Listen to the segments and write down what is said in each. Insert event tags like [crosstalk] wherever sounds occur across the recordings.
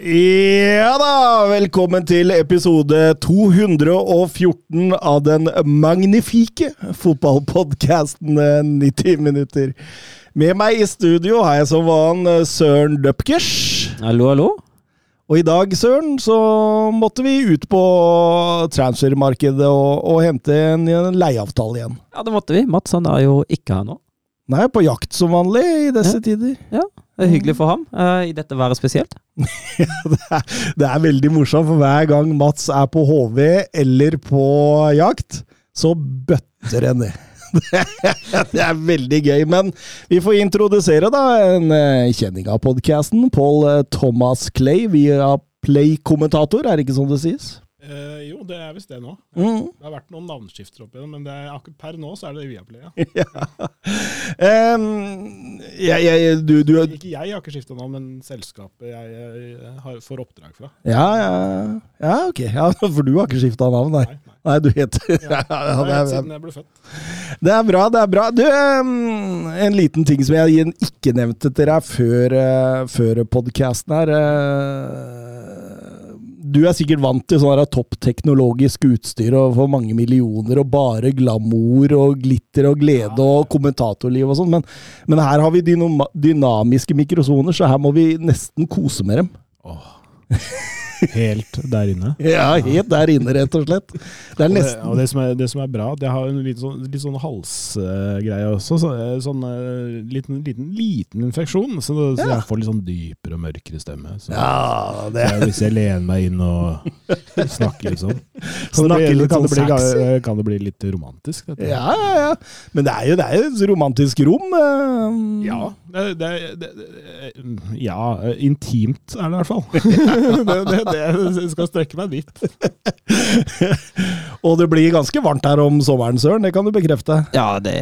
Ja da, velkommen til episode 214 av den magnifike fotballpodkasten 90 minutter. Med meg i studio har jeg som van eh, Søren Døpkers. Hallo, hallo? Og i dag, Søren, så måtte vi ut på transfermarkedet og, og hente en, en leieavtale igjen. Ja, det måtte vi. Mats han er jo ikke her nå. Nei, på jakt som vanlig i disse Ja. tider. Ja, det er hyggelig for ham uh, i dette været spesielt. [laughs] det, er, det er veldig morsomt, for hver gang Mats er på HV eller på jakt, så bøtter det ned. [laughs] det er veldig gøy, men vi får introdusere da en eh, kjenning av podkasten. Paul eh, Thomas Clay via Play-kommentator, er det ikke sånn det sies? Eh, jo, det er visst det nå. Mm. Det har vært noen navneskifter opp igjen, men det er, akkurat per nå så er det Viaplay. Ja. [laughs] ja. Um, jeg, jeg, du, du, Ikke jeg har ikke skifta navn, men selskapet jeg, jeg har, får oppdrag fra. ja, ja, ja, ok. Ja, [laughs] for du har ikke skifta navn, nei? Nei, nei. Du heter Ja. [laughs] ja, Det er- siden jeg ble født. Det er bra, det er bra. Du, en liten ting som jeg ikke nevnte til deg før, uh, før podkasten her. Du er sikkert vant til sånn toppteknologisk utstyr og for mange millioner, og bare glamour og glitter og glede og kommentatorliv og sånn, men, men her har vi dynamiske mikrosoner, så her må vi nesten kose med dem. [laughs] Helt der inne. Ja, helt der inne, rett og slett. Det er Og det, og det, som, er, det som er bra, det har en litt sånn, litt sånn halsgreie også. Så, eh, sånn eh, liten, liten, liten infeksjon, så, så jeg får litt sånn dypere og mørkere stemme. Så, Ja, det så hvis jeg lener meg inn og snakker sånn, så [laughs] Snakker det blir, litt kan, det sånn bli, kan det bli litt romantisk. Dette. Ja, ja, ja. Men det er jo, det er jo et romantisk rom. eh. Ja, det, det, ja, intimt er det i hvert fall. [laughs] det, det, det skal strekke meg dit. Og det blir ganske varmt her om sommeren, Søren. Det kan du bekrefte. Ja, det,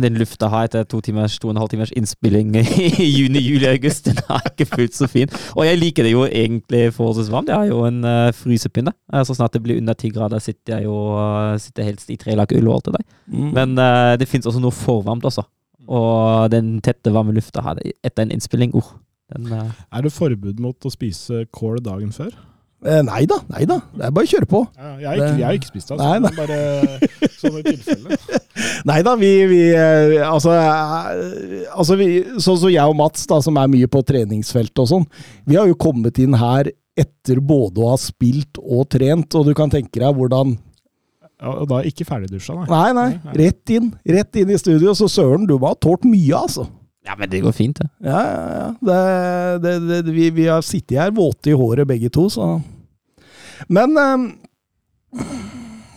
den lufta her etter to, timers, to og en halv timers innspilling i juni, juli, august, den er ikke fullt så fin. Og jeg liker det jo egentlig forholdsvis varmt. Jeg har jo en uh, frysepinne. Eh, Så snart det blir under ti grader, sitter jeg jo uh, sitter helst i tre lag ull og alt det der. Mm. Men uh, det fins også noe forvarmt, også. Og den tette, varme lufta her etter en innspilling, oh, den uh, Er det forbud mot å spise kål dagen før? Eh, nei da, nei da. Det er bare å kjøre på. Ja, jeg, har ikke, ikke spist det, altså. Nei, nei. Bare sånn i tilfelle. [laughs] Nei da, vi, vi eh, Altså, eh, altså vi, sånn som jeg og Mats, da, som er mye på treningsfeltet og sånn, vi har jo kommet inn her etter både å ha spilt og trent, og du kan tenke deg hvordan Ja, og da ikke ferdigdusja, nei. Nei, nei. Rett inn. Rett inn i studio. Så Søren, du må ha tålt mye, altså. Ja, men det går fint, det. Ja, ja, ja. Det, det, det, vi, vi har sittet her våte i håret begge to, så Men um,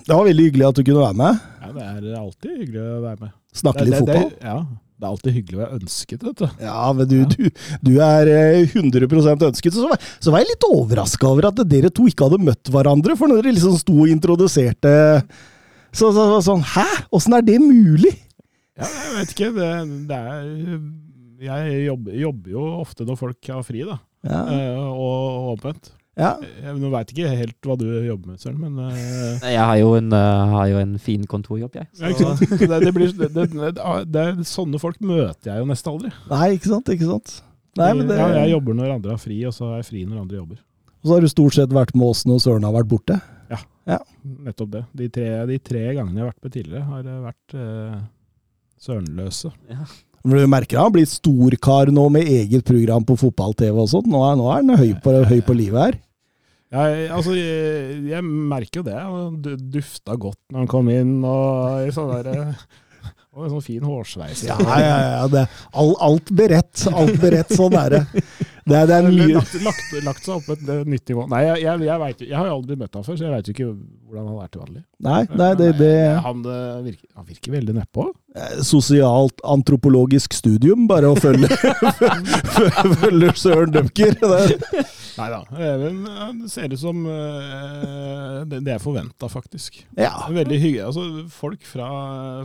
det var veldig hyggelig at du kunne være med. Ja, det er alltid hyggelig å være med. Snakke litt fotball. det, ja, det er alltid hyggelig å være ønsket, vet du. Ja, men du, du, du er eh, 100 ønsket. Så var, så var jeg litt overraska over at dere to ikke hadde møtt hverandre. For når dere liksom sto og introduserte Så, så, så sånn Hæ? Åssen er det mulig? Ja, jeg vet ikke. Det, det er Jeg jobber, jobber jo ofte når folk har fri, da. Ja, Uh, og åpent. ja. Jeg, nå veit ikke helt hva du jobber med, Søren, men uh, Jeg har jo en, uh, har jo en fin kontorjobb, jeg. ja, ikke sant? Det, det, blir, det, det, det er, sånne folk møter jeg jo nesten aldri. Nei, ikke sant? Ikke sant? Nei, men det, ja, jeg jobber når andre har fri, og så er jeg fri når andre jobber. Og så har du stort sett vært med oss når Søren har vært borte. Ja, Nettopp det. De tre, de tre gangene jeg har vært med tidligere, har det vært eh, sørenløse. Men du merker han blir storkar nå med eget program på fotball-TV og sånt. Nå nå er han høy på, høy på livet her. Jeg, altså, jeg, jeg merker jo det. du- Dufta godt når han kom inn, og i sånn der, eh, og en sånn fin hårsveis. Ja, ja, ja. Det, all, alt beredt. Alt beredt. Sånn er det. Det det er mye lagt, lagt, lagt seg opp et eh, nytt nivå. Nei, jeg, jeg, jeg, vet, jeg har jo aldri møtt ham før, så jeg veit jo ikke hvordan han er til vanlig. Nei, nei det, det Han, eh, virker, han virker veldig nedpå. er Sosialt antropologisk studium, bare å følge [laughs] Følge Søren Dupker. [laughs] Nei da. Eh, det ser ut som eh, det, det er forventa, faktisk. Ja, Veldig hyggelig. Altså, folk fra,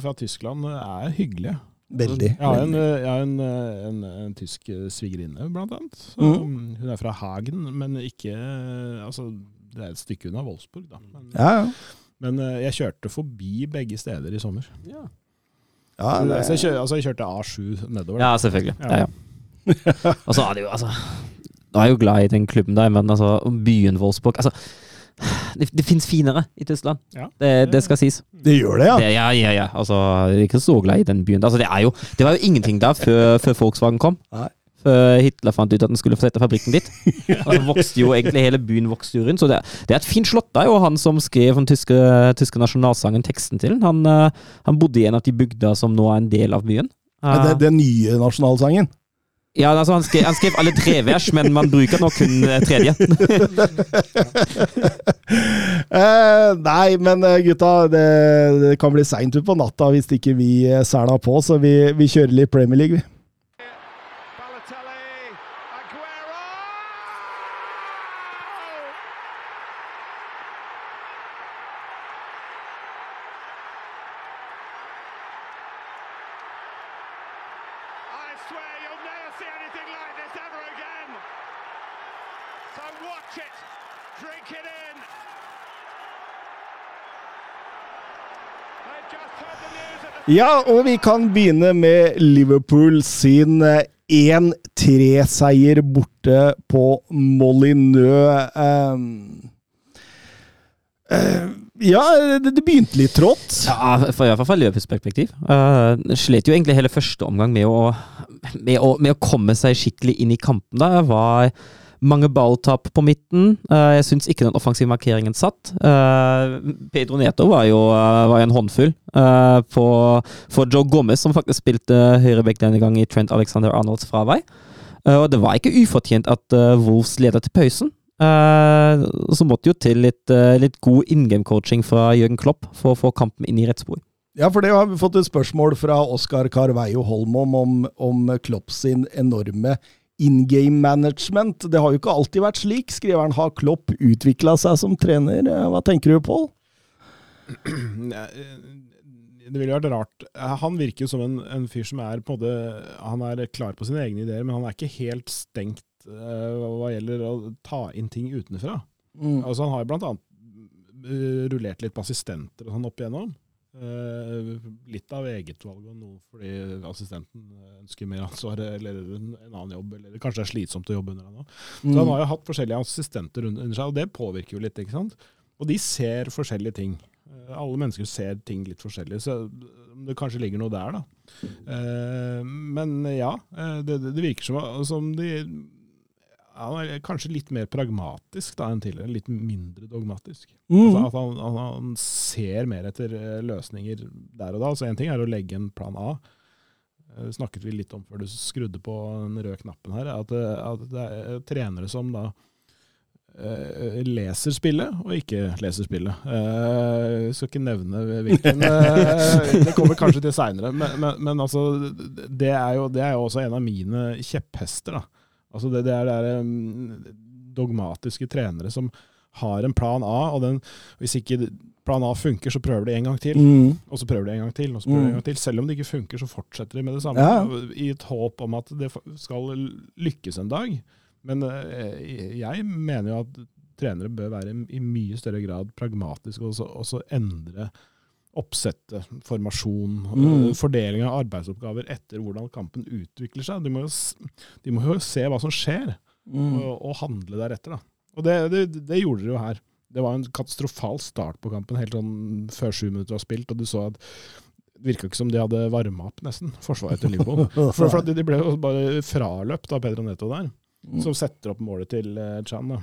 fra Tyskland er hyggelige. Veldig. Jeg har en, jeg har en, en, en tysk svigerinne, blant annet. Så, Mm. Hun er fra Hagen, men ikke Altså, det er et stykke unna Wolfsburg, da. Men, Ja, ja. men eh, jeg kjørte forbi begge steder i sommer. ja Så det, jeg, kjør, altså, jeg kjørte A7 nedover. da. Ja, selvfølgelig. Ja. Ja, ja. Og så er det jo, altså Nå er jeg jo glad i den klubben der, men altså, byen Wolfsburg altså, Det, det fins finere i Tyskland. Ja. Det, det skal sies. det gjør det, ja. Det, ja, ja, ja. Altså, jeg er ikke så glad i den byen. Altså, det, er jo, det var jo ingenting der før, før Volkswagen kom. Nei. Før Hitler fant ut at den skulle få sette fabrikken dit. så vokste jo egentlig Hele byen vokste jo rundt. Så det, det er et fint slott. Det er jo han som skrev den tyske, tyske nasjonalsangen, teksten til den. Han, eh, han bodde i en av de bygda som nå er en del av byen. Ja. Det, den nye nasjonalsangen. Ja, altså han skrev, han skrev alle tre vers, men man bruker nå kun eh, tredje. [laughs] Eh, nei, men eh, gutta, det, det kan bli seint utpå natta hvis ikke vi seler på, så vi, vi kjører litt Premier League, vi. Ja, og vi kan begynne med Liverpool sin eh, 1-3-seier borte på Molyneux. Um, uh, ja, det, det begynte litt trått. Ja, for i hvert fall fra løpesperspektiv. Uh, slet jo egentlig hele første omgang med å, med, å, med å komme seg skikkelig inn i kampen. da. Var mange balltap på midten. Uh, jeg syns ikke den offensive markeringen satt. Uh, Pedro Neto var jo uh, var en håndfull på, for Joe Gomez, som faktisk spilte høyreback denne gang i Trent Alexander Arnolds fravei. Og det var ikke ufortjent at Wolves leda til pausen. Så måtte jo til litt, litt god in game-coaching fra Jørgen Klopp for å få kampen inn i rett spor. Ja, for det har vi fått et spørsmål fra Oskar Carveio Holm om, om Klopp sin enorme in game management. Det har jo ikke alltid vært slik. Skriver han har Klopp utvikla seg som trener? Eh, Hva tenker du, Pål? Eh, Det ville vært rart. Eh, Han virker jo som en, en fyr som er på det, Han er klar på sine egne ideer, men han er ikke helt stengt uh, hva gjelder å ta inn ting utenfra. Mm. Altså, han har jo blant annet rullert litt på assistenter og sånn opp igjennom. Eh, litt av eget valg og noe fordi assistenten ønsker mer ansvar eller en, en annen jobb, eller kanskje det er slitsomt å jobbe under henne. Så Mm. han har jo hatt forskjellige assistenter under seg, og det påvirker jo litt. ikke sant? Og de ser forskjellige ting. Eh, Alle mennesker ser ting litt forskjellig, så det kanskje ligger noe der, da. Eh, Men ja, eh, det virker som, som de Han er kanskje litt mer pragmatisk da enn tidligere. Litt mindre dogmatisk. Mm. Altså at han, han, han ser mer etter eh, løsninger der og da. Så én ting er å legge en plan A. Det snakket vi litt om før du skrudde på den røde knappen her. At, eh, at det er trenere som da eh, leser spillet, og ikke leser spillet. Eh, Jeg skal ikke nevne hvilken. [laughs] eh, det kommer kanskje til seinere. Men, men, men altså, det er, jo, det er jo også en av mine kjepphester. da. Altså det, det er, det er um, dogmatiske trenere som har en plan A, og den, hvis ikke plan A funker, så prøver de en gang til. Mm. Og så prøver de en gang til, og så prøver de en Mm. gang til. Selv om det ikke funker, så fortsetter de med det samme. Ja. I et håp om at det skal lykkes en dag. Men eh, jeg mener jo at trenere bør være i mye større grad pragmatiske og så, og så endre oppsettet, formasjon, Mm. eh, fordeling av arbeidsoppgaver etter hvordan kampen utvikler seg. De må jo, de må jo se hva som skjer, Mm. og, og handle deretter. Da. Og det, det, det gjorde dere jo her. Det var en katastrofal start på kampen, helt sånn før sju minutter var spilt, og du så at det virka ikke som de hadde varma opp, nesten, forsvaret til Liverpool. [laughs] For, for de ble jo bare fraløpt av Pedro Neto der, Mm. som setter opp målet til eh, Chan. da.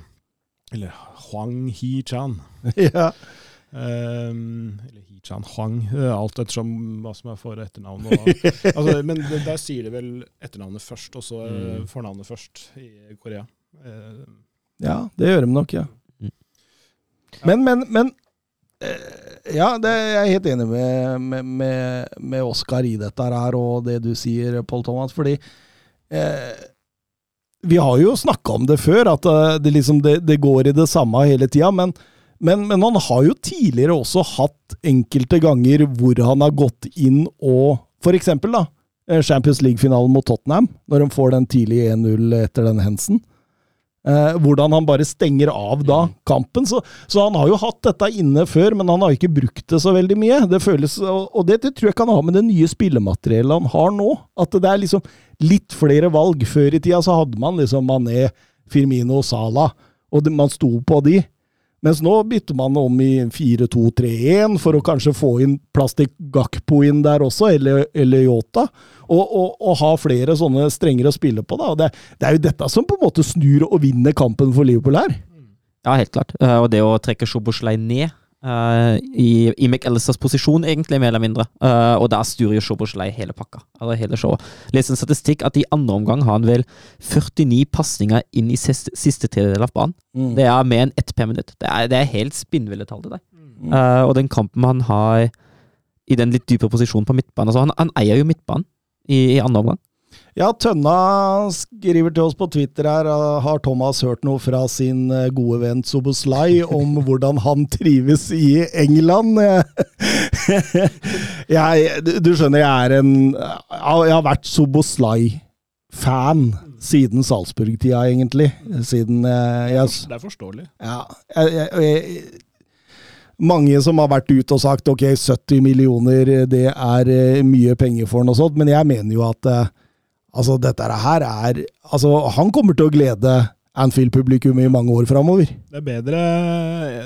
Eller Huang Hi Chan. [laughs] ja. Um, eller Hichan Hwang, eh, [laughs] alt ettersom hva som er for etternavn. Og, [laughs] altså, men der sier de vel etternavnet først, og så eh, Mm. fornavnet først i Korea. Uh, Ja, det gjør de nok, ja. Mm. Men, men, men eh, Ja, det er jeg helt enig med, med, med, med Oskar i dette her, og det du sier, Pål Thomas. Fordi eh, vi har jo snakka om det før, at eh, det, liksom, det, det går i det samme hele tida. Men, men, men han har jo tidligere også hatt enkelte ganger hvor han har gått inn og For eksempel, da. eh, Champions League-finalen mot Tottenham, når de får den tidlig 1-0 etter den Hensen. Eh, hvordan han bare stenger av da kampen. Så, så han har jo hatt dette inne før, men han har ikke brukt det så veldig mye. Det føles, og det, det tror jeg kan ha med det nye spillemateriellet han har nå. At det er liksom litt flere valg. Før i tida så hadde man liksom Mané, Firmino, Salah, og det, man sto på de. Mens nå bytter man om i 4-2-3-1 for å kanskje få inn plass Gakpo inn der også, eller, eller Yota. Og, og, og ha flere sånne strengere å spille på. da. Det, det er jo dette som på en måte snur og vinner kampen for Liverpool her. Ja, helt klart. Eh, og det å trekke Sjoboslei ned eh, i, i McAllisters posisjon, egentlig, mer eller mindre. Uh, og der styrer jo Szoboszlai hele pakka. Eller hele showet. Les en statistikk at i andre omgang har han vel 49 pasninger inn i siste, siste tredjedel av banen. Mm. Det er mer enn ett per minutt. Det er, det er helt spinnville tall, det der. Uh, og den kampen han har i den litt dypere posisjonen på midtbanen altså han, han eier jo midtbanen i, i andre omgang. Ja, Tønna skriver til oss på Twitter her, uh, har Thomas hørt noe fra sin uh, gode venn Soboslai om [laughs] hvordan han trives i England? [laughs] jeg, du, skjønner, jeg er en Jeg har vært Soboslai-fan siden Salzburg-tida, egentlig. Siden uh, jeg det er forståelig. ja, jeg, jeg, mange som har vært ute og sagt ok, 70 millioner, det er eh, mye penger for og sånt, men jeg mener jo at eh, altså, dette her er altså, Han kommer til å glede Anfield-publikum i mange år framover. Det er bedre,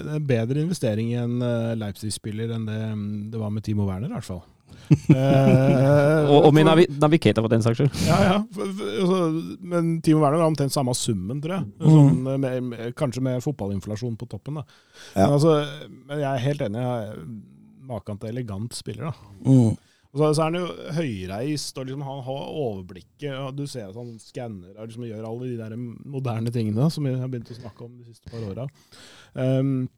det er bedre investering i en eh, Leipzig-spiller enn det mm, det var med Timo Werner, i hvert fall. [laughs] Eh, Og, og med navi navigator, for den saks skyld. Ja, ja. For, for, altså, men Timo Werner har omtrent samme summen, tror jeg. Mm. Sånn, med, med, kanskje med fotballinflasjon på toppen. Da. Ja. Men, altså, men jeg er helt enig. Maken til elegant spiller. da. Mm. Og så, så er han jo høyreist, og liksom han har overblikket. og Du ser at han skanner og liksom gjør alle de der moderne tingene som vi har begynt å snakke om de siste par åra. Um,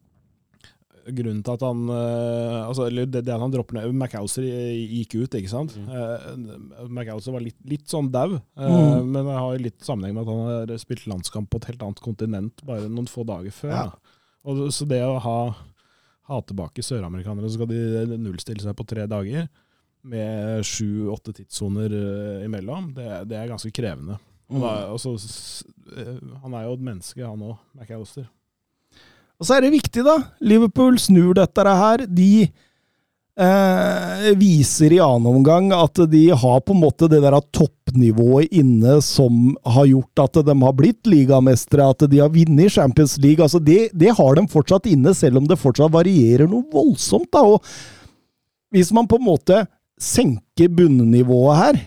grunnen til at han eh, altså, eller det, det at han dropper ned MacAuser gikk ut, ikke sant. Uh, MacAuser var litt, litt sånn dau, uh, Mm. men det har litt sammenheng med at han har spilt landskamp på et helt annet kontinent bare noen få dager før. Ja. Da. Og, så det å ha, ha tilbake søramerikanere, så skal de nullstille seg på tre dager med sju-åtte tidssoner eh, imellom, det, det er ganske krevende. Mm. da, også, eh, han er jo et menneske, han òg, McAllister. Og så er det viktig, da. Liverpool snur dette her. De eh, viser i annen omgang at de har på en måte det der toppnivået inne som har gjort at de har blitt ligamestere, at de har vunnet Champions League. Altså det, det har de fortsatt inne, selv om det fortsatt varierer noe voldsomt. da, og Hvis man på en måte senker bunnivået her,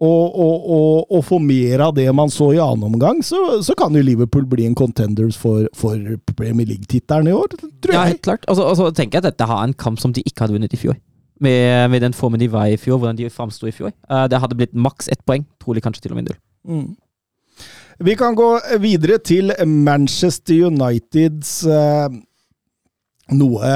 og, og, og, og få mer av det man så i annen omgang, så, så kan jo Liverpool bli en contenders for, for Premier League-tittelen i år, tror jeg. Ja, helt klart. Og så altså, tenker jeg at dette har en kamp som de ikke hadde vunnet i fjor. Med, med den formen de var i fjor, hvordan de framsto i fjor. Uh, det hadde blitt maks ett poeng. Trolig kanskje til og med null. Mm. Vi kan gå videre til Manchester Uniteds uh, noe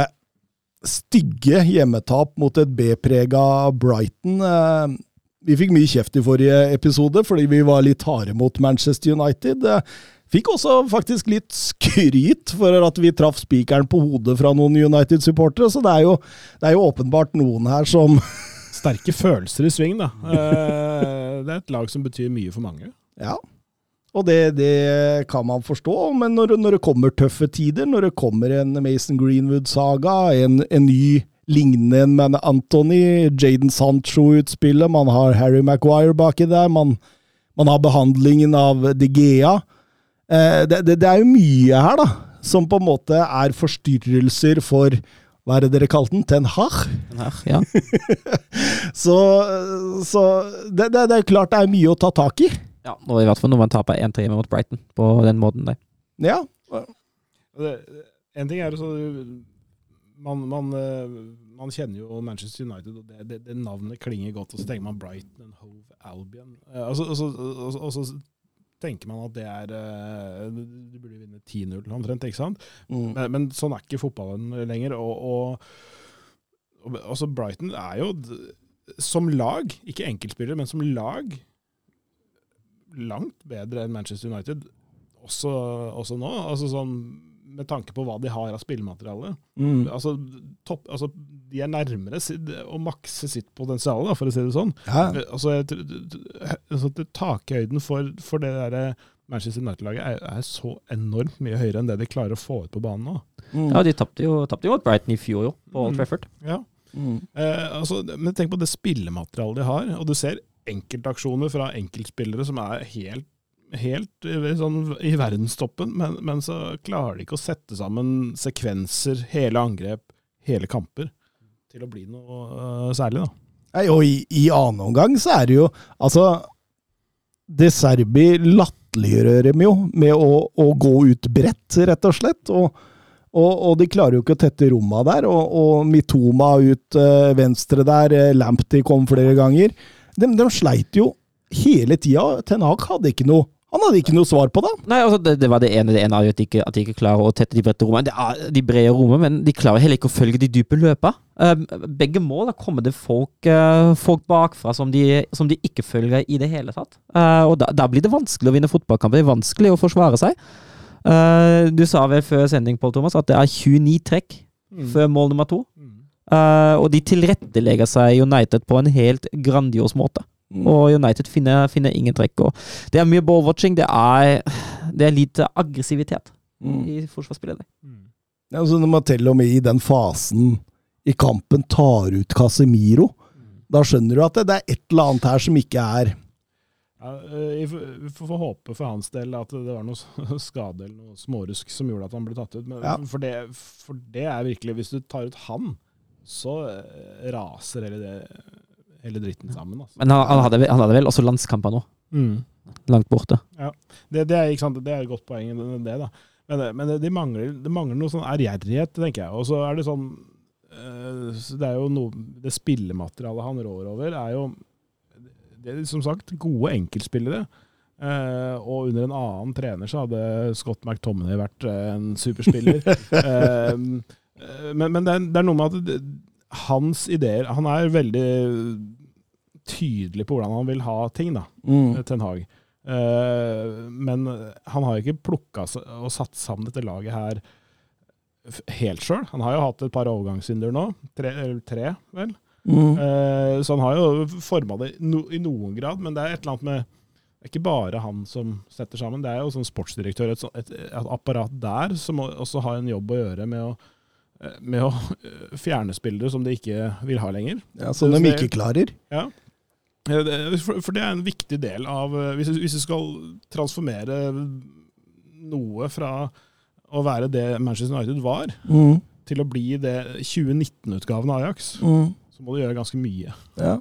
stygge hjemmetap mot et B-prega Brighton. Eh, vi fikk mye kjeft i forrige episode fordi vi var litt harde mot Manchester United. Eh, fikk også faktisk litt skryt for at vi traff spikeren på hodet fra noen United-supportere, så det er, jo, det er jo åpenbart noen her som Sterke følelser i sving, da. Eh, det er et lag som betyr mye for mange. Ja, og det, det kan man forstå, men når, når det kommer tøffe tider, når det kommer en Mason Greenwood-saga, en, en ny lignende en med Anthony, Jaden Sancho-utspillet, man har Harry Maguire baki der, man, man har behandlingen av De Eh, det, det, det er jo mye her, da, som på en måte er forstyrrelser for hva er det dere kalte den? Ten Hag? Ten her, ja. [laughs] Så, så det er klart det er mye å ta tak i. ja. Og i hvert fall når man taper 1-3 mot Brighton på den måten der. Ja. Det, en ting er så man, man, eh, man kjenner jo Manchester United, og det, det, det navnet klinger godt. Og så tenker man Brighton and Hove Albion. Eh, og, så, og, så, og, så, og så tenker man at det er eh, Du burde vinne 10-0 omtrent, ikke sant? Mm. Men, men sånn er ikke fotballen lenger. Og, og, og altså Brighton er jo som lag, ikke enkeltspillere, men som lag, langt bedre enn Manchester United. Også, også nå. Altså sånn, med tanke på hva de har av spillemateriale. Mm. Altså, topp, altså, de er nærmere å makse sitt potensial, da, for å si det sånn. Ja. Altså, altså, Takhøyden for, for det der Manchester United-laget er, er så enormt mye høyere enn det de klarer å få ut på banen nå. Mm. Ja, de tapte jo, jo mot Brighton i fjor, jo, på Old Mm. Trafford. Ja. Mm. Eh, altså, men tenk på det spillematerialet de har, og du ser enkeltaksjoner fra enkeltspillere som er helt, helt eh, sånn, i verdenstoppen, men, men så klarer de ikke å sette sammen sekvenser, hele angrep, hele kamper, til å bli noe uh, særlig, da. Nei, og i, i annen omgang så er det jo Altså, De Serbi latterliggjør dem jo med å, å gå ut bredt, rett og slett. Og, og, og de klarer jo ikke å tette romma der. Og, og Mitoma ut eh, venstre der, Lamptey kom flere ganger. De, de sleit jo hele tida. Ten Hag hadde ikke noe Han hadde ikke noe svar på det. Nei, altså det, det var det ene. Det ene er jo at de ikke, at de ikke klarer å tette de brede rommene. De brede rommene, men de klarer heller ikke å følge de dype løpa. Eh, begge mål kommer det folk, eh, folk bakfra som de, som de ikke følger i det hele tatt. Eh, og da, da blir det vanskelig å vinne fotballkamper. Det er vanskelig å forsvare seg. Eh, du sa vel før sending, Pål Thomas, at det er 29 trekk før mål nummer to. Mm. Eh, og de tilrettelegger seg United på en helt grandios måte. Mm. Og United finner, finner ingen trekk. Og det er mye ballwatching. Det er, det er lite aggressivitet Mm. i forsvarsspillet. Mm. Ja, altså når man til og med i den fasen i kampen tar ut Casemiro, da skjønner du at det, det er et eller annet her som ikke er Ja, eh, Vi får- får håpe for hans del at det var noe [laughs] skade eller noe smårusk som gjorde at han ble tatt ut. Men Ja. for, det, for det er virkelig Hvis du tar ut han, så eh, raser hele, det, hele dritten sammen. Altså. Men han, han, hadde, han hadde vel også landskamper nå, Mm. langt borte. Det, det, er, ikke sant? det er et godt poeng, det, det da. Men, det, men det, de mangler, det mangler noe sånn ærgjerrighet, tenker jeg. Og så er det sånn eh, Det er jo noe Det spillematerialet han rår over, er jo det er som sagt gode enkeltspillere. Eh, og under en annen trener så hadde Scott McTominay vært eh, en superspiller. [laughs] Eh, eh, men men det, er, det er noe med at det, hans ideer Han er veldig tydelig på hvordan han vil ha ting, da. mm. Ten Hag. Uh, men han har ikke plukka og satt sammen dette laget her helt sjøl. Han har jo hatt et par overgangssynder nå. Tre, tre vel. Mm. Uh, så han har jo forma det no, i noen grad, men det er et eller annet med det er ikke bare han som setter sammen, det er jo som sportsdirektør et, et, et apparat der som også har en jobb å gjøre med å, eh, med å eh, fjerne spillere som de ikke vil ha lenger. Ja, som de ikke klarer. Ja. Eh, For, det er en viktig del av eh, Hvis, du skal transformere noe fra å være det Manchester United var, Mm. til å bli det 2019-utgaven av Ajax, Mm. så må du gjøre ganske mye. Ja.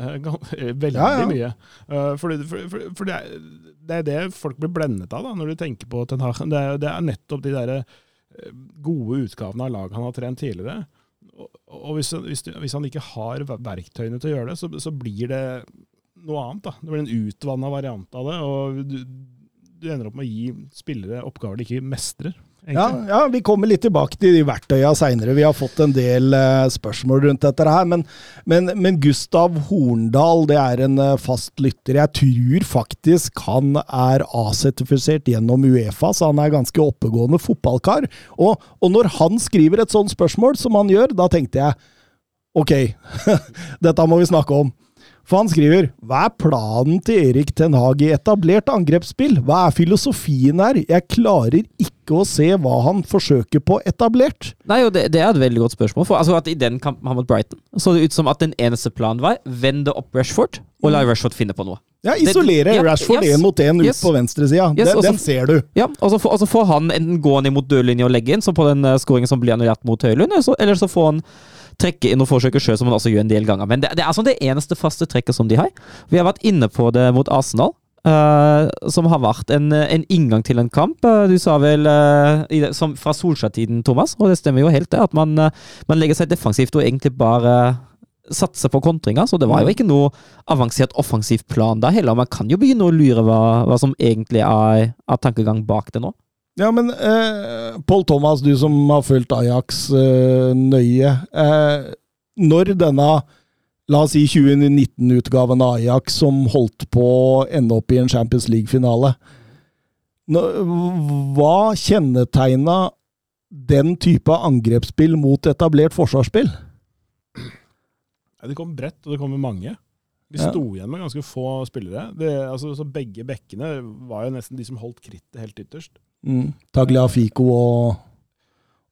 [laughs] Veldig Ja, ja. mye. For, det- for, for, det, er, det er det folk blir blendet av da, når du tenker på Ten Hag. Det det er nettopp de der eh, gode utgavene av lag han har trent tidligere. Og, hvis, hvis, hvis han ikke har verktøyene til å gjøre det, så, så blir det noe annet. da. Det blir en utvanna variant av det. og du, du ender opp med å gi spillere oppgaver de ikke mestrer. Ja, ja, vi kommer litt tilbake til de verktøya seinere. Vi har fått en del uh, spørsmål rundt dette her. Men, men, men Gustav Horndal det er en uh, fast lytter. Jeg tror faktisk han er A-sertifisert gjennom Uefa, så han er ganske oppegående fotballkar. Og, og når han skriver et sånt spørsmål som han gjør, da tenkte jeg ok, [laughs] dette må vi snakke om. For han skriver Hva er planen til Erik Ten Hag i etablert angrepsspill? Hva er filosofien her? Jeg klarer ikke å se hva han forsøker på etablert. Nei, og det, det er et veldig godt spørsmål. For altså at I den kampen han mot Brighton så det ut som at den eneste planen var vende opp Rashford og la Rashford finne på noe. Ja, Isolere ja, Rashford yes, mot én ut yes. på venstresida. Yes, den, den ser du. Ja, og så får, og så får han enten gå ned mot dørlinja og legge inn, som på den uh, skåringen som blir annullert mot Høylund, eller så, eller så får han trekke inn og forsøke sjøl, som han også gjør en del ganger. Men det, det er sånn det eneste faste trekket som de har. Vi har vært inne på det mot Arsenal. Uh, som har vært en, en inngang til en kamp. Uh, du sa vel uh, i som fra Solskjær-tiden, Thomas, og det stemmer jo helt det, at man, man legger seg defensivt og egentlig bare satser på kontringer. Så det var jo ikke noe avansert offensiv plan der heller. Man kan jo begynne å lure hva, hva som egentlig er, er tankegang bak det nå. Ja, men eh, Paul Thomas, du som har fulgt Ajax eh, nøye. Eh, når denne La oss si 2019-utgaven av Ajax som holdt på å ende opp i en Champions League-finale. Hva kjennetegna den type angrepsspill mot etablert forsvarsspill? Det kom bredt, og det kom med mange. De Ja. sto igjen med ganske få spillere. Det, altså, så begge bekkene var jo nesten de som holdt krittet helt ytterst. Mm. Tagliafico og,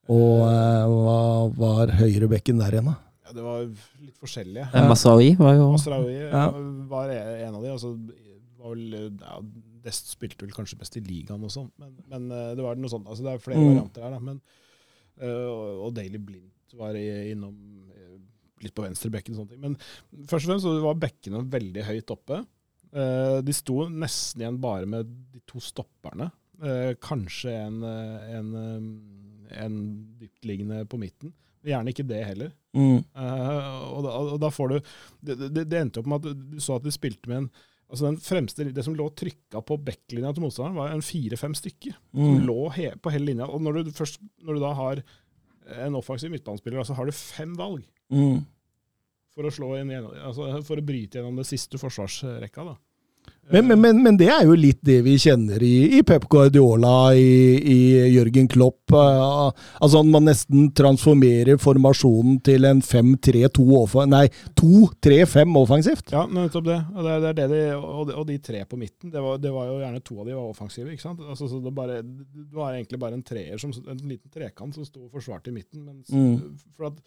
og eh, hva var høyrebekken der igjen, da? Ja, det var litt forskjellige. Ja. Masraoui var jo Masraoui Ja. var en av de. Altså, var vel, ja, Dest spilte vel kanskje best i ligaen og sånn, men, men eh, det var noe sånt. Altså, det er flere Mm. varianter her, da. Men, eh, og, og Daily Blind var i, innom litt på venstre bekken og sånne ting. Men først og fremst så var bekkene veldig høyt oppe. Eh, de sto nesten igjen bare med de to stopperne. Eh, kanskje en, eh, en, eh, en dyptliggende på midten. Gjerne ikke det heller. Mm. Eh, og, da, og da får du det, det, det endte opp med at du så at de spilte med en altså den fremste, Det som lå trykka på backlinja til motstanderen, var en fire-fem stykker. Som Mm. lå he, på hele linja. Og når du, først, når du da har en offensiv midtbanespiller, så har du fem valg Mm. for å, slå inn, altså for å bryte gjennom det siste forsvarsrekka. da. Men, men, men, men det er jo litt det vi kjenner i, i Pep Guardiola, i, i Jørgen Klopp. eh, altså Man nesten transformerer formasjonen til en 5-3-2 Nei, 2-3-5 offensivt. Ja, nettopp det. Og det, det det de, og, de, og de tre på midten, det var, det var jo gjerne to av de var offensive. ikke sant? Altså, så det, bare, var egentlig bare en treer, som, en liten trekant som sto og forsvarte i midten. Mens, Mm. For, at,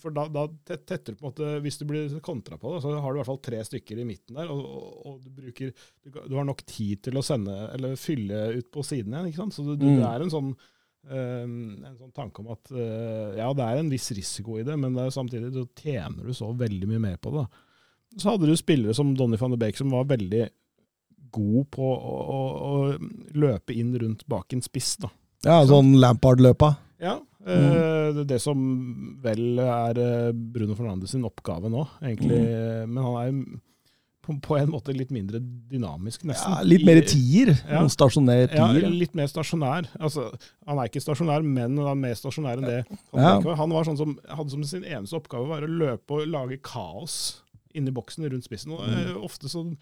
for da, da tetter du på en måte Hvis du blir kontra på det, så har du i hvert fall tre stykker i midten der, og, og, og du bruker du, du har nok tid til å sende, eller fylle ut på siden igjen. ikke sant? Så du, Mm. det er en sånn eh, en sånn tanke om at uh, ja, det er en viss risiko i det, men det er samtidig så tjener du så veldig mye mer på det. da. Så hadde du spillere som Donny van de Beek, som var veldig god på å, å, å løpe inn rundt bak en spiss. da. Ja, sånn Lampard-løpa. Ja, Mm. det er det som vel er eh, Bruno Fernandes sin oppgave nå, egentlig. Men han er jo på, på en måte litt mindre dynamisk, nesten. Ja, litt mer tier. Ja. Stasjonær Ja, litt mer stasjonær. Altså, han er ikke stasjonær, men han er mer stasjonær enn det. Han, Ja. han var sånn som hadde som sin eneste oppgave var å løpe og lage kaos inni boksen rundt spissen. Og, Mm. eh, Ofte så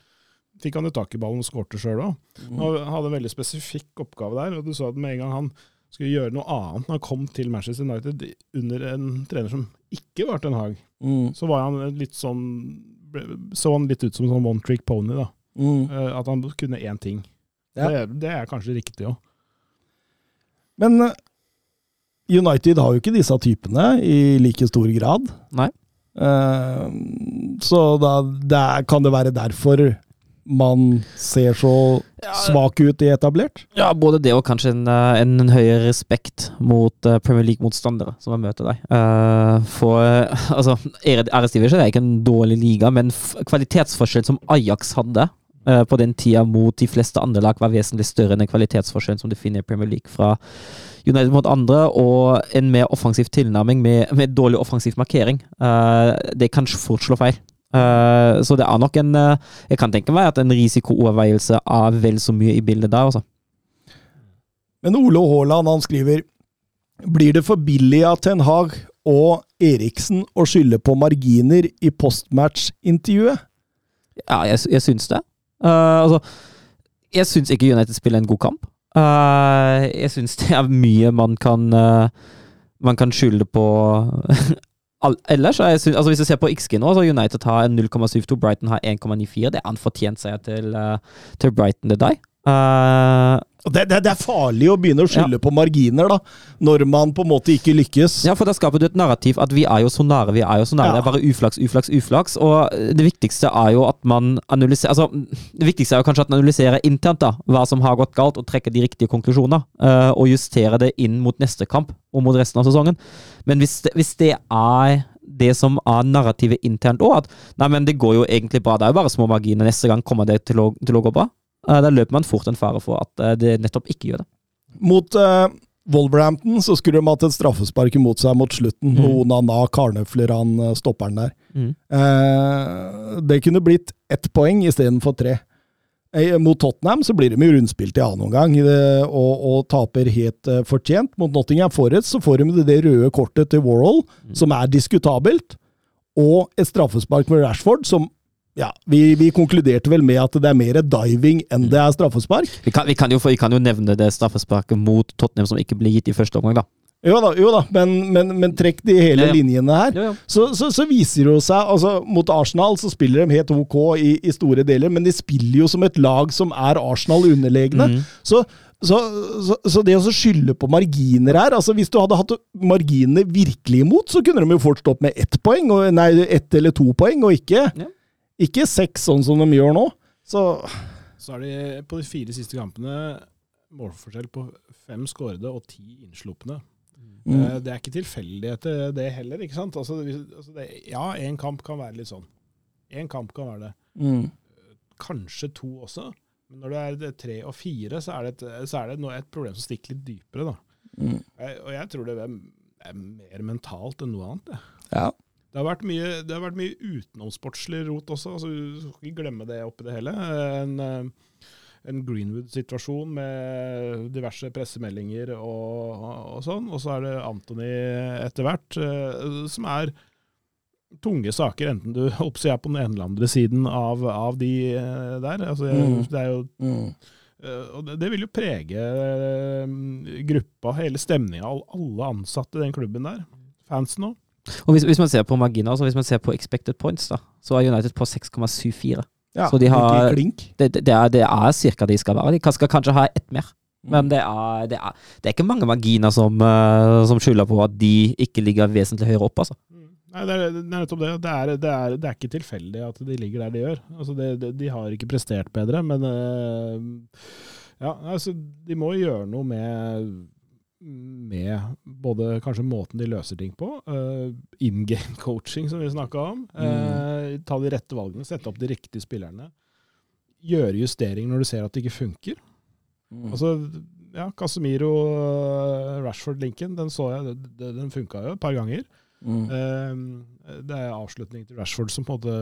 fikk han jo tak i ballen og skårte sjøl òg. Mm. Han hadde en veldig spesifikk oppgave der. og du så at Med en gang han skulle gjøre noe annet når han kom til Manchester United under en trener som ikke var Ten Hag, Mm. så var han litt sånn så han litt ut som en sånn one trick pony. da. Mm. Eh, At han kunne én ting. Ja. Det, det er kanskje riktig òg. Men eh, United har jo ikke disse typene i like stor grad. Nei. Uh, så da det kan det være derfor man ser så svak ut i etablert? Ja, både det og kanskje en, eh, en, en høyere respekt mot eh, Premier League-motstandere som møter deg. Eh, for [laughs] altså, RS-divisjon er ikke en dårlig liga, men f kvalitetsforskjell som Ajax hadde på den tida mot de fleste andre lag, var vesentlig større enn den kvalitetsforskjellen som du finner i Premier League fra United mot andre, og en mer offensiv tilnærming med, med dårlig offensiv markering. Uh, det kan fort slå feil. Eh, så det er nok en eh, Jeg kan tenke meg at en risikooverveielse er vel så mye i bildet der, altså. Men Ole Haaland han skriver Blir det for billig av Ten Hag og Eriksen å skylde på marginer i postmatch-intervjuet? Ja, jeg, jeg syns det. Uh, altså, jeg syns ikke United spiller en god kamp. Uh, jeg syns det er mye man kan uh, Man kan skylde på ellers. syns, altså hvis du ser på XG nå, så United har United 0,72, Brighton har 1,94. Det er en fortjent seier til, eh, til Brighton, det er deg. Og Det, det, det er farlig å begynne å skylde på marginer, da, når man på en måte ikke lykkes. Ja, for da skaper du et narrativ at vi er jo så nære, vi er jo så nære. Ja. Det er bare uflaks, uflaks, uflaks. Og det viktigste er jo at man analyserer Altså, det viktigste er jo kanskje at man analyserer internt da, hva som har gått galt, og trekker de riktige konklusjoner. eh, og justerer det inn mot neste kamp og mot resten av sesongen. Men hvis det, hvis det er det som er narrativet internt òg, at nei, men det går jo egentlig bra, det er jo bare små marginer, neste gang kommer det til å, til å gå bra. Eh, da løper man fort en fare for at eh, det nettopp ikke gjør det. Mot uh, Wolverhampton så skulle de hatt et straffespark imot seg mot slutten. Mm. Og Onana karnøfler han stopperen der. Eh, det kunne blitt ett poeng istedenfor tre. Mot Tottenham så blir de jo rundspilt i annen omgang og, og taper helt fortjent. Mot Nottingham Forest så får de det røde kortet til Warhol, som er diskutabelt, og et straffespark med Rashford som ja, vi, vi konkluderte vel med at det er mer diving enn det er straffespark. Vi kan, vi, kan jo, vi kan jo nevne det straffesparket mot Tottenham som ikke ble gitt i første omgang, da. Jo da, jo da men, men, men trekk de hele Ja, ja. linjene her. Så, så, så viser det jo seg altså Mot Arsenal så spiller de helt ok i, i store deler, men de spiller jo som et lag som er Arsenal underlegne. Mm. Så, så, så, så det å skylde på marginer her altså Hvis du hadde hatt marginene virkelig imot, så kunne de jo fort stått med ett poeng, og, nei, ett eller to poeng, og ikke, Ja. Ikke seks, sånn som de gjør nå. Så Så er de på de fire siste kampene målforskjell på fem skårede og ti innslupne. mm, Eh, Det er ikke tilfeldigheter, det heller. ikke sant? Altså, altså det, ja, én kamp kan være litt sånn. Én kamp kan være det. mm, Kanskje to også. Men når det er tre og fire, så er det et, så er det et problem som stikker litt dypere. da. mm. Jeg, og jeg tror det er, er mer mentalt enn noe annet. Ja, Ja. Det har vært mye, det har vært mye utenomsportslig rot også. altså Du skal ikke glemme det oppi det hele. En, eh, en Greenwood-situasjon med diverse pressemeldinger og, og sånn. Og så er det Anthony etter hvert, eh, som er tunge saker, enten du [laughs] oppsi er på den ene eller andre siden av, av de eh, der. Altså, Mm. Det er jo Mm. Og det, det vil jo prege gruppa, hele stemninga, alle ansatte i den klubben der. Fansen òg. Og hvis, hvis man ser på marginer, altså hvis man ser på expected points, da, så er United på 6,74. ja. Så de har-. Det, det, det er, det er cirka de skal være. De skal kanskje ha ett mer. Mm. Men det er, det, er, det er ikke mange marginer som, uh, som skylder på at de ikke ligger vesentlig høyere opp, altså. Nei, det er, nettopp det. Det er, det, er, det er ikke tilfeldig at de ligger der de gjør. Altså de har ikke prestert bedre, men eh, ja, altså, de må gjøre noe med, med både kanskje måten de løser ting på, uh, in game [laughs] coaching som vi snakka om, Uh, ta de rette valgene, sette opp de riktige spillerne, gjøre justeringer når du ser at det ikke funker. Mm. Altså, ja, Casemiro, eh, Rashford-linken, den så jeg, den, den funka jo et par ganger. Mm. Uh, Det er avslutning til Rashford som på en måte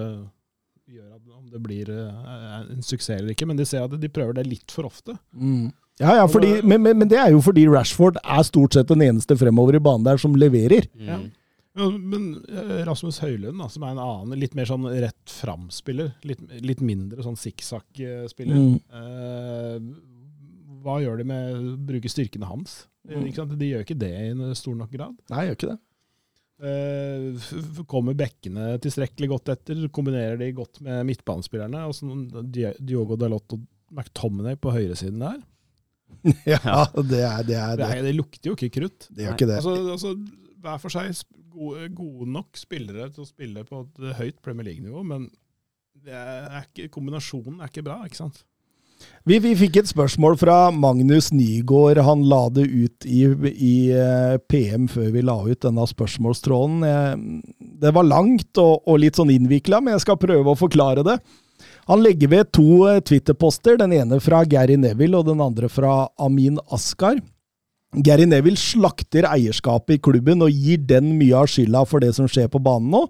gjør at om det blir eh, en suksess eller ikke, men de ser at de prøver det litt for ofte. Mm. Ja, ja, fordi, men, men, men det er jo fordi Rashford er stort sett den eneste fremover i banen der som leverer. Ja. Ja, Men eh, Rasmus Høylund, da, som er en annen, litt mer sånn rett fram-spiller, litt, litt mindre sånn sikksakk-spiller, Mm. eh, hva gjør de med å bruke styrkene hans? Mm. Ikke sant? De gjør ikke det i en stor nok grad. Nei, gjør ikke det. Eh, kommer bekkene tilstrekkelig godt etter, kombinerer de godt med midtbanespillerne. og sånn Diogo Dalot og McTominay på høyresiden der. [laughs] Ja, det er det. Er, Det, er, det lukter jo ikke krutt. det gjør ikke det. Altså, altså, hver for seg gode, gode nok spillere til å spille på et høyt Premier League-nivå, men det er ikke, kombinasjonen er ikke bra, ikke sant? Vi, vi fikk et spørsmål fra Magnus Nygaard. Han la det ut i, i eh, PM før vi la ut denne spørsmålstråden. Eh, Det var langt og, og litt sånn innvikla, men jeg skal prøve å forklare det. Han legger ved to eh, Twitter-poster, den ene fra Gary Neville og den andre fra Amin Askar. Gary Neville slakter eierskapet i klubben og gir den mye av skylda for det som skjer på banen nå.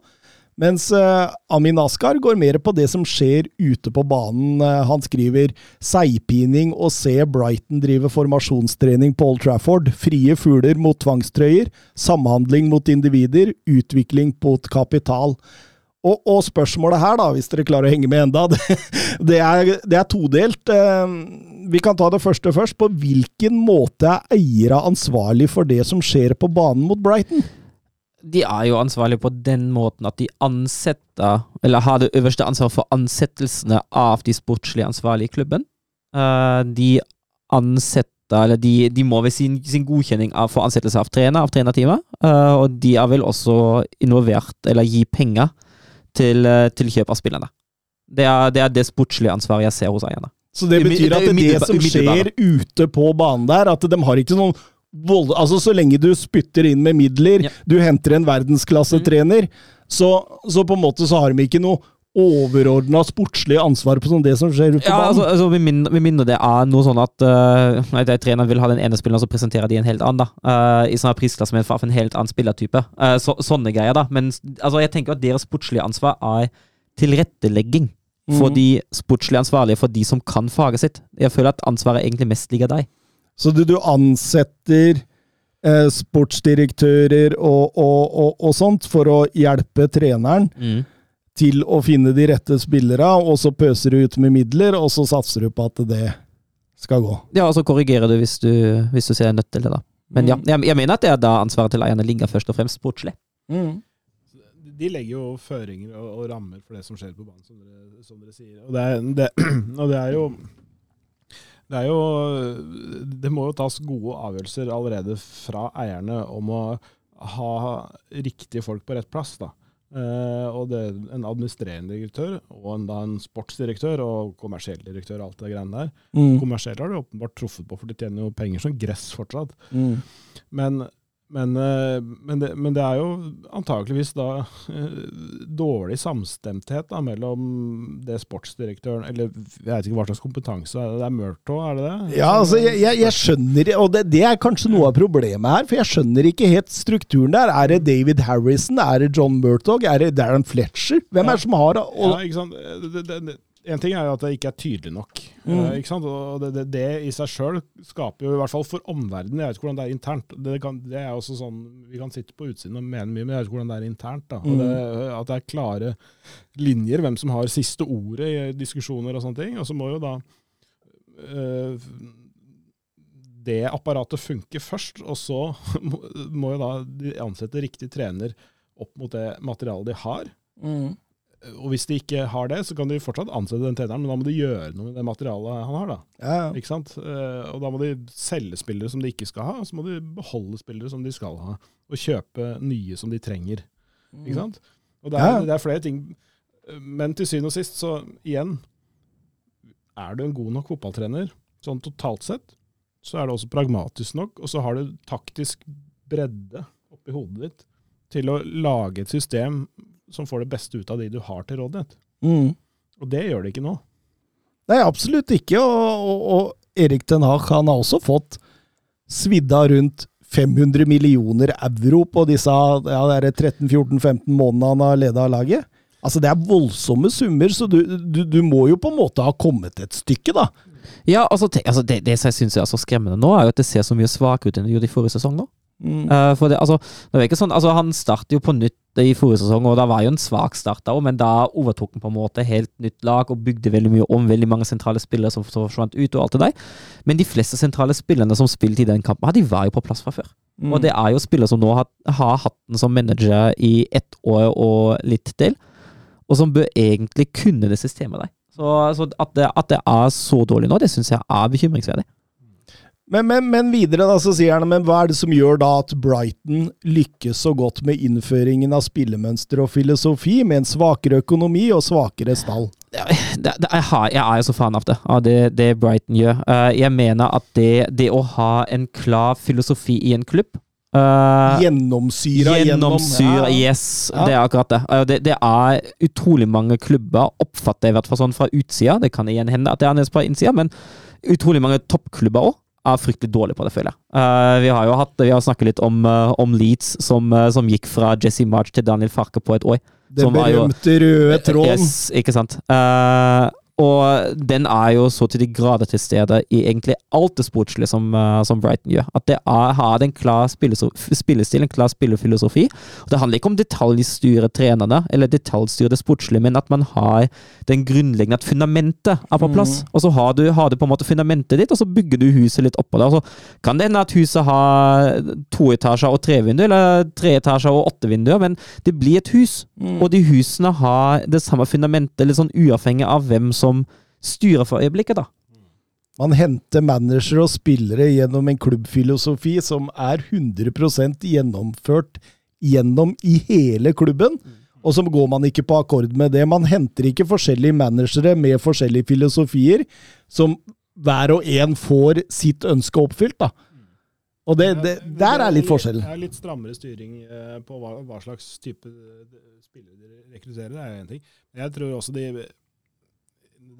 Mens eh, Amin Askar går mer på det som skjer ute på banen. Eh, han skriver seigpining å se Brighton drive formasjonstrening på Old Trafford. Frie fugler mot tvangstrøyer. Samhandling mot individer. Utvikling mot kapital. Og, og spørsmålet her, da, hvis dere klarer å henge med enda, [laughs] det, det, er, det er todelt. Eh, Vi kan ta det første først. På hvilken måte er eiere ansvarlig for det som skjer på banen mot Brighton? De er jo ansvarlige på den måten at de ansetter, eller har det øverste ansvaret for ansettelsene av de sportslige ansvarlige i klubben. Eh, de ansetter, eller de, de må ved sin, sin godkjenning av, få ansettelse av trener, av trenerteamet, eh, og de er vel også involvert, eller gir penger til, eh, til kjøp av spillerne. Det er, det er det sportslige ansvaret jeg ser hos eierne. Så det betyr at det er det, som skjer ute på banen der, at de har ikke noen vold... Altså, så lenge du spytter inn med midler, Ja. du henter en verdensklassetrener, så, så på en måte så har de ikke noe overordna sportslige ansvar på sånn det som skjer ute på Ja, altså, banen. altså med, mindre, med mindre det er noe sånn at uh, er treneren vil ha den ene spilleren, så presenterer de en helt annen. da. Uh, I sånn her prisklasse med for en helt annen spillertype. Uh, så, sånne greier, da. Men altså, jeg tenker at deres sportslige ansvar er tilrettelegging for Mhm. de sportslig ansvarlige, for de som kan faget sitt. Jeg føler at ansvaret egentlig mest ligger deg. Så du, du ansetter eh, sportsdirektører og, og, og, og sånt for å hjelpe treneren til å finne de rette spillere, og så pøser du ut med midler, og så satser du på at det skal gå. Ja, og så korrigerer du hvis du, hvis du ser nødt til det, da. Men ja, Mm. jeg, jeg mener at det er da ansvaret til eierne ligger først og fremst sportslig. De legger jo føringer og, og rammer for det som skjer på banen, som dere, som dere sier. Og det, er, det, [clears throat] og det er jo det er jo Det må jo tas gode avgjørelser allerede fra eierne om å ha riktige folk på rett plass. da. Eh, og det er en administrerende direktør og en, da en sportsdirektør og kommersiell direktør alt det greiene der. Mm. Kommersielle har du åpenbart truffet på, for de tjener jo penger som gress fortsatt. Mm. Men, men, eh, men, det, men det er jo antakeligvis da eh, dårlig samstemthet da, mellom det sportsdirektøren Eller jeg vet ikke hva slags kompetanse det er Murto, er det det? Ja, altså, jeg, jeg, jeg skjønner Og det, det er kanskje noe av problemet her, for jeg skjønner ikke helt strukturen der. Er det David Harrison? Er det John Murtog? Er det Darren Fletcher? Hvem Ja. er det som har Ja, ikke sant? Det, det, en ting er jo at det ikke er tydelig nok. Mm. eh, ikke sant? Og det, det, det i seg sjøl skaper jo, i hvert fall for omverdenen Jeg vet ikke hvordan det er internt. Det, kan, det er også sånn, Vi kan sitte på utsiden og mene mye, men jeg vet ikke hvordan det er internt. da. Mm. det, at det er klare linjer, hvem som har siste ordet i diskusjoner og sånne ting. Og så må jo da øh, det apparatet funke først, og så [laughs] må, må jo da de ansette riktig trener opp mot det materialet de har. Mm. Og hvis de ikke har det, så kan de fortsatt ansette den treneren, men da må de gjøre noe med det materialet han har. da. ja, ja. Ikke sant? Eh, Og da må de selge spillere som de ikke skal ha, og så må de beholde spillere som de skal ha. Og kjøpe nye som de trenger. Ikke sant? Og det er, Ja. det er flere ting. Men til syvende og sist, så igjen Er du en god nok fotballtrener, sånn totalt sett, så er det også pragmatisk nok, og så har du taktisk bredde oppi hodet ditt til å lage et system som får det beste ut av de du har til rådighet. Mm. Og det gjør det ikke nå. Nei, absolutt ikke. Og, og, og Erik Ten Hag han har også fått svidda rundt 500 millioner euro på disse ja, er 13-14-15 månedene han har leda laget. Altså, Det er voldsomme summer, så du, du, du må jo på en måte ha kommet et stykke, da. Ja, altså, tenk, altså det, det som jeg syns er så skremmende nå, er jo at det ser så mye svakere ut enn det gjorde i forrige sesong nå. Eh, for det, altså, det var ikke sånn, altså Han startet jo på nytt i forrige sesong, og det var jo en svak start, da, men da overtok han på en måte helt nytt lag og bygde veldig mye om. Veldig mange sentrale spillere som forsvant ut, og alt det der. Men de fleste sentrale spillerne som spilte i den kampen, de var jo på plass fra før. Mm. Og det er jo spillere som nå har, har hatt den som manager i ett år og litt til, og som bør egentlig kunne det systemet der. Så, så at, det, at det er så dårlig nå, det syns jeg er bekymringsverdig. Men, men, men videre da, så sier han men hva er det som gjør da at Brighton lykkes så godt med innføringen av spillemønster og filosofi, med en svakere økonomi og svakere stall? det, det, jeg, har, jeg er jo så fan av det, av det, det Brighton gjør. Eh, jeg mener at det, det å ha en klar filosofi i en klubb uh, Gjennomsyra gjennom ja. yes. Ja. Det er akkurat det. Uh, det. Det er utrolig mange klubber, oppfatter jeg i hvert fall sånn fra utsida. Det kan igjen hende at det er annerledes på innsida, men utrolig mange toppklubber òg er fryktelig dårlig på det, føler jeg. Uh, vi har jo hatt, vi har snakket litt om, uh, om Leeds, som, uh, som gikk fra Jesse March til Daniel Farke på et år. Den berømte røde tråden. Yes, ikke sant. Eh, og den er jo så til de grader til stede i egentlig alt det sportslige som, eh, som Brighton gjør. At det er, har en klar spillestil, en klar spillefilosofi. Og det handler ikke om detaljstyre trenerne, eller detaljstyre det sportslige, men at man har den grunnleggende, at fundamentet er på plass. Og så har du, har du på en måte fundamentet ditt, og så bygger du huset litt oppå det. Og så kan det hende at huset har to etasjer og tre vinduer, eller tre etasjer og åtte vinduer, men det blir et hus. Og de husene har det samme fundamentet, litt sånn uavhengig av hvem som styrer for øyeblikket, da. Man henter managere og spillere gjennom en klubbfilosofi som er 100% gjennomført gjennom i hele klubben. Og så går man ikke på akkord med det. Man henter ikke forskjellige managere med forskjellige filosofier, som hver og en får sitt ønske oppfylt. da. Og det, det, der er litt forskjell. Det er litt strammere styring eh, på hva, hva slags type eh, spillere de rekrutterer, det er én ting. Jeg tror også de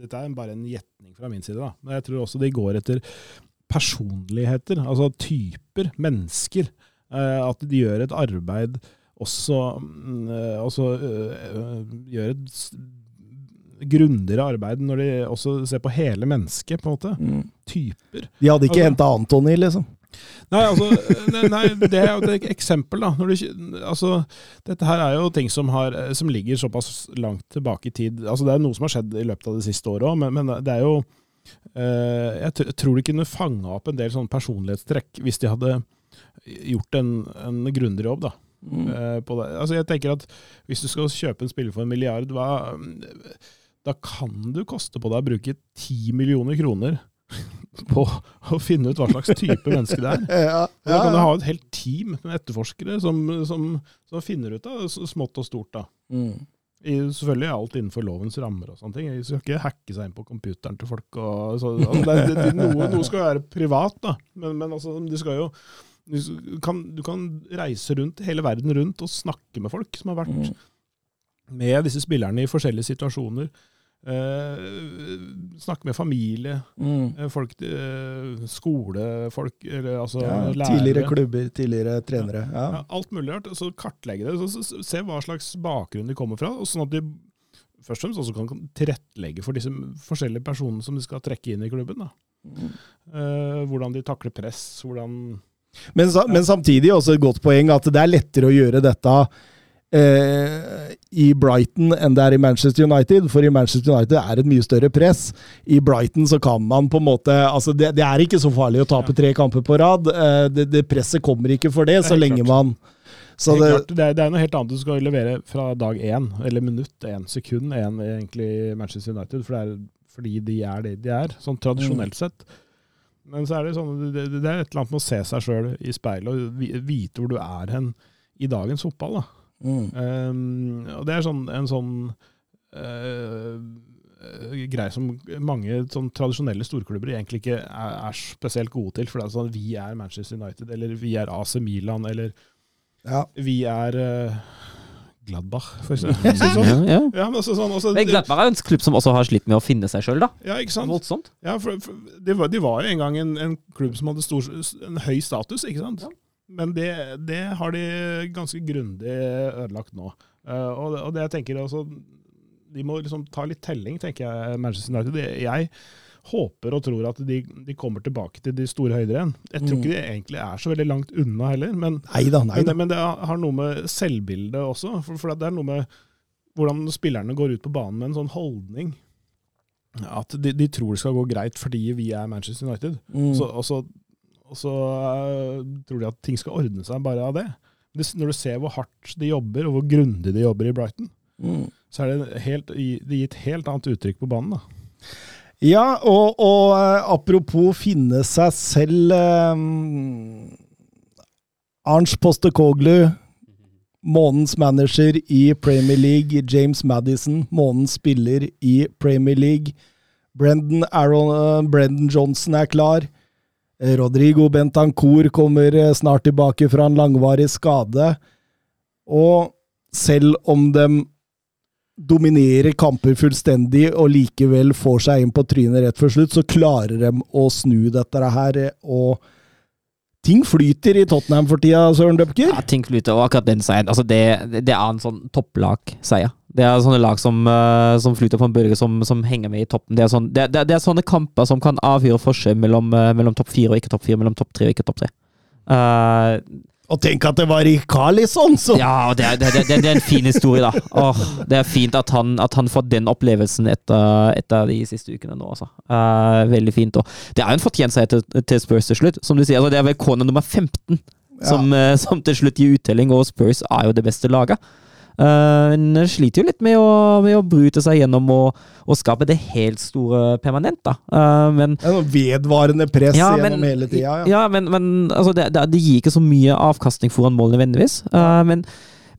Dette er bare en gjetning fra min side, da. Men jeg tror også de går etter personligheter, altså typer, mennesker. Eh, At de gjør et arbeid også, øh, gjør et grundigere arbeid når de også ser på hele mennesket, på en måte. Mm. Typer. De hadde ikke Altså- henta Antony, liksom. Nei, altså, nei, nei, det er jo et eksempel, da. Når du, altså, dette her er jo ting som, har, som ligger såpass langt tilbake i tid. Altså, det er noe som har skjedd i løpet av det siste året òg, men, men det er jo eh, Jeg tror de kunne fanga opp en del sånne personlighetstrekk hvis de hadde gjort en, en grundigere jobb, da. Mm. eh, på det. Altså, jeg tenker at hvis du skal kjøpe en spiller for en milliard, hva, da kan du koste på deg å bruke ti millioner kroner [laughs] på å finne ut hva slags type menneske det er. [laughs] Ja, Og da kan du ha et helt team med etterforskere som, som, som finner ut av smått og stort. da. Mm. I, selvfølgelig er alt innenfor lovens rammer. og sånne ting. De skal ikke hacke seg inn på computeren til folk. Og, så, altså, det, det, det, noe, noe skal være privat, da. Men, men altså, de skal jo du kan, du kan reise rundt hele verden rundt og snakke med folk som har vært Mm. med disse spillerne i forskjellige situasjoner. Eh, snakke med familie, Mm. eh, folk, eh, skolefolk, eller altså Ja, lærere. tidligere klubber, tidligere trenere. Ja. Ja, alt mulig rart. Så kartlegge det. Så, så, se hva slags bakgrunn de kommer fra. og Sånn at de først og fremst også kan tilrettelegge for disse forskjellige personene som de skal trekke inn i klubben. da. Mm. Eh, hvordan de takler press, hvordan Men, sa, men samtidig også et godt poeng at det er lettere å gjøre dette eh, i Brighton enn det er i Manchester United. For i Manchester United er det et mye større press. I Brighton så kan man på en måte altså Det, det er ikke så farlig å tape tre kamper på rad. Eh, det, det presset kommer ikke for det, så det lenge man så det, klart, det, er, det er noe helt annet du skal levere fra dag én, eller minutt én, sekund én, egentlig i Manchester United. For det er fordi de er det de er, sånn tradisjonelt sett. Men så er det sånn, det, det er et eller annet med å se seg sjøl i speilet og vite hvor du er hen i dagens fotball. da. Mm. Um, og det er sånn, en sånn uh, greie som mange sånn tradisjonelle storklubber egentlig ikke er, er spesielt gode til. For det er sånn vi er Manchester United, eller vi er AC Milan, eller ja. vi er uh, Gladbach, for [laughs] eksempel. Sånn. Ja, ja. Ja, men også sånn, også, Men Gladbach er jo en klubb som også har slitt med å finne seg sjøl, da. ja, ikke sant? Voldsomt. Ja, for, for de, var, de var jo en gang en, en klubb som hadde stor, en høy status, ikke sant? Men det, det har de ganske grundig ødelagt nå. Uh, og, det, og det jeg tenker altså, De må liksom ta litt telling, tenker jeg, Manchester United. Jeg håper og tror at de, de kommer tilbake til de store høyder igjen. Jeg tror Mm. ikke de egentlig er så veldig langt unna heller, men, neida, neida. men, men det har noe med selvbildet også. For, for det er noe med hvordan spillerne går ut på banen med en sånn holdning. At de, de tror det skal gå greit fordi vi er Manchester United. Mm. Så, og så, og så øh, tror de at ting skal ordne seg bare av det. Når du ser hvor hardt de jobber, og hvor grundig de jobber i Brighton, Mm. så er det, helt, det gir et helt annet uttrykk på banen. da. Ja, og, og eh, apropos finne seg selv eh, Arns Postekoglu, månedens manager i Premier League. James Madison, månedens spiller i Premier League. Brendan, Aaron, eh, Brendan Johnson er klar. Eh, Rodrigo Bentancour kommer eh, snart tilbake fra en langvarig skade. Og selv om de dominerer kamper fullstendig og likevel får seg inn på trynet rett før slutt, så klarer de å snu dette her. Og ting flyter i Tottenham for tida, Søren Dupker? Ja, ting flyter, og akkurat den seieren altså det, det er en sånn topplagseier. Det er sånne lag som, eh, som flyter på en bølge, som, som henger med i toppen. Det er, sånn, det, det, er sånne kamper som kan avgjøre forskjell mellom, eh, mellom topp fire og ikke topp fire, mellom topp tre og ikke topp tre. Eh, Og tenk at det var Rikarlison som ja, det er, det, det, det er en fin historie, da. Åh, det er fint at han, at han får den opplevelsen etter, etter de siste ukene nå, altså. Uh, veldig fint. Og det er jo en fortjent seier til, til Spurs til slutt. Som du sier, altså, det er vel kone nummer 15 som, eh, som til slutt gir uttelling, og Spurs er jo det beste laget. Uh, sliter jo litt med å, med å bryte seg gjennom og, og skape det helt store permanent, da. Uh, men Det er noe vedvarende press Ja, gjennom hele tida. Ja. ja, men, men altså, det, det, det gir ikke så mye avkastning foran mål nødvendigvis. Uh, men,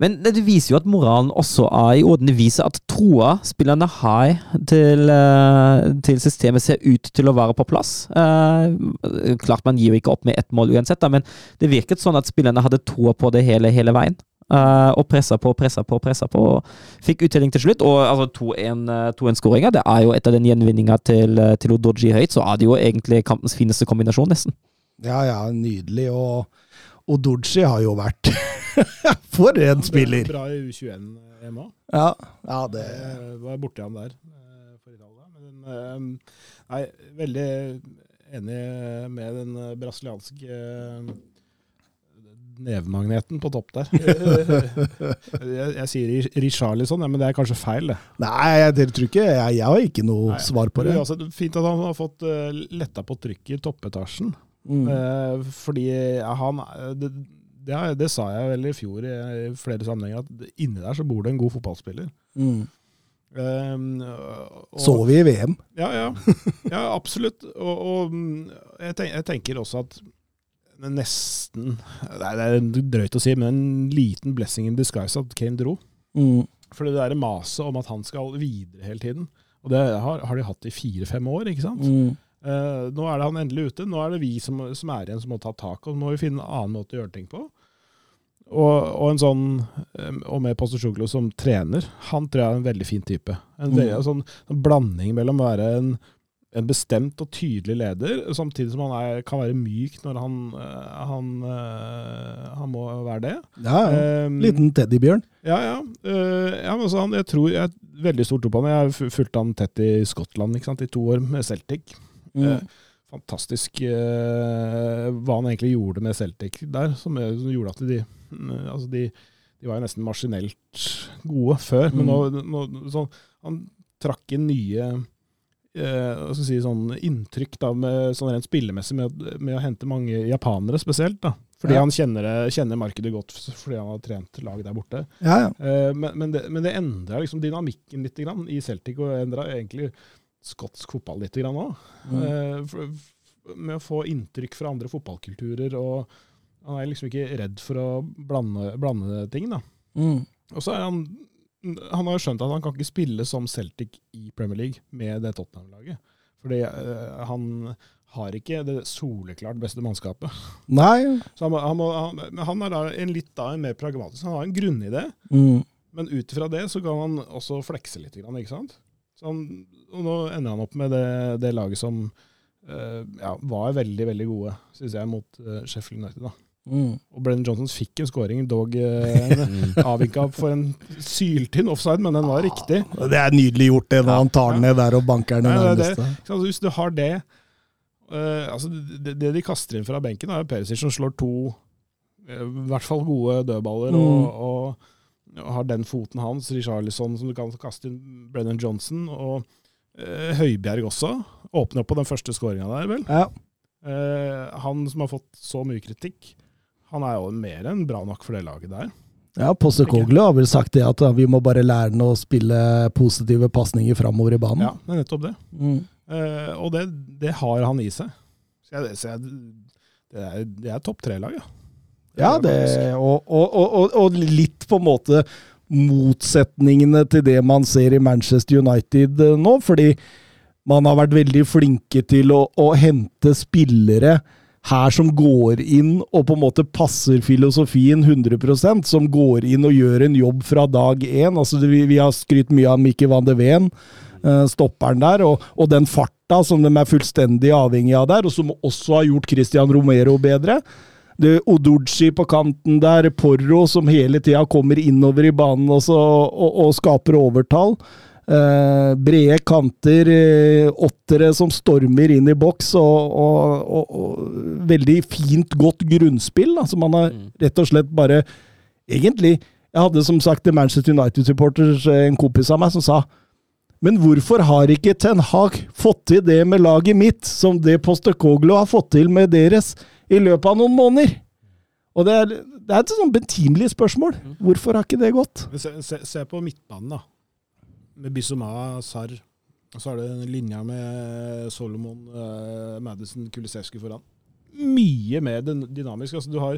Men det viser jo at moralen også er i orden. Det viser at troa spillerne har til, eh, til systemet, ser ut til å være på plass. Eh, klart man gir jo ikke opp med ett mål uansett, da, men det virket sånn at spillerne hadde troa på det hele, hele veien. Eh, og pressa på, pressa på, pressa på. og Fikk uttelling til slutt. Og altså 2-1-skåringa, det er jo etter den gjenvinninga til, eh, til Odoji høyt, så er det jo egentlig kampens fineste kombinasjon, nesten. Ja, ja, nydelig. Og Odoji har jo vært [laughs] For en spiller! Bra i U21-EM òg. Ja, ja det Var borti ham der eh, for Italia. Men eh, nei, veldig enig med den eh, brasilianske eh, nevemagneten på topp der. [laughs] jeg, jeg sier Richarlison, ja, men det er kanskje feil, det. Nei, jeg tror ikke jeg, jeg har ikke noe Nei. svar på Det det. altså fint at han har fått uh, letta på trykket i toppetasjen. Mm. Uh, fordi ja, han det, det, det sa jeg vel i fjor i, i flere sammenhenger, at inni der så bor det en god fotballspiller. Mm. Um, og- Så vi i VM. Ja, ja. ja absolutt. Og, og mm, jeg, tenk, jeg tenker også at nesten Nei, Det er drøyt å si, men en liten blessing in disguise at Kane dro. Mm. For det der maset om at han skal videre hele tiden, og det har, har de hatt i fire-fem år, ikke sant? Mm. Uh, nå er det han endelig ute. Nå er det vi som, som er igjen som må ta tak, og nå må vi finne en annen måte å gjøre ting på. Og, og en sånn, eh, og med Postosjoglo som trener, han tror jeg er en veldig fin type. En, veldig, Mm. sånn, en blanding mellom å være en, en bestemt og tydelig leder, samtidig som han er, kan være myk når han, eh, han, eh, han må være det. Ja, ja. Um, Liten teddybjørn. ja, ja. Uh, ja men altså, han, jeg tror jeg er veldig stor tro på han. Jeg har fulgt han tett i Skottland ikke sant? i to år med Celtic. Mm. Uh, fantastisk uh, hva han egentlig gjorde med Celtic der, som, som gjorde at de, mm, altså de De var jo nesten maskinelt gode før, men nå, nå sånn, Han trakk inn nye eh, skal si, sånn inntrykk da, med, sånn rent spillemessig med, med å hente mange japanere spesielt. da. Fordi Ja. han kjenner, kjenner markedet godt fordi han har trent lag der borte. Ja, ja. Eh, men, men, det, men det endra liksom dynamikken litt grann, i Celtic, og endra egentlig skotsk fotball litt òg. Mm. med å få inntrykk fra andre fotballkulturer. og Han er liksom ikke redd for å blande, blande ting. da. Mm. Og så er han Han har jo skjønt at han kan ikke spille som Celtic i Premier League med det Tottenham-laget. Fordi uh, han har ikke det soleklart beste mannskapet. Nei. Så han, han, må, han, han er da en litt da en mer pragmatisk Han har en grunnidé, Mm. men ut ifra det så kan han også flekse litt, grann, ikke sant? Og nå ender han opp med det, det laget som uh, ja, var veldig, veldig gode, syns jeg, mot uh, Sheffield United. da. Mm. Og Brennan Johnson fikk en scoring, dog eh, [laughs] avvinka for en syltynn offside, men den var riktig. Det er nydelig gjort, det, når han tar den ned der og banker den i det nærmeste. Ikke? Hvis du har det uh, altså det, det de kaster inn fra benken, er Perisic som slår to uh, i hvert fall gode dødballer, og, og, og har den foten hans. Richarlison som du kan kaste inn. Brennan Johnson. Og uh, Høibjerg også. Åpner opp på den første skåringa der, vel. Ja. Eh, han som har fått så mye kritikk, han er jo mer enn bra nok for det laget der. Ja, Postekoglu har vel sagt det at vi må bare lære ham å spille positive pasninger framover i banen. Ja, det er nettopp det. Mm. Uh, og det, det har han i seg. Så jeg, så jeg, det er, det er topp tre-lag, ja. Ja, det, og, og, og, og, og litt på en måte motsetningene til det man ser i Manchester United eh, nå, fordi man har vært veldig flinke til å, å hente spillere her som går inn og på en måte passer filosofien 100 som går inn og gjør en jobb fra dag én. Altså, vi, vi har skrytt mye av Mikke van de Ven, eh, stopperen der, og, og den farta som de er fullstendig avhengig av der, og som også har gjort Christian Romero bedre. Det Oduchi på kanten der, Porro som hele tida kommer innover i banen også, og, og skaper overtall. Eh, brede kanter, eh, åttere som stormer inn i boks, og, og, og, og veldig fint, godt grunnspill. Da, som man har rett og slett bare Egentlig Jeg hadde som sagt en Manchester United-supporter, en kompis av meg, som sa men hvorfor har ikke Ten Hag fått til det med laget mitt, som det Postekoglu har fått til med deres i løpet av noen måneder? Og det er, det er et sånn betimelig spørsmål. Hvorfor har ikke det gått? Se, se, se på midtbanen, da. Med Bissoma, Sarr. Og så er det en linje med Solomon, uh, Madison, Kulisevskij foran. Mye mer dyn- dynamisk. Altså, du har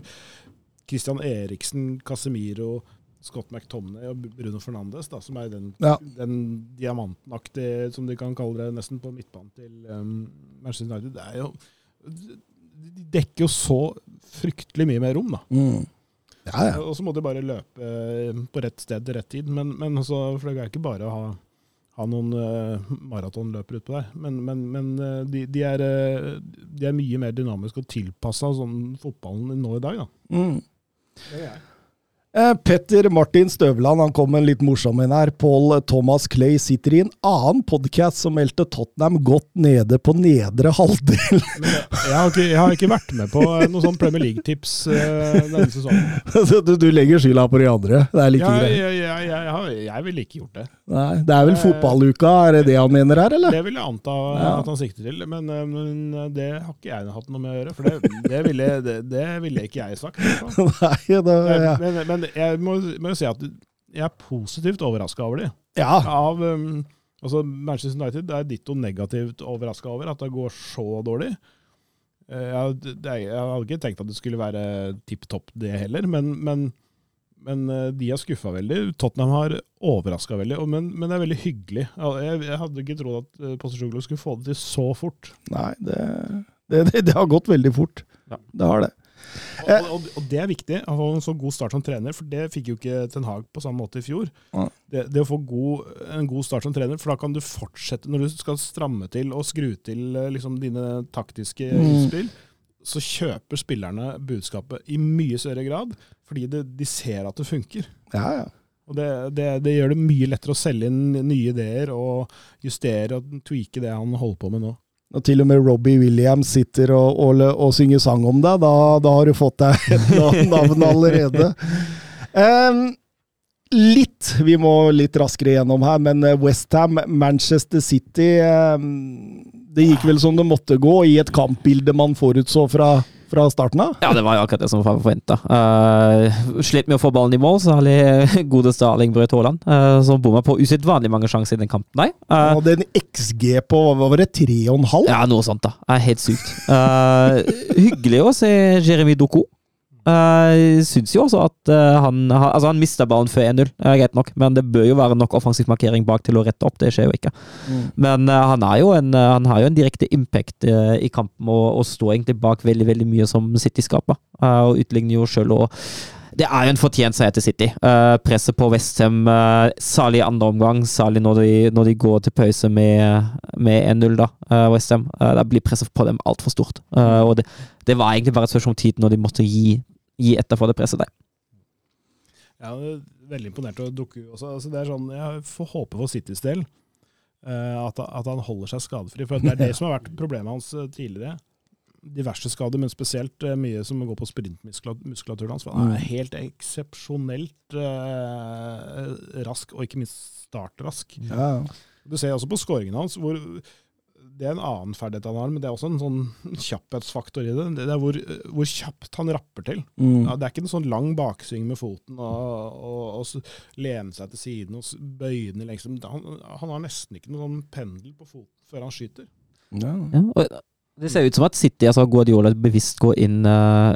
Christian Eriksen, Casemiro, Scott McTomney og Bruno Fernandes, da, som er den, Ja. den diamantenaktige, som de kan kalle det, nesten på midtbanen til um, Manchester United. Det er jo, de dekker jo så fryktelig mye mer rom, da. Mm. Ja, ja. Og så må de bare løpe eh, på rett sted til rett tid. Men, men også, for det er ikke bare å ha, ha noen uh, maratonløpere utpå der. Men, men, men eh, de, de, er, de er mye mer dynamiske og tilpassa sånn fotballen nå i dag, da. Mm. Det er jeg. Eh, Petter Martin Støvland han kom med en litt morsom en her. Paul Thomas Clay sitter i en annen podkast som meldte Tottenham godt nede på nedre halvdel. [laughs] Jeg, jeg, har ikke, jeg har ikke vært med på eh, noen sånn Premier League-tips denne sesongen. [laughs] Du, du legger skylda på de andre. Det er like greit. jeg, ja, jeg, ville ikke gjort det. Nei, det er vel fotballuka, er det det han mener her, eller? Det vil jeg anta Ja. at han sikter til, men, eh, men det har ikke jeg hatt noe med å gjøre. For det, det, ville, det, det ville ikke jeg sagt. [laughs] Nei, det, ja. Men, men jeg må, må jo si at jeg er positivt overraska over de. ja. Av, um, altså Manchester United er ditto negativt overraska over at det går så dårlig. Eh, Jeg, det, jeg hadde ikke tenkt at det skulle være tipp topp, det heller, men, men, men eh, de har skuffa veldig. Tottenham har overraska veldig, og- men, men det er veldig hyggelig. Jeg, jeg hadde ikke trodd at eh, skulle få det til så fort. Nei, det, det, det, det har gått veldig fort. Ja. Det har det. Og, og, og det er viktig å få en så god start som trener, for det fikk jo ikke Ten Hag på samme måte i fjor. Det, det å få god, en god start som trener, for da kan du fortsette når du skal stramme til og skru til eh, liksom, dine taktiske Mm. utspill. Så kjøper spillerne budskapet i mye større grad, fordi det, de ser at det funker. Ja, ja. Og det, det, det gjør det mye lettere å selge inn nye ideer og justere og tweake det han holder på med nå. Når til og med Robbie Williams sitter og, og, og synger sang om deg, da, da har du fått deg et navn- allerede. Um, litt, vi må litt raskere gjennom her, men Westham, Manchester City um, Det gikk vel som det måtte gå i et kampbilde man forutså fra, fra starten av? Ja, det var jo akkurat det som var forventa. Uh, slet med å få ballen i mål, særlig godeste Erling Braut Haaland, uh, som bomma på usedvanlig mange sjanser i den kampen. Nei. Uh, hadde en XG på hva var det, tre og en halv? ja, noe sånt, da. Er helt sykt. Uh, hyggelig å se Jeremy Doku. Uh, syns jo også at uh, han Altså, han mista ballen før 1-0, uh, greit nok, men det bør jo være nok offensiv markering bak til å rette opp. Det skjer jo ikke. Mm. Men uh, han, er jo en, han har jo en direkte impact i kampen og, og står egentlig bak veldig veldig mye som City skaper. Og utligner jo sjøl og det er jo en fortjent seier til City. Uh, presset på Westham, uh, særlig i andre omgang, særlig når de, når de går til pause med, med 1-0, da, uh, Westham. Uh, da blir presset på dem altfor stort. Uh, og det, det var egentlig bare et spørsmål om tid når de måtte gi, gi etter for det presset der. Ja, veldig imponert å dukke også. Altså, det er sånn, jeg får håpe for Citys del eh, at, at han holder seg skadefri. For det er det som har vært problemet hans eh, tidligere. Diverse skader, men spesielt eh, mye som går på sprintmuskulaturen hans. Han er helt eksepsjonelt eh, rask, og ikke minst startrask. Ja. Du ser også på skåringen hans, hvor det er en annen ferdighet han har, men det er også en sånn kjapphetsfaktor i det. Det er hvor, hvor kjapt han rapper til. Mm. Ja, det er ikke en sånn lang baksving med foten og, og, og lene seg til siden og bøye den lengst. Han, han har nesten ikke noen sånn pendel på foten før han skyter. Ja. Ja, og det ser ut som at City, altså Guardiola, bevisst går inn uh,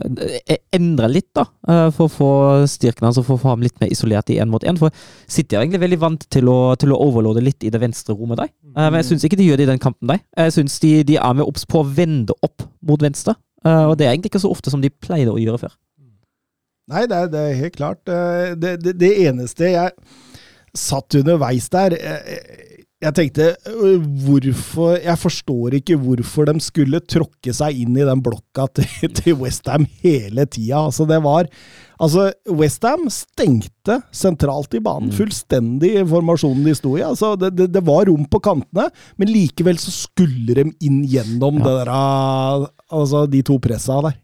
Endrer litt, da, Uh, for å få styrken hans og for å få ham litt mer isolert i én mot én. For City er egentlig veldig vant til å, til å overlåde litt i det venstre rommet der. Uh, men jeg syns ikke de gjør det i den kampen der. Jeg syns de, de er med obs på å vende opp mot venstre. Og det er egentlig ikke så ofte som de pleide å gjøre før. Nei, det er, det er helt klart. Det, det, det eneste jeg satt underveis der Jeg tenkte hvorfor Jeg forstår ikke hvorfor de skulle tråkke seg inn i den blokka [laughs] til, til Westham hele tida. Altså, det var Altså, Westham stengte sentralt i banen. Fullstendig i formasjonen de sto i. Altså, det, det, det var rom på kantene, men likevel så skulle de inn gjennom det der, ah, altså, de to pressa der.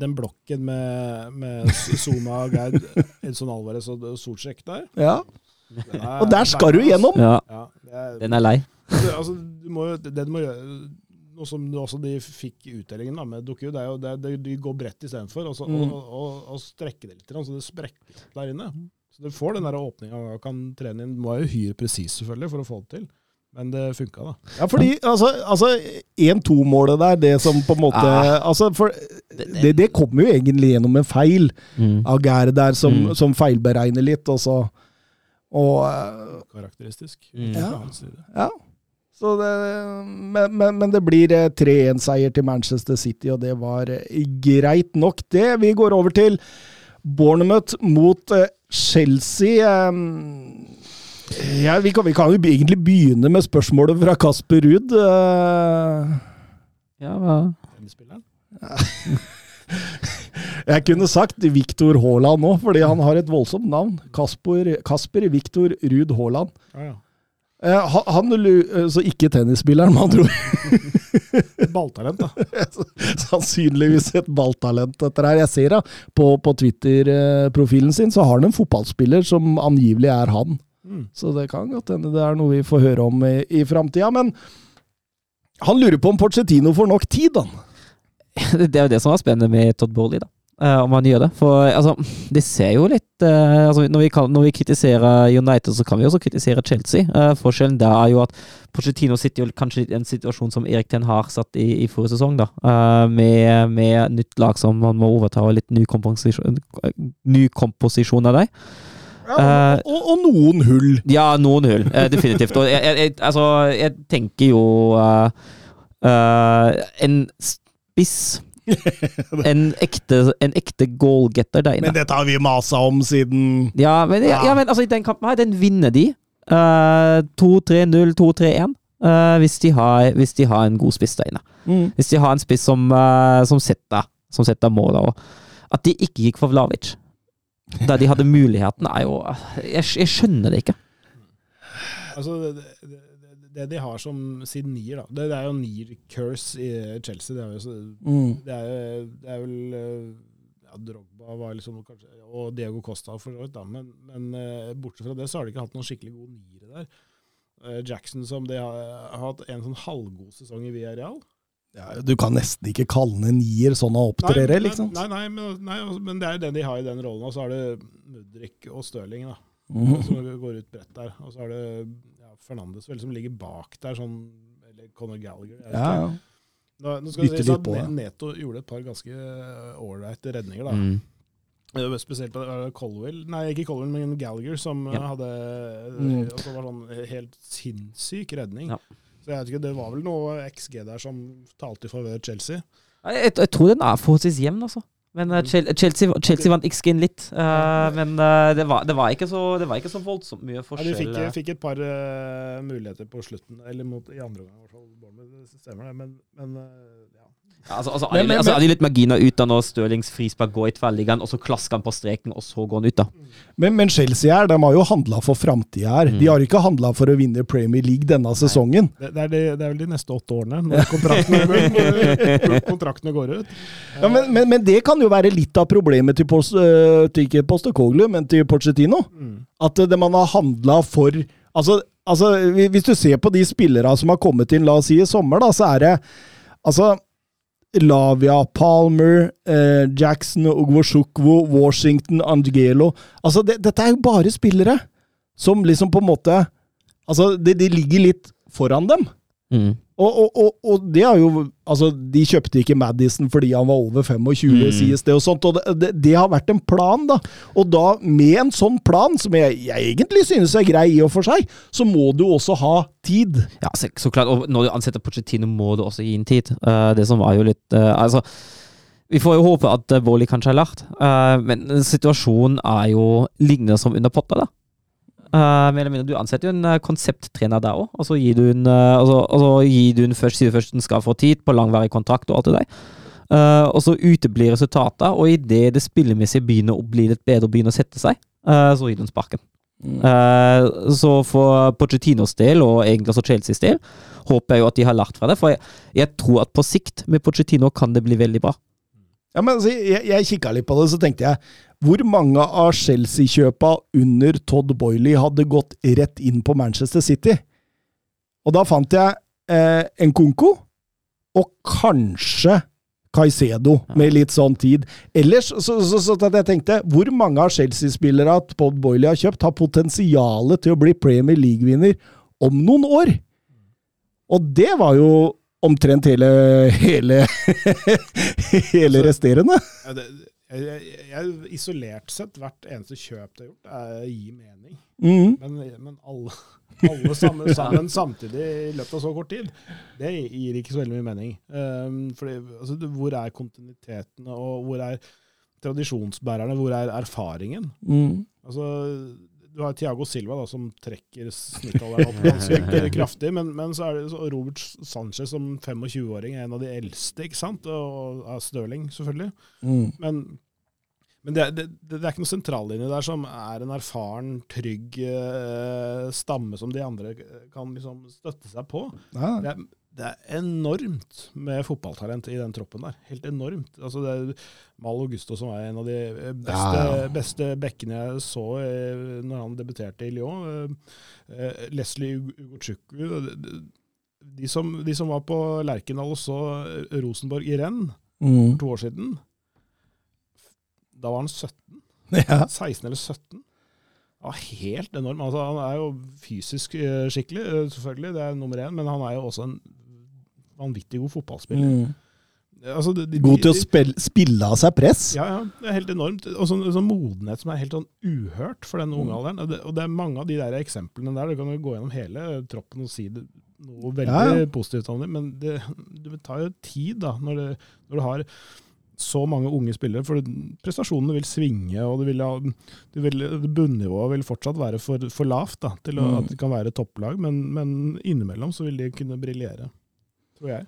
Den blokken med, med Zuma, Gerd, [laughs] Edson Alvarez og Solsjek der Ja. Er- Og der skal du gjennom! Ja, Ja, er, den er lei. Altså, du må, jo- det du må gjøre Noe som også de fikk utdelingen da, med Doku, det er jo det, det, de går bredt istedenfor, og, så- Mm. og, og, og strekke det litt, så det sprekker der inne. Så du får den åpninga og kan trene inn. Du må være uhyre presis selvfølgelig for å få det til. Men det funka, da. Ja, fordi altså, altså 1-2-målet der, det som på en måte Ah. altså, for, det, det kommer jo egentlig gjennom en feil Mm. av Gære der, som, Mm. som feilberegner litt, og så Og eh, Karakteristisk. Mm. Ja. Ja. Så det, men, men, men det blir eh, 3-1-seier til Manchester City, og det var eh, greit nok, det. Vi går over til Bournemouth mot eh, Chelsea. Eh, Ja, vi, kan, vi kan jo egentlig begynne med spørsmålet fra Kasper Ruud. Eh, Ja, hva? Tennisspilleren. [laughs] [laughs] Jeg kunne sagt Viktor Haaland nå, fordi han har et voldsomt navn. Kasper, Kasper Viktor Ruud Haaland. Ja, ja. Eh, han, eh, så ikke tennisspilleren, med andre ord. [laughs] Balltalent, da. [laughs] Sannsynligvis et balltalent, dette her. Jeg ser da, på, på Twitter-profilen sin, så har han en fotballspiller som angivelig er han. Mm. Så det kan godt hende det er noe vi får høre om i, i framtida. Men han lurer på om Porcetino får nok tid, han. [laughs] Det er jo det som er spennende med Todd Bowley, da. Eh, om han gjør det. For altså, det ser jo litt uh, altså, når, vi kan, når vi kritiserer United, så kan vi også kritisere Chelsea. Uh, forskjellen der er jo at Pochettino sitter jo kanskje i en situasjon som Erik Ten har satt i, i forrige sesong, da. Uh, med, med nytt lag som man må overta, og litt ny komposisjon, ny komposisjon av deg. Ja, og, og noen hull. Ja, noen hull. eh, definitivt. Og jeg, jeg, altså, jeg tenker jo eh, eh, En spiss [laughs] en ekte, en ekte goalgetter der inne. Men dette har vi masa om siden Ja, men, ja, ja, men altså, i den kampen her, den vinner de. Uh, 2-3-0, 2-3-1. Uh, hvis, de har- hvis de har en god spiss der inne. mm. Hvis de har en spiss som, uh, som setter, som setter målet. At de ikke gikk for Vlavic, da de hadde [laughs] muligheten, er jo Jeg, jeg skjønner det ikke. Altså, det, det, det de har som sin nier, da Det, det er jo nier-curse i Chelsea. Det er jo så, Mm. det er, det er vel eh, ja, Drogba var liksom kanskje, og Diego Costa for så vidt, da. Men, men eh, bortsett fra det så har de ikke hatt noen skikkelig gode niere der. Eh, Jackson som de har, har hatt en sånn halvgod sesong i Villarreal. Ja, du kan nesten ikke kalle han en nier sånn han opptrer, liksom. Nei, nei, men, nei, altså, men det er jo den de har i den rollen. Og så har det Mudrik og Stirling, da. Mhm. Som går ut bredt der. Og så har ja, Fernandes vel som ligger bak der, sånn Eller Conor Gallagher. Ja, ja. Nå, nå skal Bytte litt at på, ja. Neto gjorde et par ganske ålreite redninger, da. Mm. Eh, Spesielt på eh, Colwell, nei ikke Colwell, men Gallagher, som eh, Ja. hadde Mm. og var sånn helt sinnssyk redning. Ja. Så jeg vet ikke, Det var vel noe XG der som talte i favør Chelsea. Jeg, jeg, jeg tror den er forholdsvis jevn, altså. Men eh, Chelsea, Chelsea vant ikke skin litt. eh, men eh, det, var, det, var ikke så, det var ikke så voldsomt mye Ja, de forskjell. fikk, fikk et par muligheter på slutten, eller mot, i andre omgang i hvert fall. Stemmer det, men, men altså, altså, Men- men- altså, er de litt marginer ut da når Stirlings frispark går i tverrliggeren, og så klasker han på streken, og så går han ut, da. Men, men Chelsea her, de har jo handla for framtida her. Mm. De har ikke handla for å vinne Premier League denne sesongen. Det, det, er de, det er vel de neste åtte årene, når kontraktene, [laughs] når kontraktene går ut. Ja, men, men, men det kan jo være litt av problemet til, Post, øh, til ikke Postekoglu, men til Pochettino. Mm. At øh, det man har handla for altså, altså, Hvis du ser på de spillerne som har kommet inn, la oss si i sommer, da, så er det altså Lavia, Palmer, eh, Jackson, Ogwoshukwo, Washington, Angelo Altså, det, dette er jo bare spillere som liksom på en måte Altså, det, de ligger litt foran dem. Mm. Og, og, og, og det er jo Altså, de kjøpte ikke Madison fordi han var over 25, Mm. sies det, og sånt. Og det, det, det har vært en plan, da. Og da, med en sånn plan, som jeg, jeg egentlig synes er grei i og for seg, så må du også ha tid. Ja, så, så klart. Og når du ansetter Pochettino, må du også gi inn tid. Uh, det som var jo litt uh, Altså, vi får jo håpe at Wally kanskje har lært, Eh, men situasjonen er jo lignende som under Potter, da. Mindre, Du ansetter jo en uh, konsepttrener der òg, og så gir du en, eh, altså, og så gir du en først, sier først den skal få tid på langvarig kontrakt og alt det der. Uh, og så uteblir resultatet, og idet det spillemessige begynner å bli litt bedre og begynner å sette seg, så gir du en sparken. Eh, så for Pochettinos del, og egentlig også Chelseas del, håper jeg jo at de har lært fra det. For jeg, jeg tror at på sikt med Pochettino kan det bli veldig bra. Ja, men altså, Jeg, jeg kikka litt på det, så tenkte jeg hvor mange av Chelsea-kjøpa under Todd Boiley hadde gått rett inn på Manchester City? Og da fant jeg eh, Nkunku og kanskje Caicedo, med litt sånn tid. Ellers så, så, så at jeg tenkte, hvor mange av Chelsea-spillere at Todd Boiley har kjøpt, har potensialet til å bli Premier League-vinner om noen år? Og det var jo omtrent hele, hele, [laughs] hele resterende. Ja, det, jeg, jeg, isolert sett, hvert eneste kjøp det er gjort, er, gir mening. Mm. Men, men alle, alle sammen, [laughs] sammen samtidig i løpet av så kort tid, det gir ikke så veldig mye mening. Um, fordi, altså, hvor er kontinuiteten, og hvor er tradisjonsbærerne, hvor er erfaringen? Mm. Altså, du har Thiago Silva da, som trekker snittalderen opp ganske kraftig, men, men så er det så Robert Sanchez som 25-åring er en av de eldste, ikke sant? Og, er Stirling, selvfølgelig. Mm. Men, men det, det, det er ikke noen sentrallinje der som er en erfaren, trygg eh, stamme som de andre kan liksom støtte seg på. Ja. Det er, det er enormt med fotballtalent i den troppen der. Helt enormt. Altså det er Mal Augusto som er en av de beste, Ja, ja. beste bekkene jeg så eh, når han debuterte i Lyon. Eh, eh, Leslie Ugochukwu. De, som, de som var på Lerkendal og så Rosenborg i renn Mm. for to år siden, da var han 17. [laughs] Ja. 16 eller 17. Ja, helt enorm. Altså, han er jo fysisk eh, skikkelig, eh, selvfølgelig, det er nummer én, men han er jo også en vanvittig god fotballspiller. Mm. Altså, de, de, God til å spille, spille av seg press. Ja, ja, det er helt enormt. Og sånn, sånn modenhet som er helt sånn uhørt for den Mm. unge alderen. Og det, og det er mange av de der eksemplene der. Du kan jo gå gjennom hele troppen og si det, noe veldig Ja, ja. positivt om det, men det, det tar jo tid da, når, det, når du har så mange unge spillere, for prestasjonene vil svinge, og det, vil, det, vil, bunnivået vil fortsatt være for, for lavt da, til å, Mm. at det kan være topplag, men, men innimellom så vil de kunne briljere, tror jeg.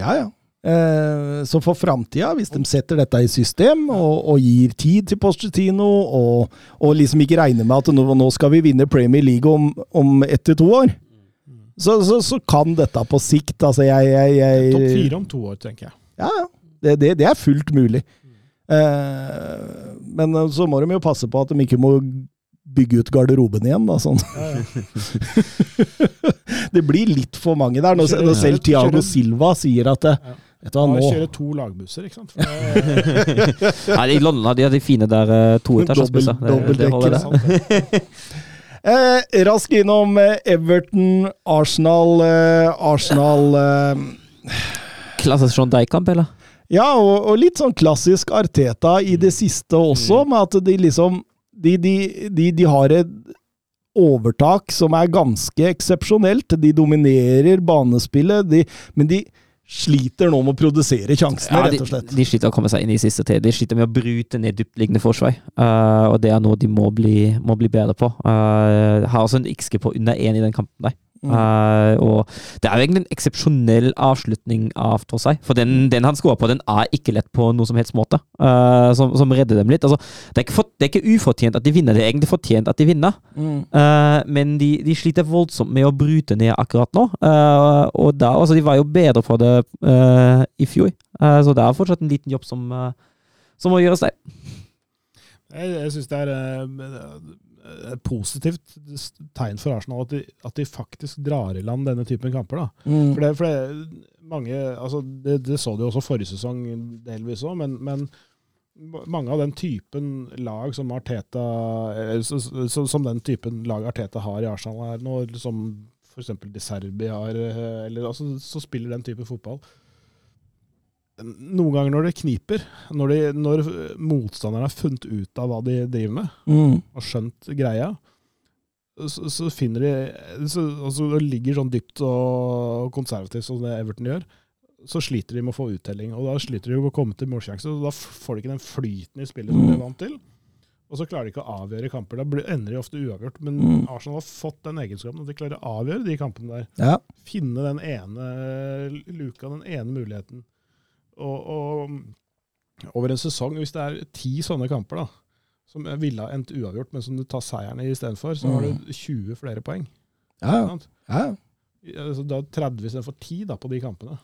Ja, ja. Eh, så for framtida, hvis de setter dette i system og, og gir tid til Pochettino, og, og liksom ikke regner med at nå, nå skal vi vinne Premier League om, om ett til to år, så, så, så kan dette på sikt Altså, jeg, jeg, jeg Topp fire om to år, tenker jeg. Ja, ja. Det, det, det er fullt mulig. Eh, men eh, så må de jo passe på at de ikke må bygge ut garderoben igjen, da. Sånn. Ja, ja. [laughs] Det blir litt for mange der. Når, kjører, når selv Thiago Silva sier at det, Ja. Vet du hva, nå kjører to lagbusser, ikke sant? [laughs] [laughs] Nei, I London har de de fine der uh, toetasjersbusser. Dobbel- Det, det holder, dobbeltdekker, det. eh, Raskt innom eh, Everton, Arsenal eh, Arsenal eh, Klassisk John Dijk-kamp, eller? Ja, og, og litt sånn klassisk Arteta i det siste også, med at de liksom De, de, de, de har et overtak som er ganske eksepsjonelt. De dominerer banespillet, de, men de sliter nå med å produsere sjansene, Ja, rett og slett. de sliter å komme seg inn i siste tid. De sliter med å bryte ned dyptliggende forsvar, uh, og det er noe de må bli, må bli bedre på. Uh, har også en XG på under én i den kampen der. Mm. Uh, og det er jo egentlig en eksepsjonell avslutning av Tosai. For den, den han skårer på, den er ikke lett på noe som helst måte. uh, som, som redder dem litt. Altså, det, er ikke for, det er ikke ufortjent at de vinner, det er egentlig fortjent at de vinner. Mm. Uh, men de, de sliter voldsomt med å bryte ned akkurat nå. Eh, og da, altså, de var jo bedre for det i fjor, så det er fortsatt en liten jobb som, som må gjøres der. Jeg, jeg syns det er et positivt tegn for Arsenal at de, at de faktisk drar i land denne typen kamper. da. Mm. For det, for det, mange, altså det, det så de også forrige sesong delvis òg, men, men mange av den typen lag som Arteta eh, Som den typen lag Arteta har i Arsenal her nå, som f.eks. De Serbi har, eh, eller altså, så spiller den type fotball. Noen ganger når det kniper, når, de, når motstanderne har funnet ut av hva de driver med, Mm. og skjønt greia, så, så finner de så, altså, og ligger sånn dypt og konservativt som det Everton gjør, så sliter de med å få uttelling. Og da sliter de med å komme til målsjanse, og da får de ikke den flyten i spillet som de er vant til. Og så klarer de ikke å avgjøre kamper. Da ender de ofte uavgjort. Men Mm. Arsenal har fått den egenskapen at de klarer å avgjøre de kampene der. Ja. Finne den ene luka, den ene muligheten. Og, og over en sesong, hvis det er ti sånne kamper da, som ville ha endt uavgjort, men som du tar seieren i istedenfor, så har du 20 flere poeng. Ja, ja. ja. Altså, da 30 istedenfor 10 da, på de kampene.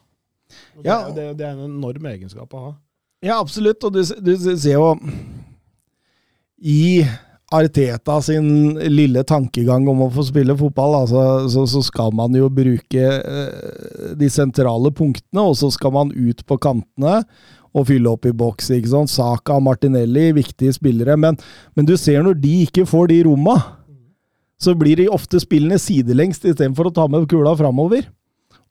Og Ja. det, det, det er en enorm egenskap å ha. Ja, absolutt. Og du, du ser jo I Arteta sin lille tankegang om å få spille fotball, altså, så, så skal man jo bruke eh, de sentrale punktene, og så skal man ut på kantene og fylle opp i boks. ikke sant? Saka Martinelli, viktige spillere. Men, men du ser når de ikke får de romma, så blir de ofte spillende sidelengs istedenfor å ta med kula framover.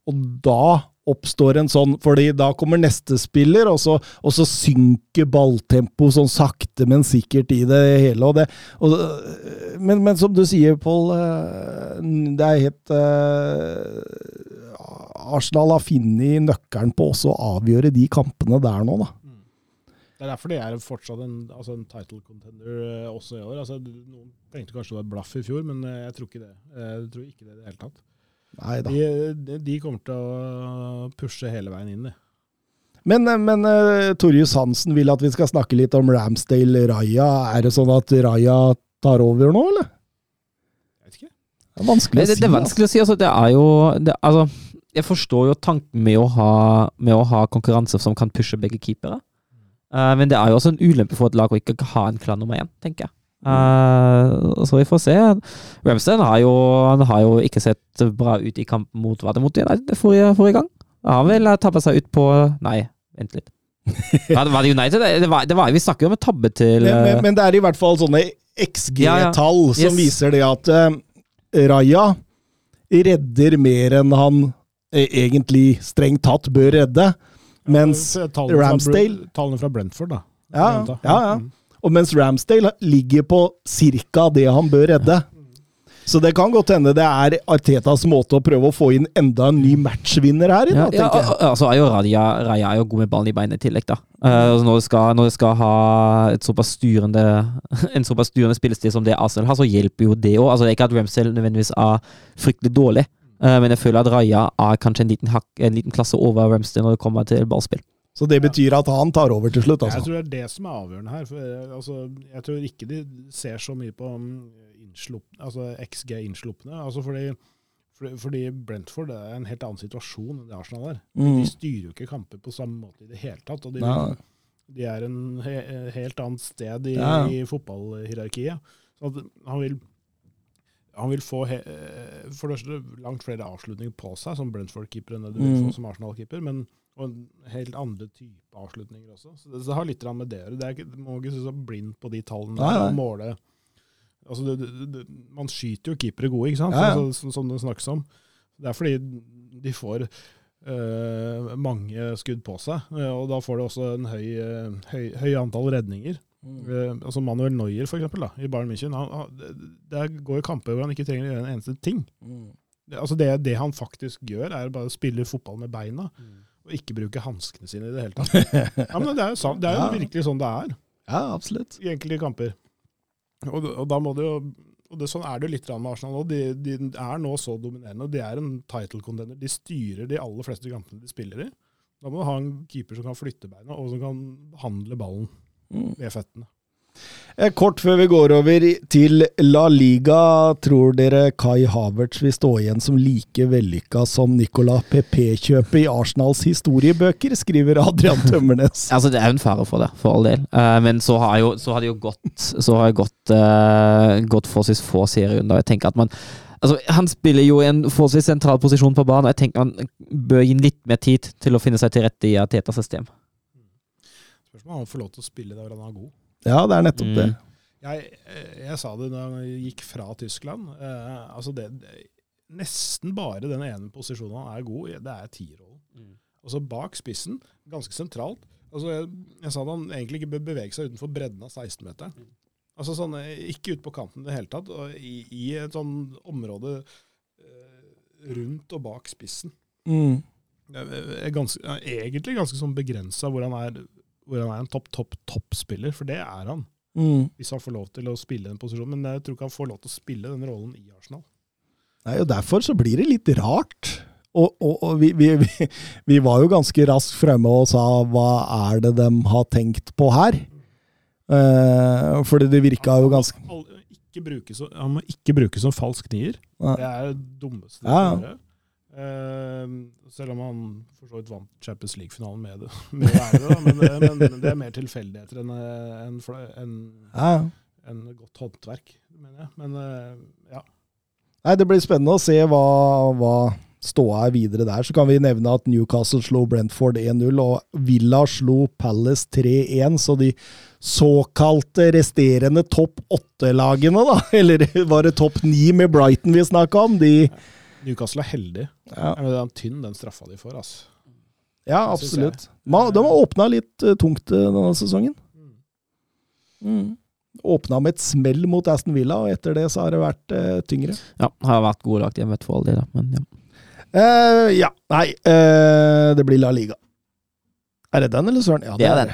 Og da oppstår en sånn, fordi da kommer neste spiller, og så, og så synker balltempo sånn sakte, men sikkert i det hele. Og det, og, men, men, som du sier, Pål, eh, det er helt uh, Arsenal har funnet nøkkelen på også å avgjøre de kampene der nå, da. Det er derfor de er fortsatt en, altså en title contender også i år. Altså, noen tenkte kanskje det var et blaff i fjor, men jeg tror ikke det. Jeg tror ikke det i det hele tatt. De, de, de, kommer til å pushe hele veien inn, de. Men, men uh, Torjus Hansen vil at vi skal snakke litt om Ramsdale Raja. Er det sånn at Raja tar over nå, eller? Jeg vet ikke. Det er vanskelig å si. Det er vanskelig å si. Altså, det er jo det, altså, Jeg forstår jo tanken med å, ha, med å ha konkurranse som kan pushe begge keepere. Uh, men det er jo også en ulempe for et lag å ikke ha en klar nummer én, tenker jeg. Uh, så vi får se. Ramstein har har jo ikke sett bra ut i kampen mot det United forrige, forrige gang? Han vil tabbe seg ut på Nei, vent litt. Var det, var det United? Det var, det var, vi snakker jo om en tabbe til men, men, men, det er i hvert fall sånne XG-tall ja, ja. som yes. viser det at uh, Raja redder mer enn han egentlig strengt tatt bør redde. Mens tallene Ramsdale fra, Tallene fra Brentford, da. Ja, ja, ja. Og mens Ramsdale ligger på ca. det han bør redde. Så det kan godt hende det er Artetas måte å prøve å få inn enda en ny matchvinner her. Da, ja, ja, altså er jo Raja, Raja er jo god med ballen i beinet i tillegg, da. Uh, når, du skal, når du skal ha såpass styrende, [laughs] en såpass styrende spillestil som det Arsenal har, så hjelper jo det òg. Altså, det er ikke at Ramsdale nødvendigvis er fryktelig dårlig, uh, men jeg føler at Raja er kanskje en liten, hak, en liten klasse over Ramsdale når det kommer til ballspill. Så det betyr at han tar over til slutt, altså? Jeg tror det er det som er avgjørende her. For, altså, jeg tror ikke de ser så mye på altså XG-innslupne. Altså fordi, fordi, Brentford er en helt annen situasjon enn det Arsenal er. Mm. De styrer jo ikke kamper på samme måte i det hele tatt. og de, de er en he, helt annet sted i, ja. i fotballhierarkiet. Så han vil, han vil få he, for det langt flere avslutninger på seg som Brentford-keeper enn det du vil få mm. som Arsenal-keeper. men og en helt andre type avslutninger også. Så det, så det har litt med det å gjøre. Du må ikke se så blind på de tallene. Nei, nei. måle altså det, det, Man skyter jo keepere gode, ikke sant? Ja, ja. Altså, som det snakkes om. Det er fordi de får uh, mange skudd på seg, uh, og da får de også en høy, uh, høy, høy antall redninger. Mm. altså Manuel Neuer, for eksempel, da, i Bayern München. Han, han, det går kamper hvor han ikke trenger å gjøre en eneste ting. Mm. Det, altså det, det, han faktisk gjør, er bare å spille fotball med beina. Mm og ikke bruke hanskene sine i det hele tatt. [laughs] Ja, men Det er jo, sant, det er jo ja. virkelig sånn det er. Ja, absolutt. I enkelte kamper. Og, og, da må det jo og det, Sånn er det jo litt med Arsenal nå. De, de, er nå så dominerende. og De er en title contender. De styrer de aller fleste kampene de spiller i. Da må du ha en keeper som kan flytte beina, og som kan behandle ballen mm. med føttene. Eh, kort før vi går over til La Liga, tror dere Kai Havertz vil stå igjen som like vellykka som Nicolas PP-kjøpet i Arsenals historiebøker, skriver Adrian Tømmernes. [laughs] altså, det er jo en fare for det, for all del. Uh, men så har, jo, så har det jo gått, så har det gått, uh, gått forholdsvis få serierunder. Jeg tenker at man Altså, han spiller jo en forholdsvis sentral posisjon på banen, og jeg tenker han bør gi litt mer tid til å finne seg til rette i Atetas system. Spørsmålet om han får lov til å spille der han er god. Ja, det er nettopp mm. det. Jeg, eh, jeg, sa det da jeg gikk fra Tyskland. Eh, altså det, det, nesten bare den ene posisjonen han er god i, det er tierrollen. Mm. Altså bak spissen, ganske sentralt. Altså jeg, jeg, sa at han egentlig ikke bør bevege seg utenfor bredden av 16-meteren. Mm. Altså sånn, eh, Ikke ut på kanten i det hele tatt. og I, i et sånn område eh, rundt og bak spissen. Mm. Er ganske, er egentlig ganske sånn begrensa hvor han er hvor han er en topp, topp, toppspiller, for det er han. Mm. Hvis han får lov til å spille den posisjonen. Men jeg tror ikke han får lov til å spille den rollen i Arsenal. Nei, og Derfor så blir det litt rart. Og, og, og vi, vi, vi, vi, var jo ganske raskt fremme og sa hva er det de har tenkt på her? Uh, fordi det virka jo ganske Han må ikke bruke som falsk nier. Det er det dummeste. Uh, selv om han for så vidt vant Champions League-finalen med det. [laughs] Med det da. Men, men, det er mer tilfeldigheter enn en, en, ja. en godt håndverk, mener jeg. Men uh, ja. Nei, Det blir spennende å se hva, hva ståa er videre der. Så kan vi nevne at Newcastle slo Brentford 1-0, og Villa slo Palace 3-1. Så de såkalte resterende topp åtte-lagene, da, [laughs] eller var det topp ni med Brighton vi snakka om, de Newcastle er heldig. Ja, Men Den tynn, den straffa de får, altså. ja Det absolutt. Man, de har åpna litt eh, tungt eh, denne sesongen. Mm. Åpna med et smell mot Aston Villa, og etter det så har det vært uh, tyngre. Ja, har vært gode lag hjemme for all del, da, men ja. Uh, ja, nei uh, Det blir La Liga. Er det den, eller søren? Ja, Det er den.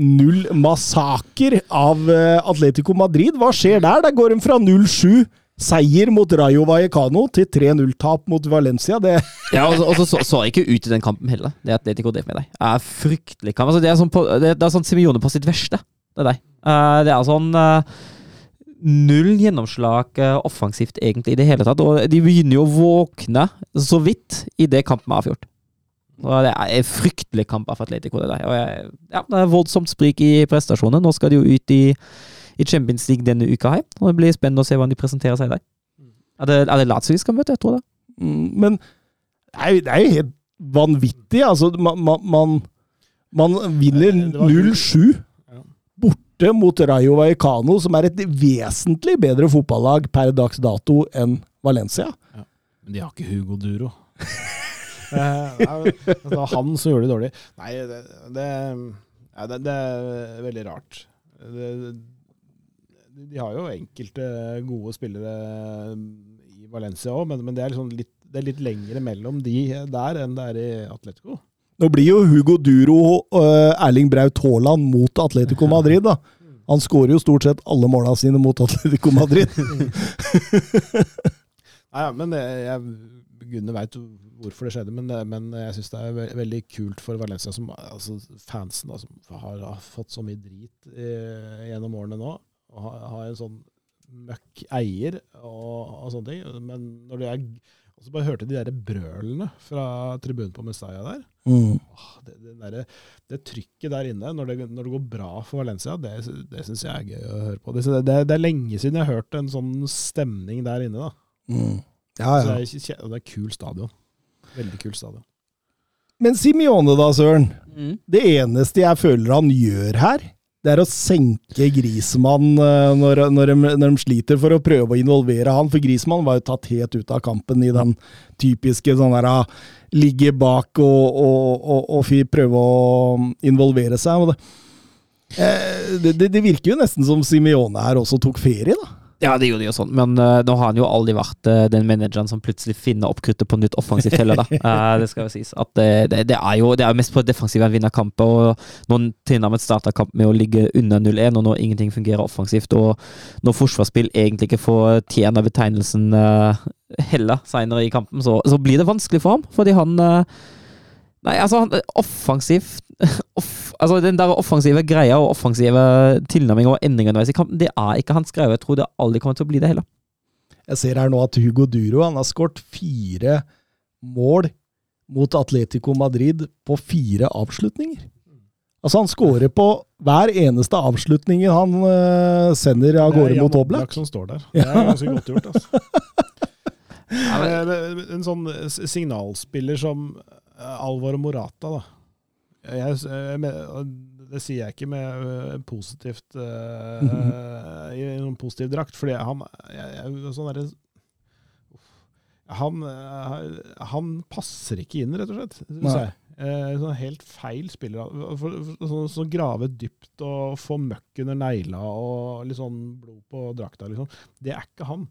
0-massaker av eh, Atletico Madrid. Hva skjer der? Der går de fra 0-7 seier mot Rayo Vallecano til 3-0-tap mot Valencia. Det [laughs] ja, og, så, og så, så, jeg ikke ut i den kampen heller. Det Atletico drev med deg, er fryktelig kamp. Altså, det, er sånn på, sånn Simione på sitt verste. Det er deg. Eh, det er sånn eh, Null gjennomslag offensivt, egentlig, i det hele tatt. Og de begynner jo å våkne så vidt i det kampen er avgjort. Og det er en fryktelig kamp for Atletico. Det, der. Og jeg, ja, det er voldsomt sprik i prestasjonen. Nå skal de jo ut i, i Champions League denne uka her. Og det blir spennende å se hvordan de presenterer seg der. Er det, er det Lazio de skal møte? Jeg tror det. mm, men det er, jo- det er jo helt vanvittig. Altså, man, man, man, man vinner Det- det var- 0-7 borte mot Rayo Vallecano, som er et vesentlig bedre fotballag per dags dato enn Valencia. Men de har ikke Hugo Duro. [laughs] [laughs] Eh, nei, det var han som gjorde det dårlig. Nei, det, det, ja, det, det er veldig rart. Det, de har jo enkelte gode spillere i Valencia òg, men, men det, er liksom litt, det er litt lengre mellom de der enn det er i Atletico. Nå blir jo Hugo Duro uh, Erling Braut Haaland mot Atletico Madrid, da. Han skårer jo stort sett alle måla sine mot Atletico Madrid. [laughs] Nei, ja, men det, jeg, Gunne veit hvorfor det skjedde, men, men jeg syns det er ve veldig kult for Valencia, som, altså fansen, da, som har, har fått så mye drit eh, gjennom årene nå. Og har, har en sånn møkk eier og, og sånne ting. Men når de er Og så bare hørte de der brølene fra tribunen på Mestalla der. Mm. Åh, det, det, der, det trykket der inne når det, når det går bra for Valencia, det, det syns jeg er gøy å høre på. Det, det, det er lenge siden jeg har hørt en sånn stemning der inne. da. Mm. Ja, ja. det, er, det er kul stadion. Veldig kul stadion. Men Simione, da, Søren. Det eneste jeg føler han gjør her, det er å senke Grismann eh, når, når, de, når de sliter for å prøve å involvere han. For Grismann var jo tatt helt ut av kampen i den typiske sånn der ah, ligge bak og, og, og, og prøve å involvere seg. Eh, det, det, det virker jo nesten som Simione her også tok ferie, da. Ja, det gjorde de jo sånn, men uh, nå har han jo aldri vært uh, den manageren som plutselig finner opp kruttet på nytt offensivt heller, da. Uh, [laughs] det skal jo sies. At det, det, er jo det er mest på defensiven han vinner kamper, og når tilnærmet starter kamp med å ligge under 0-1, og når ingenting fungerer offensivt, og når forsvarsspill egentlig ikke får tjene betegnelsen heller seinere i kampen, så, så blir det vanskelig for ham, fordi han Nei, altså, han, offensivt [laughs] off, altså Den der offensive greia og offensive tilnærming og endringer underveis i kampen, det er ikke hans greie. Jeg tror det aldri kommer til å bli det heller. Jeg ser her nå at Hugo Duro han har skåret fire mål mot Atletico Madrid på fire avslutninger. Altså Han skårer på hver eneste avslutning han uh, sender av gårde mot Oblak. Som står der. [laughs] Det er ganske godt gjort. Altså. Eh, En sånn signalspiller som Alvor Alvaro Morata, da. Jeg, jeg, det sier jeg ikke med eh, positivt eh, Mhm. i noen positiv drakt, fordi han jeg, sånn derre- han, eh, han passer ikke inn, rett og slett. Synes jeg. Eh, sånn helt feil spiller. Sånn, sånn grave dypt og få møkk under negla og litt sånn blod på drakta, liksom. Det er ikke han.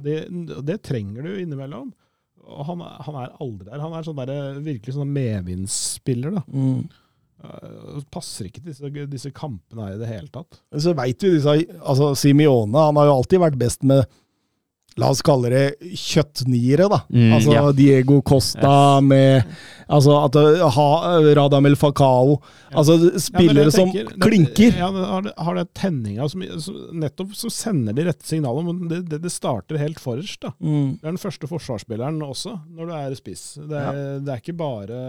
Det, det trenger du innimellom. Og han, han er aldri der. Han er sånn der, virkelig sånn medvindsspiller. da. Mm. Eh, passer ikke disse, disse kampene her i det hele tatt. Så veit vi disse altså Simione han har jo alltid vært best med La oss kalle det kjøttniere, da. Mm, altså ja. Diego Costa med Altså at uh, ha, Radamel Fakao Altså Ja, spillere ja, som tenker, det- klinker. Ja, det har, det- har det tenninga som, som nettopp som sender de rette signalene. Men det, det, det starter helt forrest. da. Mm. Du er den første forsvarsspilleren også, når du er spiss. Det det er ikke bare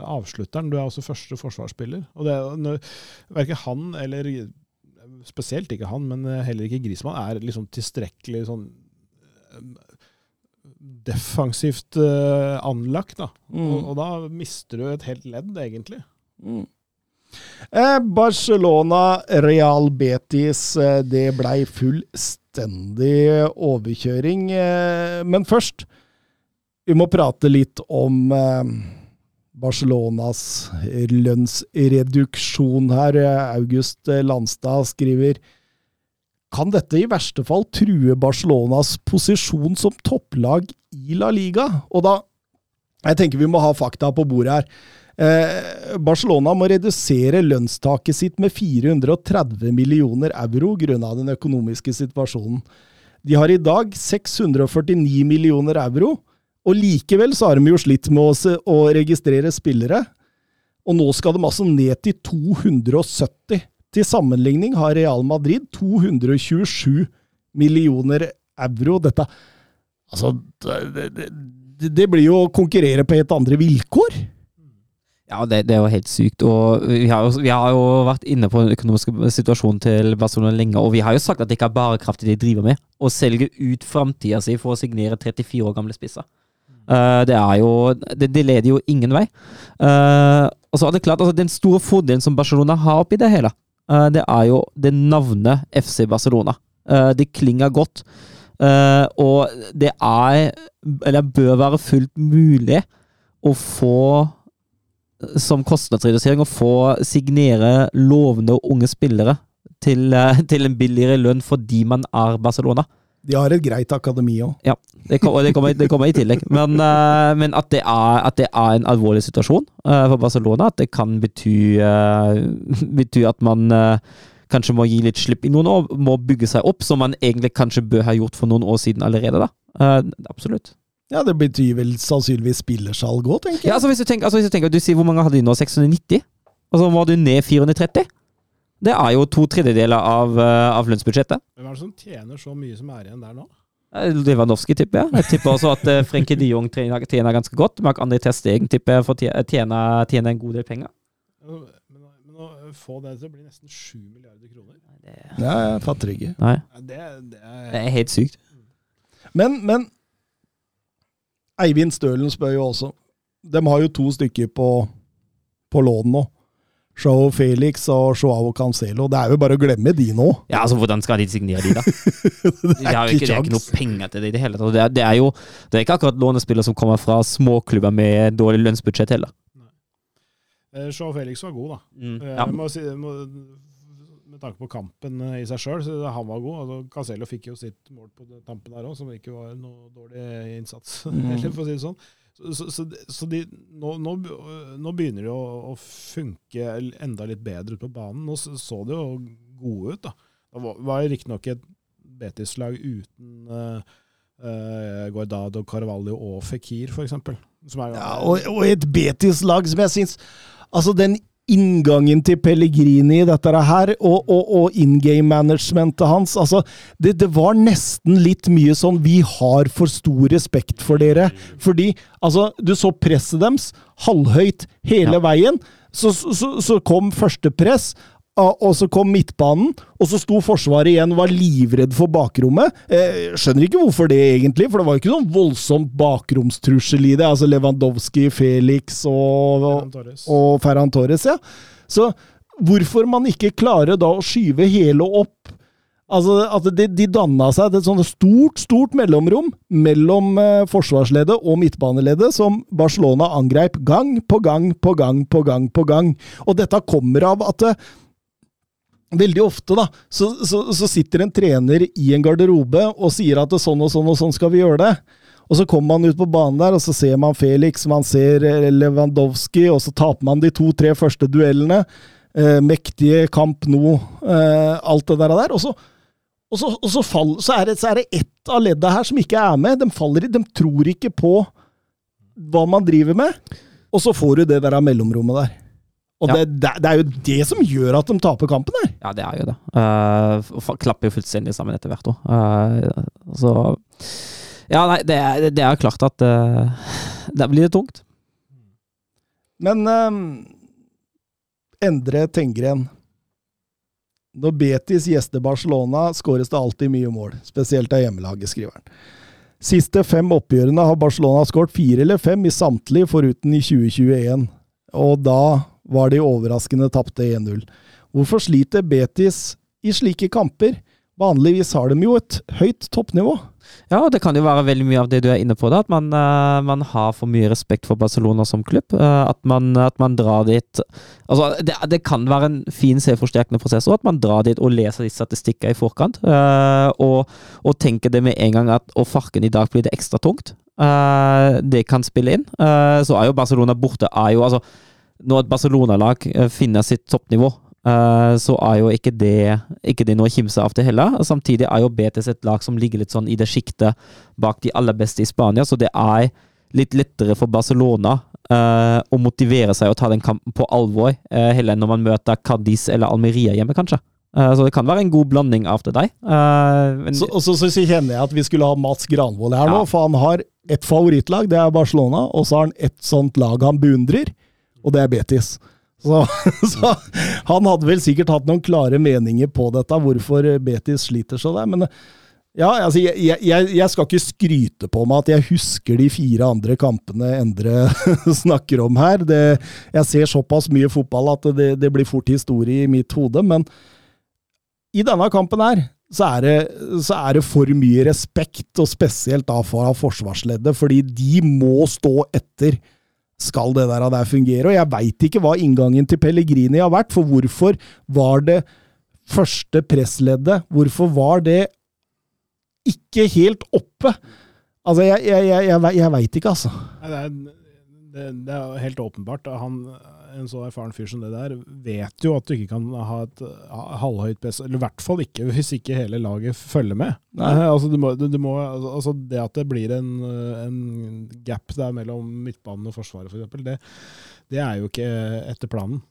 avslutteren. Du er også første forsvarsspiller. Og det, er- Verken han eller Spesielt ikke han, men heller ikke Grismann er liksom tilstrekkelig sånn eh, defensivt uh, anlagt. da. Mm. Og, og da mister du et helt ledd, egentlig. Mm. Eh, Barcelona, Real Betis, eh, det blei fullstendig overkjøring. Eh, men først, vi må prate litt om eh, Barcelonas lønnsreduksjon her. August Landstad skriver kan dette i verste fall true Barcelonas posisjon som topplag i La Liga? Og da Jeg tenker vi må ha fakta på bordet her. Eh, Barcelona må redusere lønnstaket sitt med 430 millioner euro grunna den økonomiske situasjonen. De har i dag 649 millioner euro, og likevel så har de jo slitt med å, registrere spillere. Og nå skal de altså ned til 270. Til sammenligning har Real Madrid 227 millioner euro. Dette Altså, det, det, det blir jo å konkurrere på helt andre vilkår. Ja, det, det er jo helt sykt. Og vi har, jo, vi har jo vært inne på den økonomiske situasjonen til Barcelona lenge, og vi har jo sagt at det ikke er bærekraftig det de driver med. Å selge ut framtida si for å signere 34 år gamle spisser. Eh, det er jo det, det leder jo ingen vei. Uh, og så er det klart, altså Den store fordelen som Barcelona har oppi det hele, uh, det er jo det navnet FC Barcelona. Det klinger godt. Og det er, eller bør være fullt mulig å få som kostnadsredusering å få signere lovende unge spillere til, til en billigere lønn fordi man er Barcelona. De har et greit akademi òg. Ja, det, kommer, det, kommer, det kommer i tillegg. Men, eh, men at, det er, at det er en alvorlig situasjon eh, for Barcelona, at det kan bety, eh, [laughs] bety at man kanskje må gi litt slipp i noen år, må bygge seg opp, som man egentlig kanskje bør ha gjort for noen år siden allerede. da. Absolutt. Ja, det betyr vel sannsynligvis spillersalg òg, tenker jeg. Ja, altså hvis du tenker, altså hvis du, tenker du sier hvor mange hadde de nå? 690? Og så må du ned 430? Det er jo to tredjedeler av, eh, av lønnsbudsjettet. Hvem er det som tjener så mye som er igjen der nå? Eh, Lewandowski tipper jeg. Jeg tipper også at Frenke Frenkie de Jong tjener, tjener ganske godt. Mark André Testegen tipper jeg får tje- tjener, tjener en god del penger. Men, men å få det til å bli nesten 7 milliarder kroner Ja, jeg fatter ikke. Nei, det, det er det er helt sykt. Men, men Eivind Stølen spør jo også. De har jo to stykker på, på lån nå. Joao Felix og Joao Cancelo. Det er jo bare å glemme de nå. Ja, altså Hvordan skal de signere de, da? [laughs] De har jo ikke, ikke noe penger til det i det hele tatt. Det er, det er jo det er ikke akkurat lånespillere som kommer fra småklubber med dårlig lønnsbudsjett heller. Eh, Joao Felix var god, da. Mm. Eh, Ja. Må si, må, med tanke på kampen eh, i seg sjøl, så han var god. Altså, Cancelo fikk jo sitt mål på det- tampen der òg, som ikke var noe dårlig innsats, [laughs] Mm. heller, for å si det sånn. Så, så, så, de, nå, nå, nå begynner det å, å funke enda litt bedre ut på banen. Nå så, det jo gode ut, da. Det var, var riktignok et Betis-lag uten uh, uh, Guardado, Carvalho og eksempel. Er, Ja, og, og et Betis-lag som jeg syns Altså, den inngangen til Pellegrini i dette her, og, og, og in game-managementet hans altså, det, det var nesten litt mye sånn Vi har for stor respekt for dere. Fordi altså, du så presset deres halvhøyt hele veien. Så, så, så kom første press, og så kom midtbanen, og så sto Forsvaret igjen og var livredd for bakrommet. Eh, skjønner ikke hvorfor det, egentlig, for det var jo ikke noen voldsom bakromstrussel i det. Altså Lewandowski, Felix og, og Ferran Torres, ja. Så hvorfor man ikke klarer da å skyve hele opp Altså, at de, de danna seg et sånt stort, stort mellomrom mellom eh, forsvarsleddet og midtbaneleddet, som Barcelona angreip gang på gang på gang på gang på gang. Og dette kommer av at eh, Veldig ofte da, så, så, så sitter en trener i en garderobe og sier at sånn og sånn og sånn skal vi gjøre det. Og så kommer man ut på banen der, og så ser man Felix, man ser eh, Lewandowski, og så taper man de to-tre første duellene. Eh, mektige kamp nå, eh, alt det der. Og så, og så, og så, fall, så, er det, så er det ett av ledda her som ikke er med. De faller de tror ikke på hva man driver med. Og så får du det der mellomrommet der. Og Ja. det, det, det er jo det som gjør at de taper kampen her. Ja, det er jo det. Uh, klapper jo fullstendig sammen etter hvert òg. Uh, så Ja, nei, det det er klart at uh, Der blir det tungt. Men ehm, Endre Tengren. Når Betis gjester Barcelona, skåres det alltid mye mål. Spesielt av hjemmelaget, skriver han. Siste fem oppgjørene har Barcelona skåret fire eller fem i samtlige, foruten i 2021. Og da var de overraskende tapte 1-0. Hvorfor sliter Betis i slike kamper? Vanligvis har de jo et høyt toppnivå. Ja, og det kan jo være veldig mye av det du er inne på, da. At man, eh, man har for mye respekt for Barcelona som klubb. eh, at, man, at man drar dit Altså, det, det kan være en fin selvforsterkende prosess òg, at man drar dit og leser de statistikker i forkant. eh, og, og tenker det med en gang at å, farken, i dag blir det ekstra tungt. Det kan spille inn. Så er jo Barcelona borte er jo altså Når et Barcelona-lag eh, finner sitt toppnivå, Eh, så er jo ikke det, ikke det noe å kimse av det heller. Samtidig er jo Betes et lag som ligger litt sånn i det sjiktet bak de aller beste i Spania, så det er litt lettere for Barcelona eh, å motivere seg og ta den kampen på alvor, heller enn når man møter Cádiz eller Almeria hjemme, kanskje. Så det kan være en god blanding av det der. Så, så, så kjenner jeg at vi skulle ha Mats Granvold her nå, for han har et favorittlag, det er Barcelona, og så har han et sånt lag han beundrer, og det er Betis. Så, [laughs] så han hadde vel sikkert hatt noen klare meninger på dette, hvorfor Betis sliter så der. Men ja, altså, jeg, jeg, jeg skal ikke skryte på meg at jeg husker de fire andre kampene Endre [laughs] snakker om her. Det, jeg ser såpass mye fotball at det, det blir fort historie i mitt hode, men i denne kampen her så er, det, så er det for mye respekt, og spesielt da fra forsvarsleddet, fordi de må stå etter skal det der, der fungere. Og jeg veit ikke hva inngangen til Pellegrini har vært, for hvorfor var det første pressleddet Hvorfor var det ikke helt oppe? Altså, jeg, jeg, jeg, jeg, veit ikke, altså. Nei, det, er, det, det er helt åpenbart. Han, en så erfaren fyr som det der, vet jo at du ikke kan ha et halvhøyt press, eller i hvert fall ikke hvis ikke hele laget følger med. Nei. [laughs] Altså, du må, du, må, altså det at det blir en, en gap der mellom midtbanen og forsvaret, f.eks., det, det er jo ikke etter planen.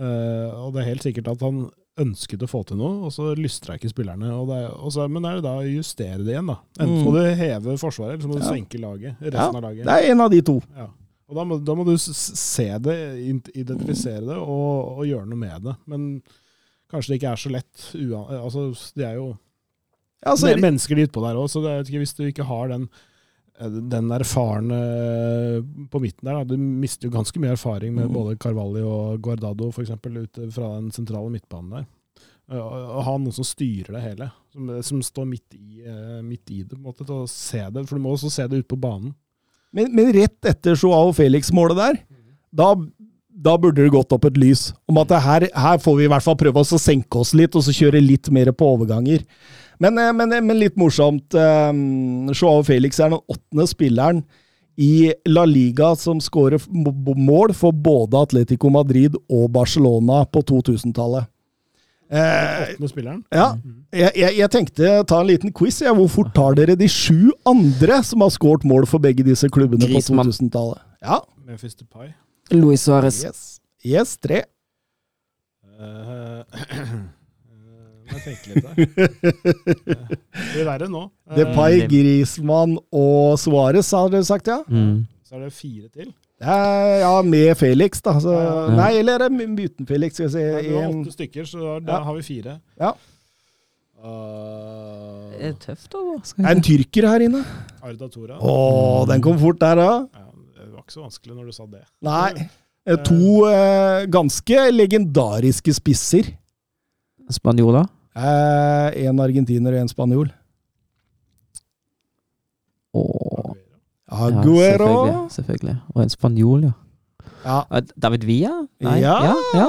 Uh, og det er helt sikkert at han ønsket å få til noe, og så lystra ikke spillerne. Og det og så, men er det da å justere det igjen, da? Enten Mm. må du heve forsvaret, eller så må du Ja. senke laget. Ja, av laget. det er en av de to. Ja. Og da må, da må du se det, identifisere det og, og gjøre noe med det. Men kanskje det ikke er så lett. Altså, det er jo Ja, altså, men- mennesker de utpå der òg, så det er, ikke, hvis du ikke har den, den erfarne på midten der, da, du mister jo ganske mye erfaring med Mm. både Carvalho og Guardado for eksempel, ute fra den sentrale midtbanen der. Og og ha noen som styrer det hele, som, som står midt i, eh, midt i det, på en måte, til å se det. For du må også se det ute på banen. Men, men rett etter Joao Felix-målet der, da, da burde det gått opp et lys om at her, her får vi i hvert fall prøve oss å senke oss litt, og så kjøre litt mer på overganger. Men, eh, men, men litt morsomt. eh, Joao Felix er den åttende spilleren i La Liga som skårer mål for både Atletico Madrid og Barcelona på 2000-tallet. Eh, spilleren. ja, jeg, jeg, jeg tenkte ta en liten quiz. Ja. Hvor fort tar dere de sju andre som har skåret mål for begge disse klubbene Griezmann. på 2000-tallet? Ja. Memphis Depay. Luis Suárez. Yes. yes, tre. Uh, [clears throat] må jeg tenke litt der. Eh, Det blir verre nå. Depay, Griezmann og Suárez, har dere sagt, ja? Mm. Så er det fire til. Eh, ja, med Felix, da. Så, Ja. Nei, eller er det uten Felix? Skal vi si. Nei, Du har En, åtte stykker, så da Ja. har vi fire. Ja. Uh, Det er tøft, da. det er en tyrker her inne. Arda Tora. Å, den kom fort der, da. Ja, det var ikke så vanskelig når du sa det. Nei. [laughs] Eh, To uh, ganske legendariske spisser. Spanjola? Eh, en argentiner og en spanjol. Og ja, selvfølgelig, selvfølgelig. Og en spanjol, ja. Ja. David Villa? Nei? Ja, ja, ja.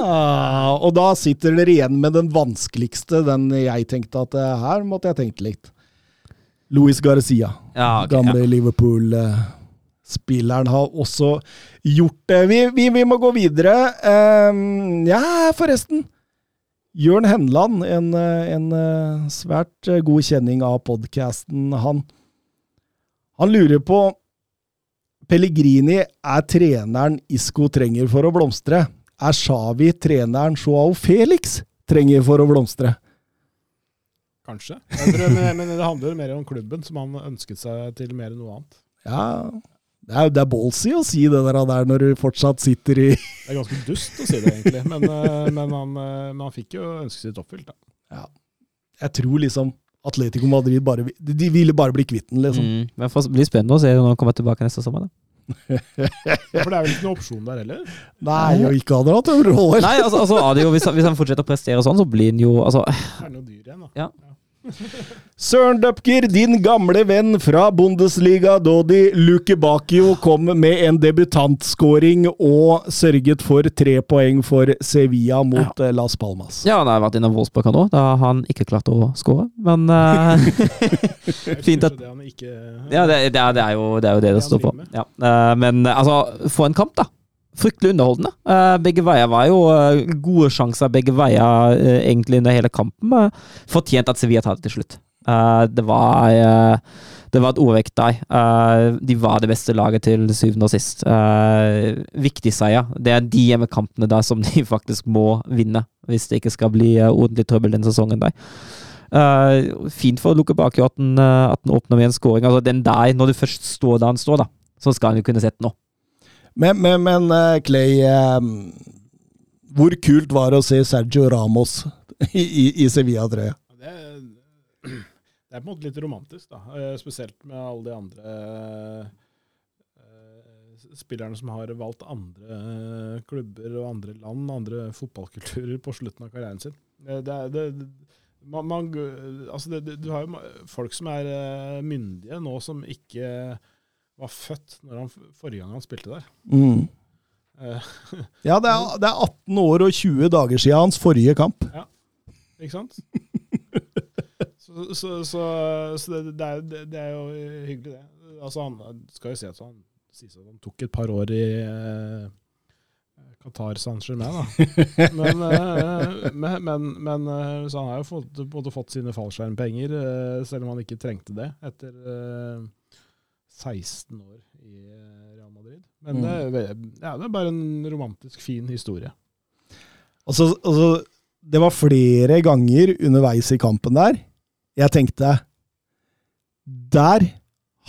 og da sitter dere igjen med den vanskeligste, den jeg tenkte at eh, her måtte jeg tenkt litt. Luis Garcia, Ja, okay, gamle. Liverpool-spilleren, har også gjort det. Vi, vi, vi må gå videre. Ehm, ja, forresten. Jørn Henland, en, en eh, svært eh, god kjenning av podkasten, han, han lurer på Pellegrini er treneren Isco trenger for å blomstre. Er Xavi treneren Joao Felix trenger for å blomstre? Kanskje. Tror, men, men det handler mer om klubben, som han ønsket seg til mer enn noe annet. Ja, Det er, det er ballsy å si det der, der når du fortsatt sitter i Det er ganske dust å si det, egentlig. Men, eh, men, han, eh, men han fikk jo ønsket sitt oppfylt. Da. Ja. Jeg tror liksom Atletico Madrid bare De ville bare bli kvitt den, liksom. Mm. Men det blir spennende å se når han kommer tilbake neste sommer. da. For det er vel ikke noen opsjon der heller? Nei, og ikke hadde hatt. Nei, altså, altså Adio, hvis, han- hvis han fortsetter å prestere sånn, så blir han jo altså, Er det noe dyr igjen, da? Ja. Søren Dupker, din gamle venn fra Bundesliga, Dodi Lukebakio, kom med en debutantskåring og sørget for tre poeng for Sevilla mot ja. Las Palmas. Ja, han har vært innom Wolfsburg nå. Da har han ikke klart å skåre. Men [laughs] uh, [laughs] Fint at- Ja, det, det, er, det, er jo, det er jo det det står på. Ja. Uh, men eh, altså, få en kamp, da. Fryktelig underholdende. Eh, begge veier var jo eh, gode sjanser begge veier eh, egentlig under hele kampen. Fortjent at Sevilla tar det til slutt. Det var det var et overvekt der. De var det beste laget til syvende og sist. Viktig seier. Det er de hjemmekampene der som [laughs] de faktisk må vinne, hvis det ikke skal bli ordentlig trøbbel den sesongen der. Fint for å lukke at den, at den åpner med en scoring. Altså, den der, når du først står der han står, da, så skal han jo kunne sette den opp. Men, men, men eh, Clay, eh, hvor kult var det å se Sergio Ramos i, i, Sevilla-trøya? [clears throat] Det, er på en måte litt romantisk, da. Eh, Spesielt med alle de andre spillerne som har valgt andre klubber og andre land, andre fotballkulturer på slutten av karrieren sin. Det, det, man, man, altså det, du har jo folk som er myndige nå, som ikke var født når han, forrige gang han spilte der. Mm. Eh, [laughs] Ja, det er, det er 18 år og 20 dager siden hans forrige kamp. Ja, Ikke sant? så så, så, så det, det, er, det, er jo hyggelig, det. Altså, han skal jo si at han, sies at han tok et par år i eh, Qatar Saint-Germain, da. [laughs] Men, eh, men, men, men så han har jo fått, fått sine fallskjermpenger, selv om han ikke trengte det, etter 16 år i eh, Real Madrid. Men Mm. det, ja, det er bare en romantisk, fin historie. Altså, altså, det var flere ganger underveis i kampen der jeg tenkte Der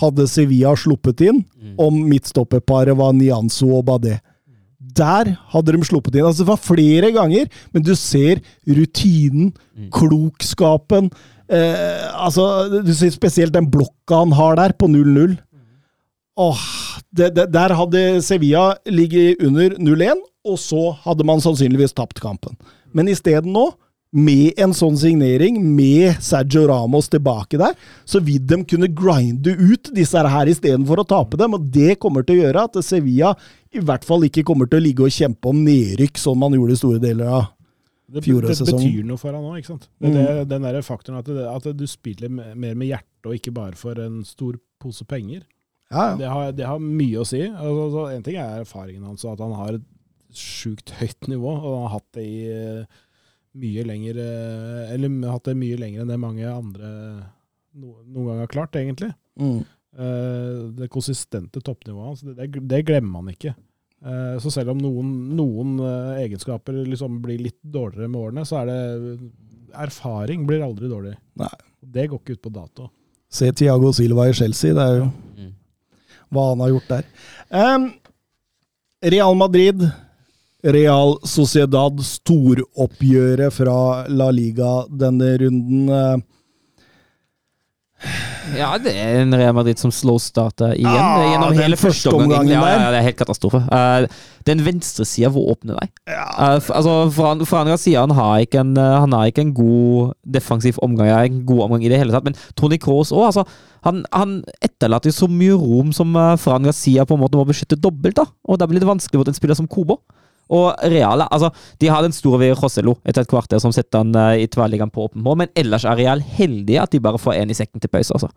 hadde Sevilla sluppet inn om midtstopperparet var Nianzo og Badé. Der hadde de sluppet inn. Altså, det var flere ganger, men du ser rutinen, Mm. klokskapen eh, altså, Du ser spesielt den blokka han har der, på 0-0. Åh, det, det, Der hadde Sevilla ligget under 0-1, og så hadde man sannsynligvis tapt kampen. Men isteden nå, med en sånn signering, med Sergio Ramos tilbake der, så vil de kunne grinde ut disse her istedenfor å tape dem. Og det kommer til å gjøre at Sevilla i hvert fall ikke kommer til å ligge og kjempe om nedrykk, som man gjorde i store deler av Det, det betyr noe for han òg, ikke sant. Det, det, den der faktoren at, at du spiller mer med hjertet og ikke bare for en stor pose penger. Ja, ja. Det har, det har mye å si. Altså, altså, en ting er erfaringen hans, at han har et sjukt høyt nivå, og han har hatt det i eh, mye lenger eh, Eller hatt det mye lenger enn det mange andre no, noen gang har klart, egentlig. Mm. Uh, det konsistente toppnivået hans, det, det, glemmer man ikke. Eh, så selv om noen, noen egenskaper liksom blir litt dårligere med årene, så er det Erfaring blir aldri dårlig. Nei. Det går ikke ut på dato. Se Tiago Silva i Chelsea, det er jo Mm. Hva han har gjort der. Um, Real Madrid, Real Sociedad, storoppgjøret fra La Liga denne runden. eh, Ja, det er en Real Madrid som slow-starter igjen. Ah, gjennom den hele første omgangen Ja, ja, det er helt katastrofe. Uh, den venstresida, hvor åpner de? Uh, altså, altså, Fran, andre Garcia han har, ikke en, uh, han har ikke en god defensiv omgang, ja, en god omgang i det hele tatt. Men Tony Kroos òg. Altså, han, han etterlater så mye rom som uh, Fran Garcia på en måte må beskytte dobbelt. da. Og da blir det vanskelig mot en spiller som Kobo. Og Real altså, de har den store ved Joselo etter et kvarter som setter han uh, i tverrliggeren på åpen mål, men ellers er Real heldige at de bare får én i sekken til pause. altså.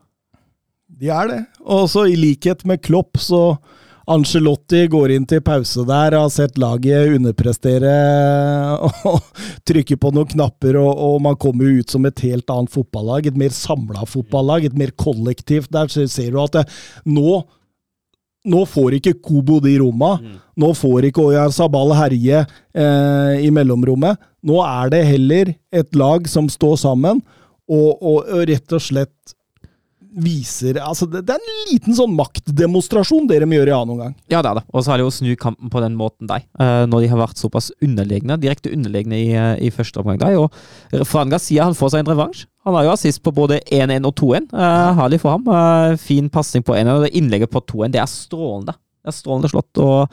De er det. Og så i likhet med Klopp, så Angelotti går inn til pause der, har sett laget underprestere [laughs] og trykke på noen knapper, og, og man kommer jo ut som et helt annet fotballag. Et mer samla fotballag, et mer kollektivt. Der ser du at det, nå nå får ikke Kobo de romma. Nå får ikke Oyar Sabal herje eh, i mellomrommet. Nå er det heller et lag som står sammen, og, og, og rett og slett viser Altså, det, det er en liten sånn maktdemonstrasjon dere må gjøre i annen omgang. Ja, det er det. Og så har de jo snu kampen på den måten der. eh, når de har vært såpass underlegne, direkte underlegne i, eh, i første omgang der. Og Franga sier han får seg en revansj. Han har jo assist på både 1-1 og 2-1. Uh, herlig for ham. Uh, fin pasning på 1-1, og det innlegget på 2-1, det er strålende. Det er strålende slått. og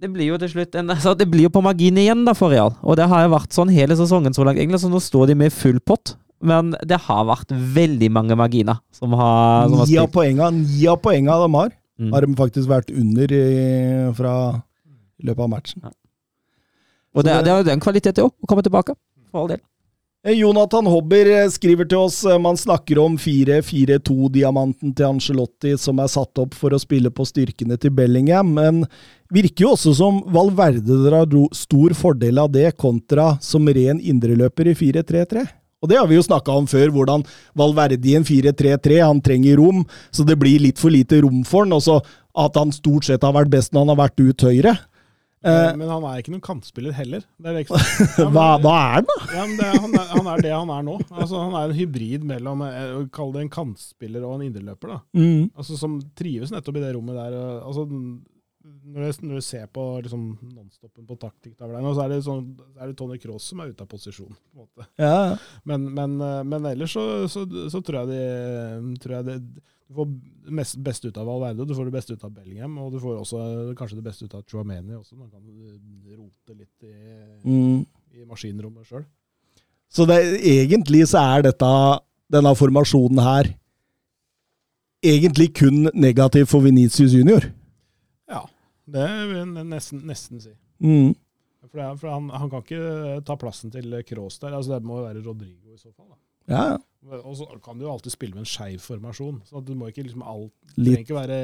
det blir jo til slutt en, [laughs] altså det blir jo på margin igjen da for Real, og det har jo vært sånn hele sesongen så langt. egentlig, så Nå står de med full pott, men det har vært veldig mange marginer som har, som har Ni av poengene de har, Mm. har de faktisk vært under i, fra løpet av matchen. Og det, det er jo den kvaliteten òg, å komme tilbake. For all del. Eh, Jonathan Hobber eh, skriver til oss eh, man snakker om 4-4-2-diamanten til Angelotti som er satt opp for å spille på styrkene til Bellingham, men virker jo også som Valverde drar stor fordel av det kontra som ren indreløper i 4-3-3. Og det har vi jo snakka om før, hvordan Valverde i en 4-3-3, han trenger rom, så det blir litt for lite rom for han, og så at han stort sett har vært best når han har vært ut høyre. Men, Men han er ikke noen kantspiller heller. Det er? [laughs] Ja, men- hva, hva er han, da? Ja, men det, han, er, han er det han er nå. Altså, han er en hybrid mellom eh, Kall det en kantspiller og en indreløper. Mm. Altså, Som trives nettopp i det rommet der. Altså, når, du, når du ser på liksom, nonstoppen på taktikktavla nå, så er det, sånn, er det Tony Cross som er ute av posisjon. på en måte. Ja, Men, men, eh, men ellers så, så, så tror jeg de tror jeg det, Du får det beste ut av Valverde, du får det beste ut av Bellingham, og du får også kanskje det beste ut av Chouameni også. Man kan eh, rote litt i, Mm. i maskinrommet sjøl. Så det, egentlig så er dette, denne formasjonen her egentlig kun negativ for Venitius junior. Det vil jeg nesten, nesten si. Mm. For, det for han, han kan ikke ta plassen til Kroos der. altså Det må jo være Rodrigo i så fall. da. Ja, ja. Og så kan du jo alltid spille med en skeiv formasjon. så du må ikke liksom alt, trenger ikke være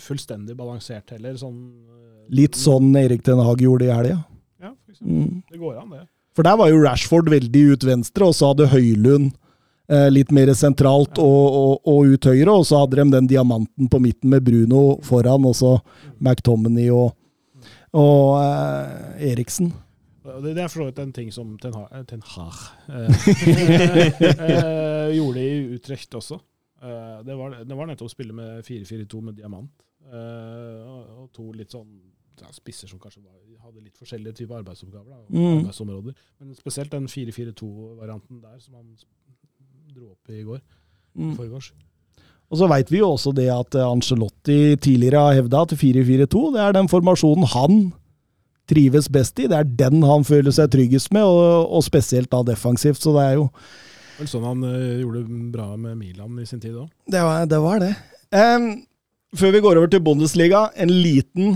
fullstendig balansert heller. Sånn, eh, Litt sånn Erik Den Haag gjorde i helga. Ja, for eksempel. Mm. Det går an, det. For der var jo Rashford veldig ut venstre, og så hadde Høylund eh, litt mer sentralt og, og, og ut høyre, og så hadde de den diamanten på midten med Bruno foran, og så McTominay og, og eh, Eriksen. Det, er for så vidt en ting som Ten Hag, Ten Hag eh, [laughs] eh, gjorde i Utrecht også. Eh, det, var, det var nettopp å spille med 4-4-2 med diamant. eh, og, to litt sånn ja, spisser som kanskje var, hadde litt forskjellige typer arbeidsoppgaver. Da, og Mm. arbeidsområder. Men spesielt den 4-4-2-varianten der som han dro opp i går. Mm. Forgårs. Og så veit vi jo også det at Angelotti Ancelotti tidligere har hevda at 4-4-2 det er den formasjonen han trives best i. Det er den han føler seg tryggest med, og, og spesielt da defensivt. Så det er jo Vel sånn han ø, gjorde bra med Milan i sin tid òg. Det var det. Var det. Um, før vi går over til Bundesliga, en liten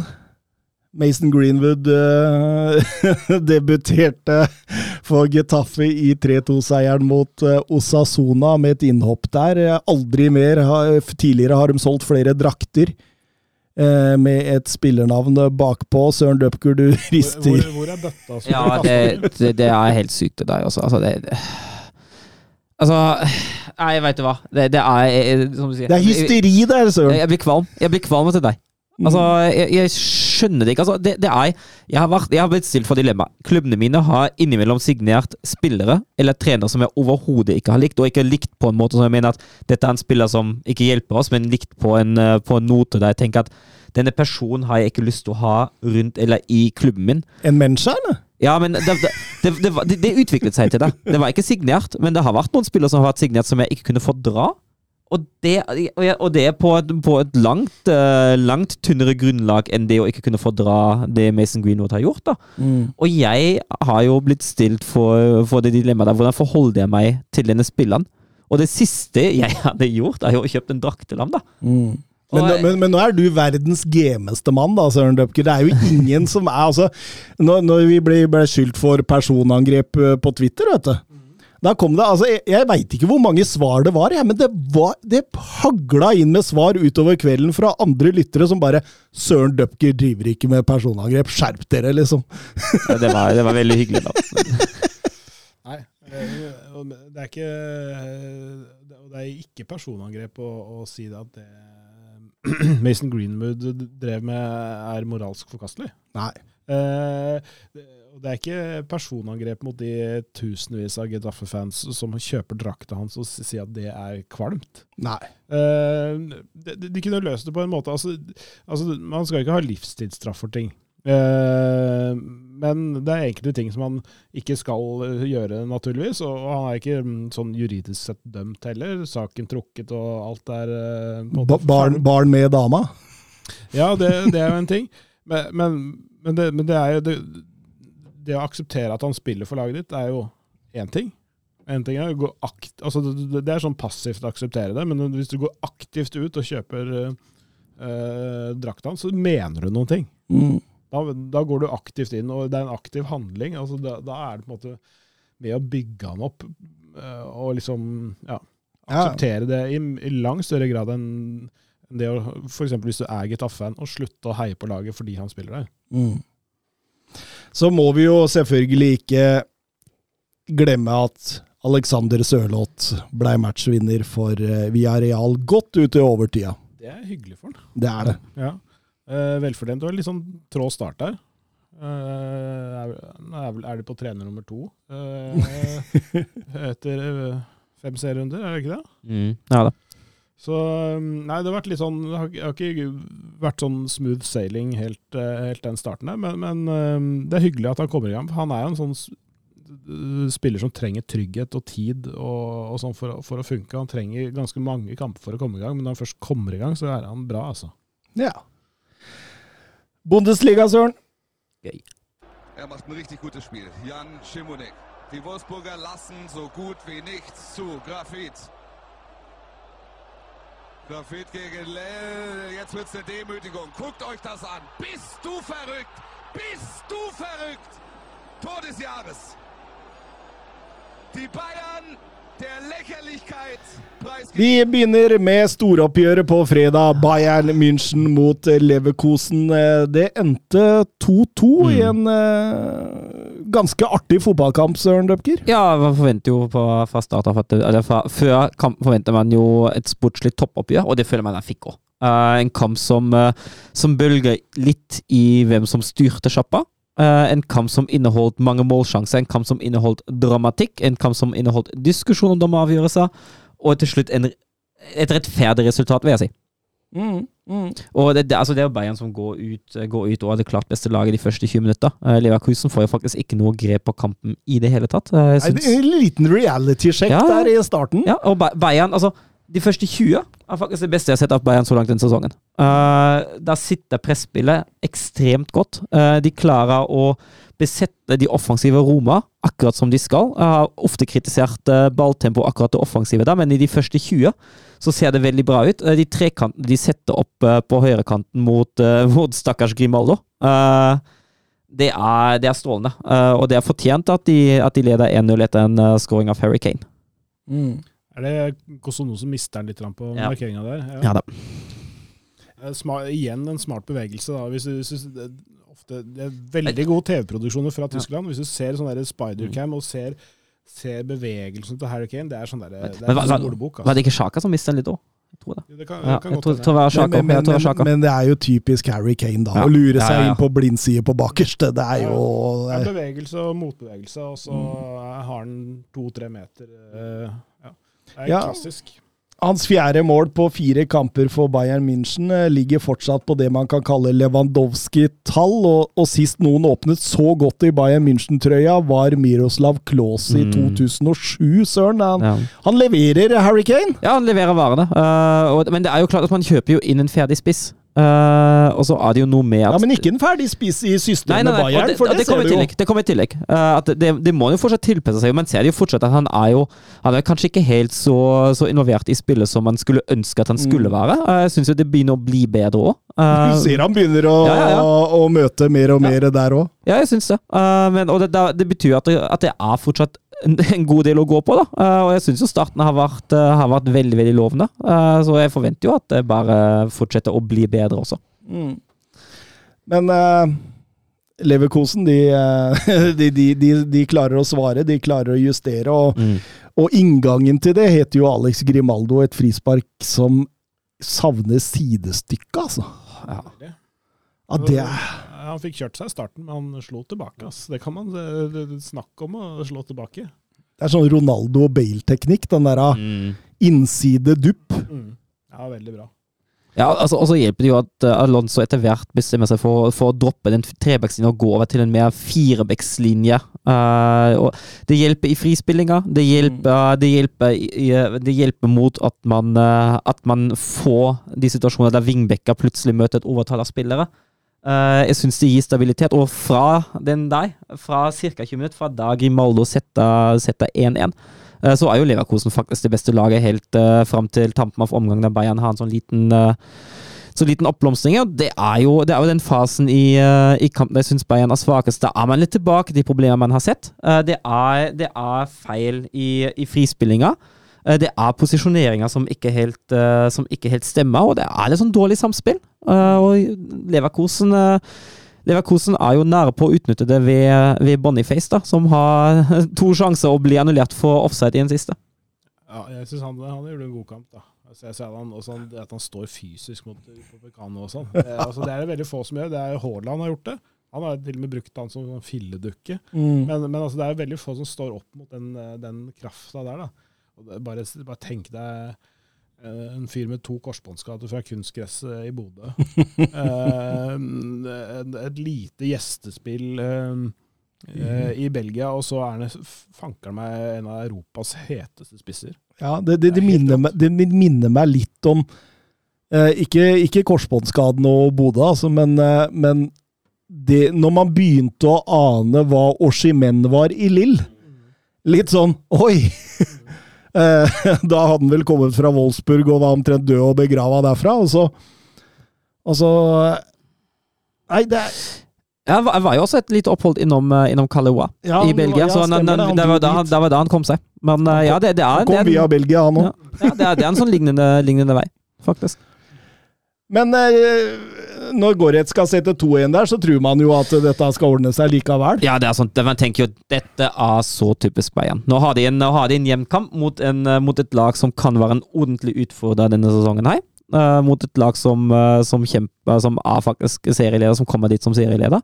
Mason Greenwood eh, [laughs] debuterte for Getafe i 3-2-seieren mot eh, Osasona med et innhopp der. Eh, Aldri mer. har- Tidligere har de solgt flere drakter. eh, Med et spillernavn bakpå. Søren Dupker, du Hvor, [laughs] rister. hvor, hvor er bøtta Ja, det, det, det er helt sykt, til deg Altså, altså, det, det, altså Nei, veit du hva. Det, det er Som du sier Det er hysteri der, Jeg, Søren. jeg blir kvalm. Jeg blir kvalm til deg. Altså, jeg, jeg skjønner det ikke. Altså, det, det er jeg har, vært, jeg har blitt stilt for dilemma. Klubbene mine har innimellom signert spillere eller trenere som jeg overhodet ikke har likt, og ikke likt på en måte som jeg mener at dette er en spiller som ikke hjelper oss, men likt på en, eh, på en note der jeg tenker at denne personen har jeg ikke lyst til å ha rundt eller i klubben min. En menneske, eller? Ja, men det, det, det, det, det, det utviklet seg til det. Det var ikke signert, men det har vært noen spillere som har vært signert som jeg ikke kunne fordra. Og det, og det på et, på et langt, eh, langt tynnere grunnlag enn det å ikke kunne fordra det Mason Greenwood har gjort. da. Og jeg har jo blitt stilt for, for det dilemmaet der. Hvordan forholder jeg meg til denne spilleren? Og det siste jeg hadde gjort, er jo å kjøpe en drakt til ham, da. Mm. Men, men, men nå er du verdens gemeste mann, da, Søren Dupker. Det er jo ingen som er altså, Når, når vi ble, ble skyldt for personangrep eh, på Twitter, vet du da kom det, altså, Jeg, jeg veit ikke hvor mange svar det var, jeg, men det, var, det hagla inn med svar utover kvelden fra andre lyttere som bare 'Søren Dupker driver ikke med personangrep, skjerp dere', liksom. Ja, Det var, det var veldig hyggelig, da. [laughs] Nei, det er ikke det- Det er ikke personangrep å, å si det at det [clears throat] Mason Greenwood drev med, er moralsk forkastelig. Nei. Eh, det- er ikke personangrep mot de tusenvis av Getafe-fans som kjøper drakta hans og sier at det er kvalmt. Nei. Uh, de, de kunne løst det på en måte altså, altså, Man skal ikke ha livstidsstraff for ting. Uh, men det er enkelte ting som man ikke skal eh, gjøre, naturligvis. Og, og han er ikke mm, sånn juridisk sett dømt heller. Saken trukket og alt er uh, Ba barn, barn med dama? Ja, det, det er jo en ting. Men, men, men, det, men det er jo det, det å akseptere at han spiller for laget ditt, er jo én ting. En ting er å gå akt, altså det, er sånn passivt å akseptere det, men hvis du går aktivt ut og kjøper uh, drakta hans, så mener du noen ting. Mm. Da, da går du aktivt inn, og det er en aktiv handling. Altså da, da er det på en måte med å bygge han opp eh, og liksom ja, Ja. akseptere det i, i langt større grad enn det å f.eks. hvis du er Getafe-fan, og slutte å heie på laget fordi han spiller der. Mm. Så må vi jo selvfølgelig ikke glemme at Alexander Sørloth ble matchvinner for eh, Villarreal godt ut i overtida. Det er hyggelig for han. Det er det. Ja. Eh, velfortjent. Og litt sånn trå start der. Eh, er, de på trener nummer to eh, [laughs] etter fem serierunder, er det ikke det? Mm. Ja da. Så um, Nei, det har vært litt sånn Det har, har ikke vært sånn smooth sailing helt, eh, helt den starten der, men, men um, det er hyggelig at han kommer i gang. Han er jo en sånn spiller som trenger trygghet og tid og, og sånn for, for å funke. Han trenger ganske mange kamper for å komme i gang, men når han først kommer i gang, så er han bra, altså. Ja. Bundesliga, Søren. Er macht ein richtig gutes Spiel. Jan Schimonek. Die Wolfsburger lassen so gut wie nichts zu. Grafit. Grafit gegen Lell. Jetzt wird's eine Demütigung. Guckt euch das an. Bist du verrückt? Bist du verrückt? Tor des Jahres. Die Bayern der Lächerlichkeit preisgegeben. Vi begynner med storoppgjøret på fredag. Bayern München mot Leverkosen. Eh, Det endte 2-2 i en eh, ganske artig fotballkamp, Søren Døpker. Ja, man forventer jo på, fra start av at det, eller fra, Før kampen forventer man jo et sportslig toppoppgjør, og det føler man han fikk òg. en kamp som, uh, som bølger litt i hvem som styrte sjappa. Uh, en kamp som inneholdt mange målsjanser, en kamp som inneholdt dramatikk, en kamp som inneholdt diskusjon om dommeravgjørelser, og til slutt en, et rettferdig resultat, vil jeg si. Mm, mm. Og det, det, altså det er jo Bayern som går ut, går ut og er det klart beste laget de første 20 minutter. Uh, Leverkusen får jo faktisk ikke noe grep på kampen i det hele tatt. Eh, jeg Nei, det er En liten reality-sjekk Ja, der i starten. ja, og Bayern, altså De første 20 er faktisk det beste jeg har sett av Bayern så langt denne sesongen. Uh, der sitter presspillet ekstremt godt. Uh, de klarer å besette de offensive Roma akkurat som de skal. Jeg har ofte kritisert uh, balltempo akkurat det offensive der, men i de første 20 så ser det veldig bra ut. Eh, de trekantene de setter opp eh, på høyrekanten mot, eh, mot stakkars Grimaldo eh, det, er, det er strålende. Og det er fortjent at de, at de leder 1-0 etter en scoring av Harry Kane. Mm. Er det Kosono som mister den litt på Ja. markeringa der? Ja da. Smart, igjen en smart bevegelse. da. Hvis du, hvis du, det, er ofte, det er veldig gode TV-produksjoner fra Tyskland. Hvis du ser sånn der Spidercam og ser, ser bevegelsen til Harry Kane, det er sånn der, det er Men sånn en hva- Var Altså. det ikke Sjaka som mistet den litt òg? Det. Det det. Men, det det er jo typisk Harry Kane, da. Ja. Å lure seg ja, ja. inn på blindside på bakerste. Det er jo Ja, bevegelse og motbevegelse, og så har han to-tre meter Uh, Ja. Det er Ja. klassisk. Hans fjerde mål på fire kamper for Bayern München eh, ligger fortsatt på det man kan kalle Lewandowski-tall, og, og sist noen åpnet så godt i Bayern München-trøya, var Miroslav Klause i Mm. 2007, søren. Han, Ja. han leverer, Harry Kane! Ja, han leverer varene. Uh, og, men det er jo klart at man kjøper jo inn en ferdig spiss. Eh, og så er det jo noe med at Ja, Men ikke en ferdig spiss i systemet nei, nei, nei, Bayern, det, for det, det kommer ser du jo. Det kommer i tillegg. Uh, det, det må jo fortsatt tilpasse seg. men ser jo fortsatt at han er jo Han er kanskje ikke helt så, så involvert i spillet som man skulle ønske at han skulle Mm. være. Uh, jeg syns jo det begynner å bli bedre òg. Du ser han begynner å, Ja, ja, ja. å møte mer og mer der òg. Ja, jeg syns det. Men, og det, det, det betyr at det, at det er fortsatt en, god del å gå på, da. Eh, og jeg syns jo starten har vært, eh, har vært veldig, veldig lovende. Eh, så jeg forventer jo at det bare fortsetter å bli bedre også. Mm. Men uh, Leverkosen, de, [laughs] de, de, de, de klarer å svare, de klarer å justere. Og, og inngangen til det heter jo Alex Grimaldo, et frispark som savner sidestykket, altså. Ja. Ja, det er Han fikk kjørt seg i starten, men han slo tilbake. Ass. Det kan man det, det, om å slå tilbake. Det er sånn Ronaldo og Bale-teknikk. Den der ah, Mm. innside dupp. Mm. Ja, veldig bra. Ja, altså, og så hjelper det jo at eh, Alonso etter hvert bestemmer seg for, for å droppe den trebackslinja og gå over til en mer firebackslinje. Uh, det hjelper i frispillinga. Det hjelper, det hjelper, det hjelper mot at man, eh, at man får de situasjonene der wingbacker plutselig møter et overtall av spillere. Eh, jeg syns det gir stabilitet. Og fra den der, fra ca. 20 minutter, fra da Grimaldo setter setter 1-1, uh, så er jo Leverkosen faktisk det beste laget helt uh, fram til tampen av omgangen der Bayern har en sånn liten uh, så liten oppblomstring. Og det er jo, det er jo den fasen i, uh, i kampen jeg syns Bayern er svakest. Da er man litt tilbake til de problemene man har sett. Uh, det, er, det er feil i, i frispillinga. Eh, det er posisjoneringer som ikke helt, eh, som ikke helt stemmer, og det er litt sånn dårlig samspill. Eh, og Leverkosen Leverkosen er jo nære på å utnytte det ved, ved Boniface, da, som har [laughs] to sjanser å bli annullert for offside i den siste. Ja, jeg syns han, han gjorde en god kamp. da. Altså, jeg ser han, også at han står fysisk mot Popecano og sånn. Altså, det er det veldig få som gjør. Det er Haaland har gjort det. Han har til og med brukt han som sånn filledukke. Mm. Men, men altså, det er veldig få som står opp mot den, den krafta der. da. Bare, bare tenk deg eh, en fyr med to korsbåndskader fra kunstgresset i Bodø. [laughs] Eh, et, lite gjestespill eh, eh, i Belgia, og så er han fanker meg en av Europas heteste spisser. Ja, det, det, det, er minner, meg, det minner meg litt om eh, Ikke, ikke korsbåndskaden og Bodø, altså, men, eh, men det, når man begynte å ane hva Oshimen var i Lill Litt sånn Oi! Eh, [laughs] da hadde han vel kommet fra Wolfsburg og var omtrent død og begrava derfra, og så Og så Nei, det er Jeg var, jeg var jo også et lite opphold innom, eh, innom Kalewa ja, i Belgia, ja, så han, han, Han det, var da, han- det var da han kom seg. Men eh, ja, det, det er, Han kom via Belgia, han òg. Ja. ja, det er, det er en sånn lignende, lignende vei, faktisk. Men eh, når Goretz skal sette 2-1 der, så tror man jo at dette skal ordne seg likevel. Ja, det er sånt. Man tenker jo at dette er så typisk Bayern. Nå har de en, har de en hjemkamp kamp mot, mot et lag som kan være en ordentlig utfordrer denne sesongen her. Uh, mot et lag som, uh, som kjemper, som er faktisk serieleder, som kommer dit som serieleder.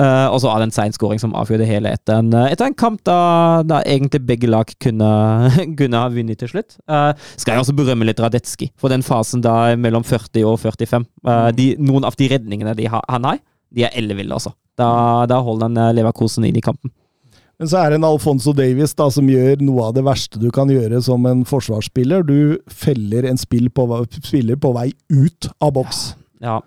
Eh, og så av en sein skåring som avgjør det hele etter en, eh, etter en kamp da, da egentlig begge lag kunne, [laughs] kunne ha vunnet til slutt. Uh, skal jeg også berømme litt Radetski for den fasen da mellom 40 og 45. Eh, de, noen av de redningene de har, han har, de er elleville, altså. Da, da holder han eh, Leverkosen inn i kampen. Men så er det en Alfonso Davies da, som gjør noe av det verste du kan gjøre som en forsvarsspiller. Du feller en spill på, spiller på vei ut av boks. Ja.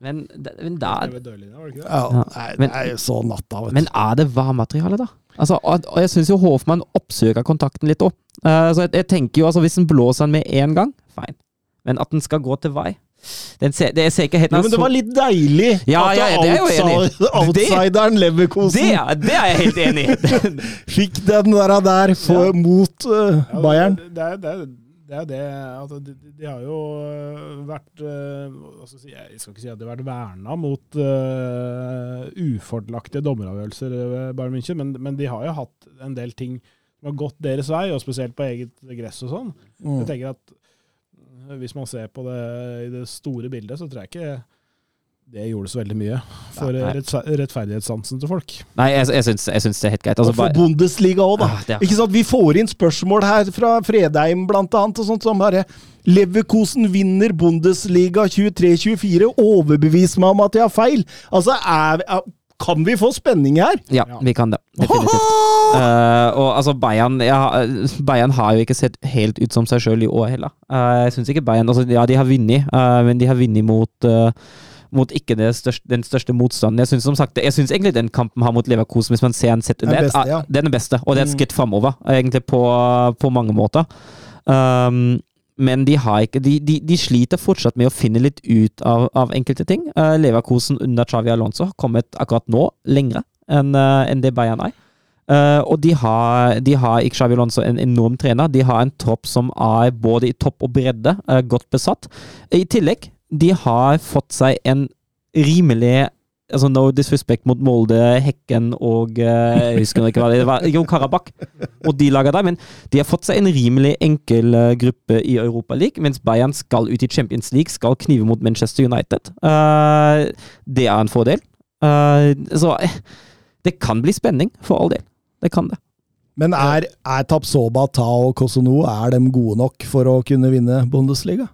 Men, det- men, Det da, var dørlinja, det ikke det? Ja, Ja. Nei, Men- det er jo så natta, vet du. men er det varmmateriale, da? Altså, og, og jeg syns jo Hoffmann oppsøker kontakten litt òg. så jeg, jeg tenker jo altså, hvis den blåser den med én gang, fine. Men at den skal gå til vei den ser, Det ser ikke helt Jo, men det var litt deilig Ja, at ja, det er outside, outsideren Leverkosen det, det er jeg helt enig i! [laughs] fikk den der, der for, mot uh, Ja, Bayern. Det, det, det, det er det altså, de, de- har jo øh, vært øh, si, jeg skal ikke si at de har vært verna mot uh, ufordelaktige dommeravgjørelser ved Bayern München, men, men de har jo hatt en del ting som har gått deres vei, og spesielt på eget gress og sånn. Mm. Jeg tenker at hvis man ser på det i det store bildet, så tror jeg ikke det gjorde så veldig mye for Nei. rettferdighetssansen til folk. Nei, jeg, jeg, syns, jeg syns det er helt greit. Altså, Og for bare- Bundesliga òg, da. Ah, er- Ikke sant? Vi får inn spørsmål her fra Fredheim blant annet, og sånt som bare Leverkosen vinner Bundesliga 23-24. Overbevis meg om at jeg har feil! Altså, er, er, kan vi få spenning her? Ja, Ja. vi kan det. Definitivt. Uh, [laughs] og altså Bayern ja, [laughs] Bayern har jo ikke sett helt ut som seg sjøl i år heller. Uh, jeg syns ikke Bayern altså, Ja, de har vunnet, uh, men de har vunnet mot mot ikke største, den største motstanden. Jeg syns som sagt, jeg synes egentlig den kampen har mot Leverkosen, hvis man ser den sett under ett, ja. er den beste. Og det er et Mm. skritt framover, egentlig, på, på mange måter. Um, men de, har ikke, de, de, de sliter fortsatt med å finne litt ut av, av enkelte ting. Uh, Leverkosen under Xavi Alonso har kommet akkurat nå lengre enn uh, en det Bayern er. Uh, og de har, de har ikke Xavi Alonso en enorm trener. De har en tropp som er både i topp og bredde uh, godt besatt. I tillegg, de har fått seg en rimelig altså No disrespect mot Molde, Hekken og eh, Jeg husker ikke hva det var. Jo Karabakh og de laga der. Men de har fått seg en rimelig enkel eh, gruppe i Europa League, mens Bayern skal ut i Champions League, skal knive mot Manchester United. Eh, det er en fordel. Så det kan bli spenning, for all del. Det kan det. Men er, er Tapsoba, Ta og Kosono er de gode nok for å kunne vinne Bundesliga?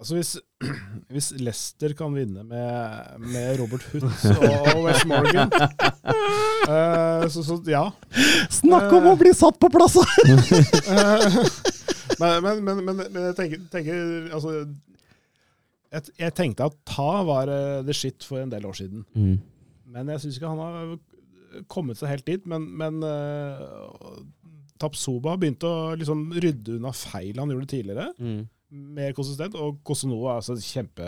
Altså hvis, [clears throat] hvis Leicester kan vinne med, med Robert Huth og West Morgan uh, [laughs] så, så ja. Snakk om å bli satt på plass! uh, [laughs] [laughs] men, men, men, men, men jeg tenker, tenker altså, jeg, jeg tenkte at Ta var eh, the shit for en del år siden. Mm. Men jeg syns ikke han har kommet seg helt dit. Men, men uh, Tapsoba begynte å liksom rydde unna feil han gjorde tidligere. Mm. Mer konsistent. Og Kosono er altså kjempe,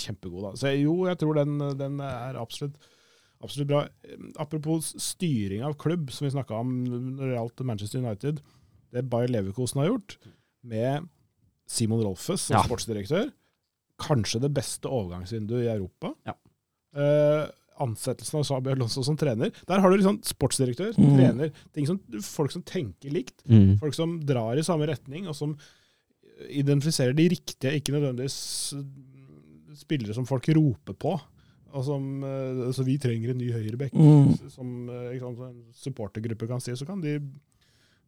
kjempegod. Da. Så jo, jeg tror den, den er absolutt, absolutt bra. Apropos styring av klubb, som vi snakka om når det gjaldt Manchester United. Det Bayer Leverkosen har gjort, med Simon Rolfes som Ja. sportsdirektør, kanskje det beste overgangsvinduet i Europa. Ja. Eh, ansettelsen av Sabi Alonso som trener. Der har du liksom sportsdirektør, som Mm. trener, ting som, folk som tenker likt. Mm. Folk som drar i samme retning, og som identifiserer de riktige, ikke nødvendigvis spillere som folk roper på. Og som, eh, altså Vi trenger en ny høyrebekk, Mm. som eh, sant, en supportergruppe kan si. Så kan de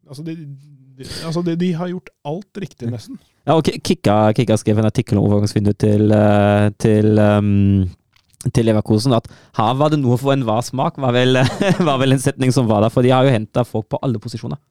Altså, de, de, altså de, de har gjort alt riktig, nesten. Ja, og Kikka, Kikka skrev en artikkel om overgangsvinduet til, eh, til, um, til Leverkosen. At her var det noe for enhver smak, var vel, [laughs] var vel en setning som var der. For de har jo henta folk på alle posisjoner.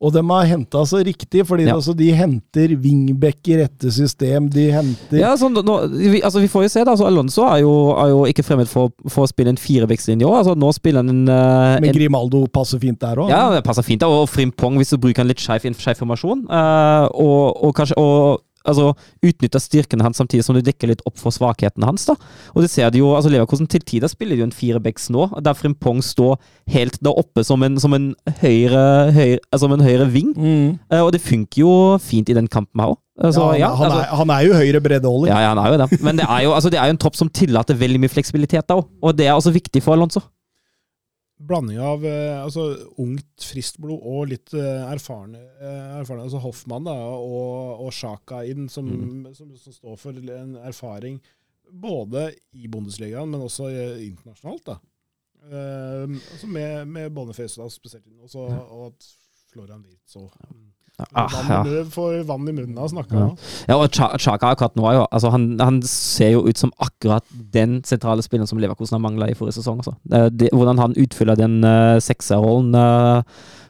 Og de har henta så riktig, fordi Ja. altså, de henter wingback i rette system. De henter Ja, sånn, nå, vi, altså, vi får jo se, da. Altså, Alonso er jo, er jo ikke fremmed for, for å spille en firebackslinje òg. Altså, nå spiller han en, uh, Men en Grimaldo passer fint der òg. Ja, det passer fint. da, Og Frimpong, hvis du bruker en litt skeiv i en formasjon. eh, og, og kanskje og, altså, utnytter styrkene hans samtidig som du dekker litt opp for svakhetene hans. da. Og det ser du jo, altså Leverkosen til tider spiller jo en firebacks nå, der Frimpong står helt der oppe som en, som en høyre, høyre, altså, en høyre ving. Mm. Uh, og det funker jo fint i den kampen her òg. Altså, ja, ja, han, altså, er, han er jo høyre breddeholder. ja, ja, han er jo det. Men det er jo, altså, det er jo en tropp som tillater veldig mye fleksibilitet, da, og det er også viktig for Alonso. Blanding av eh, altså, ungt, friskt blod og litt eh, erfarne, eh, erfarne altså Hoffmann da, og, og Sjaka inn, som, som, som står for en erfaring både i Bundesligaen, men også internasjonalt. da. Eh, altså med, med Boniface da, spesielt, også, ja. og at Florian Wirtz og Ah, vann, ja. får vann i munnen av å snakke. Ja. Ja. Og Cha- Chaka akkurat nå jo altså han, han ser jo ut som akkurat den sentrale spilleren som Leverkosen har mangla i forrige sesong. Altså. Det, det, hvordan han utfyller den uh, sekserrollen uh,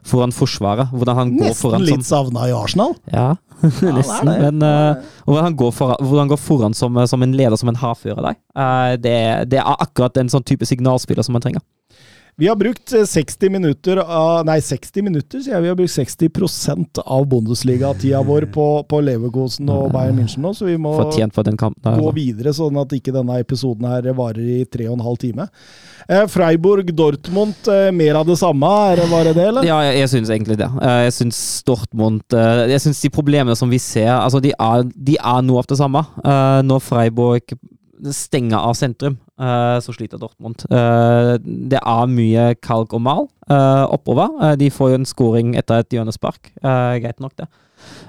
foran forsvaret. Hvordan han går Nesten foran litt som savna i Arsenal. Ja, [laughs] nesten. Ja, Men uh, hvordan han går foran, hvordan han går foran som, som en leder, som en hardfører der. Uh, det, det er akkurat en sånn type signalspiller som man trenger. Vi har brukt eh, 60 minutter av Nei, 60 minutter, sier jeg. Vi har brukt 60% av Bundesliga-tida vår på, på Leverkosen og Bayern München nå, så vi må for den kampen. gå altså. videre, sånn at ikke denne episoden her varer i tre og en halv time. Eh, Freiburg-Dortmund, eh, mer av det samme? Er det, var det eller? Ja, jeg, jeg syns egentlig det. Eh, Jeg syns Dortmund eh, Jeg syns de problemene som vi ser, altså de er, de er noe av det samme. Eh, Når Freiburg stenger av sentrum, eh, så sliter Dortmund. Eh, Det er mye kalk og mal eh, oppover. Eh, De får jo en scoring etter et hjørnespark. Eh, Greit nok, det.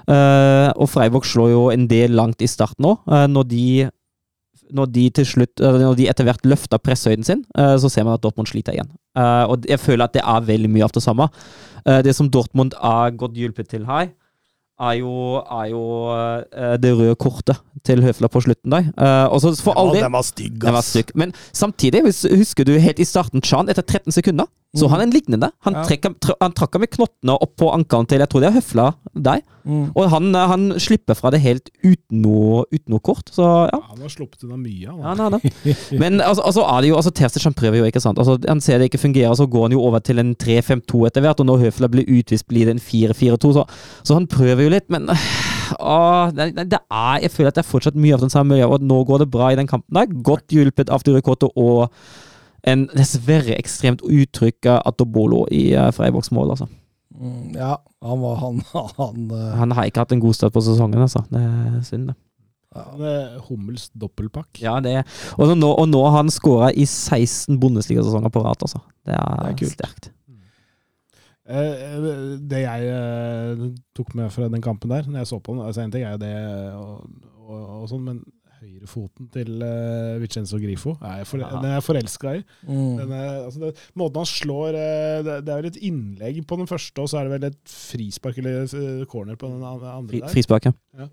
Eh, Og Freiburg slår jo en del langt i starten nå, eh, når de når de slutt, når de etter hvert løfter presshøyden sin, eh, så ser man at Dortmund sliter igjen. Eh, Og jeg føler at det er veldig mye av det samme. Eh, Det som Dortmund er godt hjulpet til her, er jo, er jo uh, det røde kortet til Høfla på slutten der. Uh, og så for all del den var stygg, den var ass. stygg. Men samtidig, hvis, husker du helt i starten, Chan, etter 13 sekunder, så han en lignende. Han, Ja. trekker, tr han trakk med knottene opp på ankelen til, jeg tror det er Høfla deg. Mm. Og han, eh, han slipper fra det helt uten noe, uten noe kort. Så ja. Han har sluppet unna mye. Han, Ja. Men altså, altså er det jo altså, han prøver jo, ikke sant. Altså, han ser det ikke fungerer, så går han jo over til en 3-5-2 etter hvert. Og når Høfla blir utvist, blir det en 4-4-2. Så, så han prøver jo litt, men å, det, det er, jeg føler at det er fortsatt mye av den samme miljøet, og nå går det bra i den kampen. der Godt hjulpet av Durekoto og en dessverre ekstremt uttrykk Atobolo i uh, Freiburgs mål, altså. Mm, ja, han var han, [laughs] han uh... Han har ikke hatt en god start på sesongen, altså. Det er synd, det. Eh, Hummels dobbeltpakk. Ja, det er Og nå, og nå har han skåra i 16 Bundesliga-sesonger på rad, altså. Det er, Det er sterkt. Eh, Det jeg eh, tok med fra den kampen der, når jeg så på den altså En ting er jo det og, og, og sånn, men høyrefoten til uh, Vicenzo Grifo er for, Ja. den er jeg forelska i. Mm. Den er, altså det, måten han slår uh, det, det er vel et innlegg på den første, og så er det vel et frispark eller uh, corner på den andre der. frispark, ja. Eh,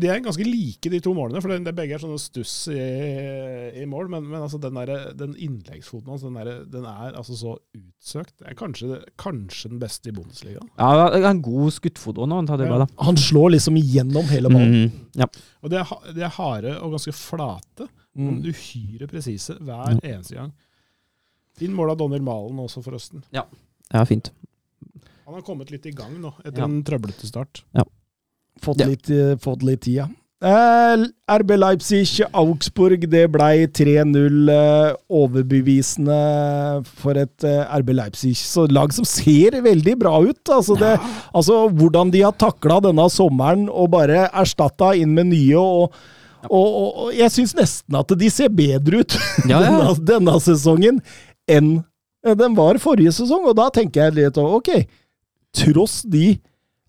de er ganske like, de to målene, for det, er begge er sånne stuss i, i mål. Men, men altså den, der, den innleggsfoten hans, den, der, den er altså så utsøkt. Det er kanskje, kanskje den beste i Bundesliga. ja det er en god skuttfot òg, når han tar det Ja. Han slår liksom igjennom hele ballen. Mm, Ja. Og de er, de er harde og ganske flate, men Mm. uhyre presise hver eneste gang. Fin mål av Daniel Malen også, forresten. ja, fint. Han har kommet litt i gang nå, etter Ja. en trøblete start. Fått, Ja. litt, eh, fått litt tid, ja. Eh, RB Leipzig, Augsburg, det blei 3-0 eh, overbevisende for et eh, RB Leipzig. Så lag som ser veldig bra ut. Altså, det, altså hvordan de har takla denne sommeren og bare erstatta inn med nye. og og, og, og jeg syns nesten at de ser bedre ut Ja, ja. [laughs] denne, denne sesongen enn den var forrige sesong. Og da tenker jeg litt ok, tross de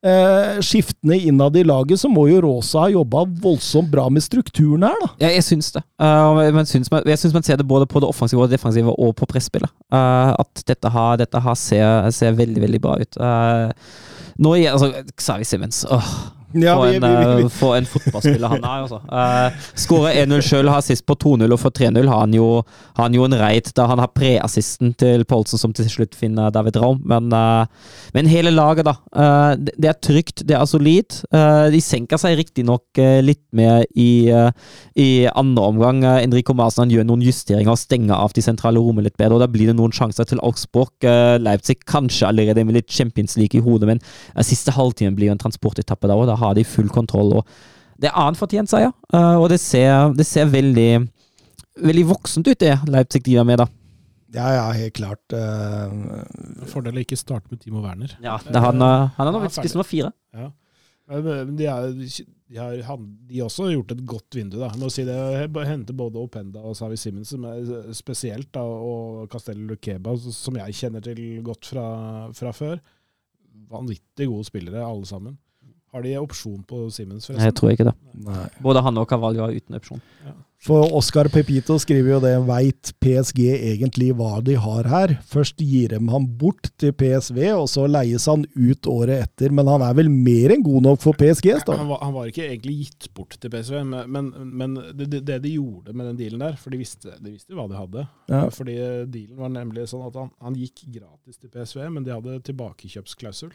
eh, skiftene innad i laget, så må jo Rosa ha jobba voldsomt bra med strukturen her, da. Ja, jeg syns det. Uh, men syns man, jeg syns man ser det både på det offensive og det defensive og på presspillet. Uh, at dette har, dette har ser, ser veldig, veldig bra ut. Uh, nå altså Xavi Simmons åh, Ja, for, vi- en, vi- vi- uh, for en fotballspiller han er, altså. Uh, Skårer 1-0 sjøl, har assist på 2-0, og for 3-0 har han jo, han jo en reit da han har preassisten til Poulsen, som til slutt finner David Raum. Men, uh, men hele laget, da. Uh, det, det er trygt, det er solid. Uh, de senker seg riktignok uh, litt med i, i andre omgang. Uh, Enrico Maasen gjør noen justeringer og stenger av de sentrale rommene litt bedre, og da blir det noen sjanser til Augsburg. Leipzig kanskje allerede med litt Champions League i hodet, men siste halvtimen blir jo en transportetappe da, da har de full kontroll. og Det er annen fortjent seier, uh, og det ser, det ser veldig Veldig voksent ut, det Leipzig driver med, da. Ja, ja, helt klart. Uh, Fordel å ikke starte med Timo Werner. Ja, det er han, uh, han er nå spiss nummer fire. Ja. Men De, er, de har han- de har også gjort et godt vindu. da. Må si det, Hente både Openda og Savi Simmons, som er spesielt, da, og Castello Lukeba, som jeg kjenner til godt fra, fra før. Vanvittig gode spillere, alle sammen. Har de opsjon på Simmons, Jeg tror ikke det. nei. Både han og Cavallo er uten opsjon. For Oscar Pepito skriver jo det, veit PSG egentlig hva de har her? Først gir de han bort til PSV, og så leies han ut året etter. Men han er vel mer enn god nok for PSG? da? Han var, han var ikke egentlig gitt bort til PSV, men, men, det- det de gjorde med den dealen der For de visste, de visste hva de hadde. Ja. Fordi dealen var nemlig sånn at han, han gikk gratis til PSV, men de hadde tilbakekjøpsklausul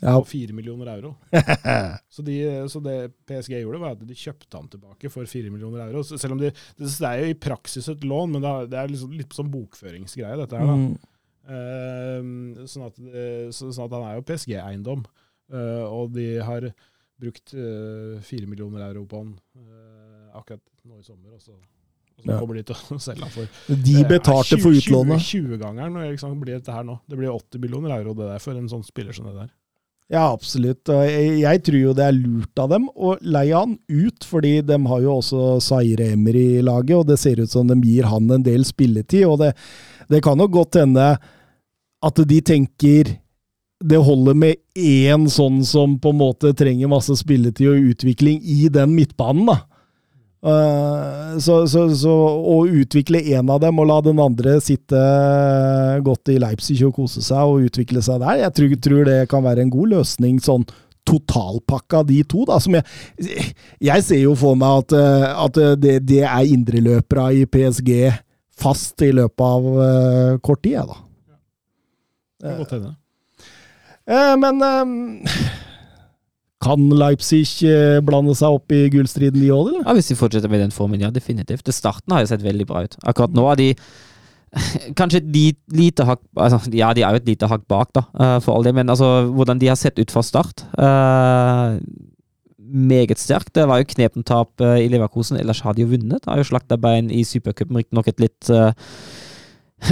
Ja. på 4 millioner euro. [laughs] Så, de, så det PSG gjorde, var at de kjøpte han tilbake for 4 millioner euro. Så selv om de, det, det er jo i praksis et lån, men det er, liksom litt sånn bokføringsgreie, dette her. da. Mm. Uh, sånn, at, det- så, sånn at han er jo PSG-eiendom, uh, og de har brukt eh, fire millioner euro på han eh, akkurat nå i sommer. Og så, og så Ja. kommer de til å [laughs] selge han for De eh, betalte 20 for utlånet. 20-gangeren når liksom blir dette her nå. Det blir 80 millioner euro det der for en sånn spiller som det der. Ja, absolutt. Jeg, tror jo det er lurt av dem å leie han ut, fordi de har jo også Zaire Emery i laget, og det ser ut som de gir han en del spilletid. Og det, det kan jo godt hende at de tenker det holder med én sånn som på en måte trenger masse spilletid og utvikling i den midtbanen, da. Eh, så, så, så å utvikle én av dem og la den andre sitte godt i Leipzig og kose seg og utvikle seg der, jeg tror, tror det kan være en god løsning sånn totalpakka de to, da. Som jeg, jeg ser jo for meg at, eh, at det, det er indreløpere i PSG fast i løpet av uh, kort tid, jeg, da. Det kan godt hende. Uh, men eh, kan Leipzig eh, blande seg opp i gullstriden, de òg, eller? Ja, Hvis de fortsetter med den formen, ja, definitivt. Det starten har jo sett veldig bra ut. Akkurat nå er de [laughs] kanskje et lite hakk altså, Ja, de er jo et lite hakk bak, da, eh, for all det, men altså, hvordan de har sett ut fra start uh, Meget sterkt. Det var jo knepentap tap i Leverkosen, ellers har de jo vunnet. Har jo slakta bein i supercupen, riktignok et litt eh,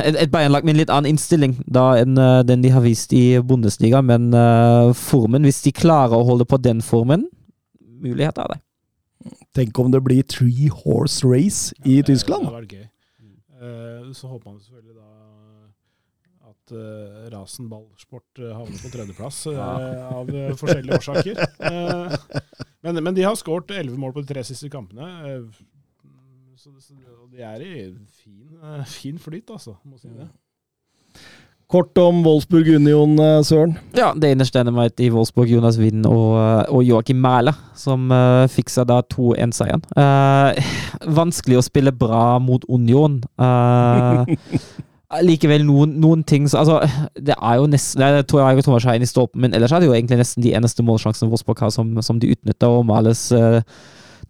et, et Bayern-lag med en litt annen innstilling da enn eh, den de har vist i Bundesliga, men uh, formen, hvis de klarer å holde på den formen mulighet er det. Tenk om det blir three horse race i Ja, det- Tyskland. Det hadde vært gøy. Uh, så håper man selvfølgelig da at uh, Rasen ballsport havner på tredjeplass eh, [laughs] av forskjellige årsaker. Eh, men, men de har skåret elleve mål på de tre siste kampene. så, så, de er i fin, eh, fin flyt, altså. Må si det. Kort om Wolfsburg Union, eh, Søren. Ja, det innerste ender meg i Wolfsburg, Jonas Wind og, og Joakim Mæhle, som uh, fiksa da 2-1-seieren. Uh, vanskelig å spille bra mot Union. Uh, Likevel noen, noen ting så, altså, Det er jo nesten det tror jeg Thomas Schein i stolpen, men ellers er det jo egentlig nesten de eneste målsjansene Wolfsburg har som, som de utnytter. Og Mæhles uh,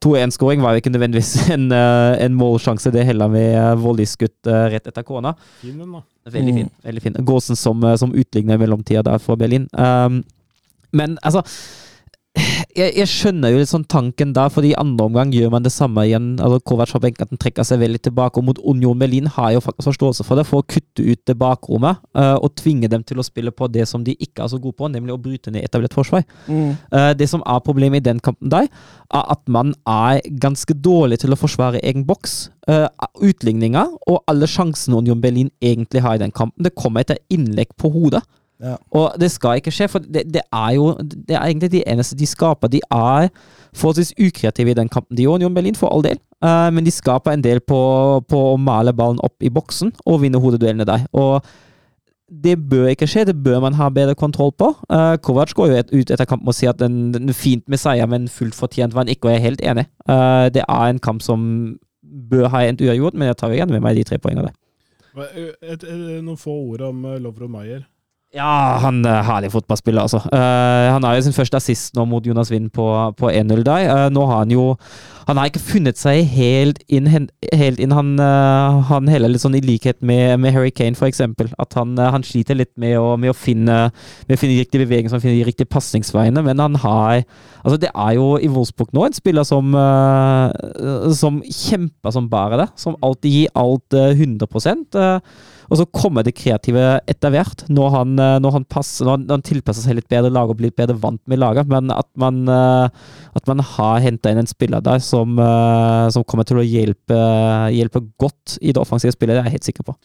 2-1-skåring var jo ikke nødvendigvis [laughs] en, eh, en målsjanse, det heller med uh, volleyskudd eh, rett etter kona. Fin den, da. Veldig Mm. fin. veldig fin. Gåsen som, eh, som utligner i mellomtida der for Berlin. Um, men altså jeg, jeg skjønner jo litt sånn tanken da, for i andre omgang gjør man det samme igjen. altså Kovac har at den trekker seg veldig tilbake, og mot Union Berlin har jeg jo faktisk forståelse for det, for å kutte ut det bakrommet uh, og tvinge dem til å spille på det som de ikke er så gode på, nemlig å bryte ned etablert forsvar. Eh, det som er problemet i den kampen der, er at man er ganske dårlig til å forsvare egen boks. Uh, utligninga og alle sjansene Union Berlin egentlig har i den kampen, det kommer etter innlegg på hodet. Ja. Og det skal ikke skje, for det, det er jo Det er egentlig de eneste de skaper. De er forholdsvis ukreative i den kampen. De gjorde, Union Berlin, for all del, Uh, men de skaper en del på, på å male ballen opp i boksen og vinne hodeduellene der. Og det bør ikke skje, det bør man ha bedre kontroll på. Uh, Kovac går jo et, ut etter kampen og sier at den, den er fint med seier, men fullt fortjent var han ikke, og jeg er helt enig. Uh, det er en kamp som bør ha endt uavgjort, men jeg tar jo igjen med meg de tre poengene der. Noen få ord om Lovro Maier. Ja, han er herlig fotballspiller, altså. Uh, han har jo sin første assist nå mot Jonas Wind på, på 1-0 der. Uh, nå har han jo Han har ikke funnet seg helt inn. Helt inn. Han, uh, han heller litt sånn i likhet med, med Harry Kane, eksempel. At han, eh, han sliter litt med å, med å finne med å finne riktig bevegelse, bevegelsene, finne de riktige pasningsveiene, men han har Altså, det er jo i Wolfsburg nå en spiller som eh, Som kjemper som bare det. Som alltid gir alt eh, 100 eh, og så kommer det kreative etter hvert, når han, eh, når han, passer, når han, når han tilpasser seg litt bedre laget og blir bedre vant med laget. Men at man, eh, at man har henta inn en spiller der som, eh, som kommer til å hjelpe, hjelpe godt i det offensive spillet, det er jeg helt sikker på.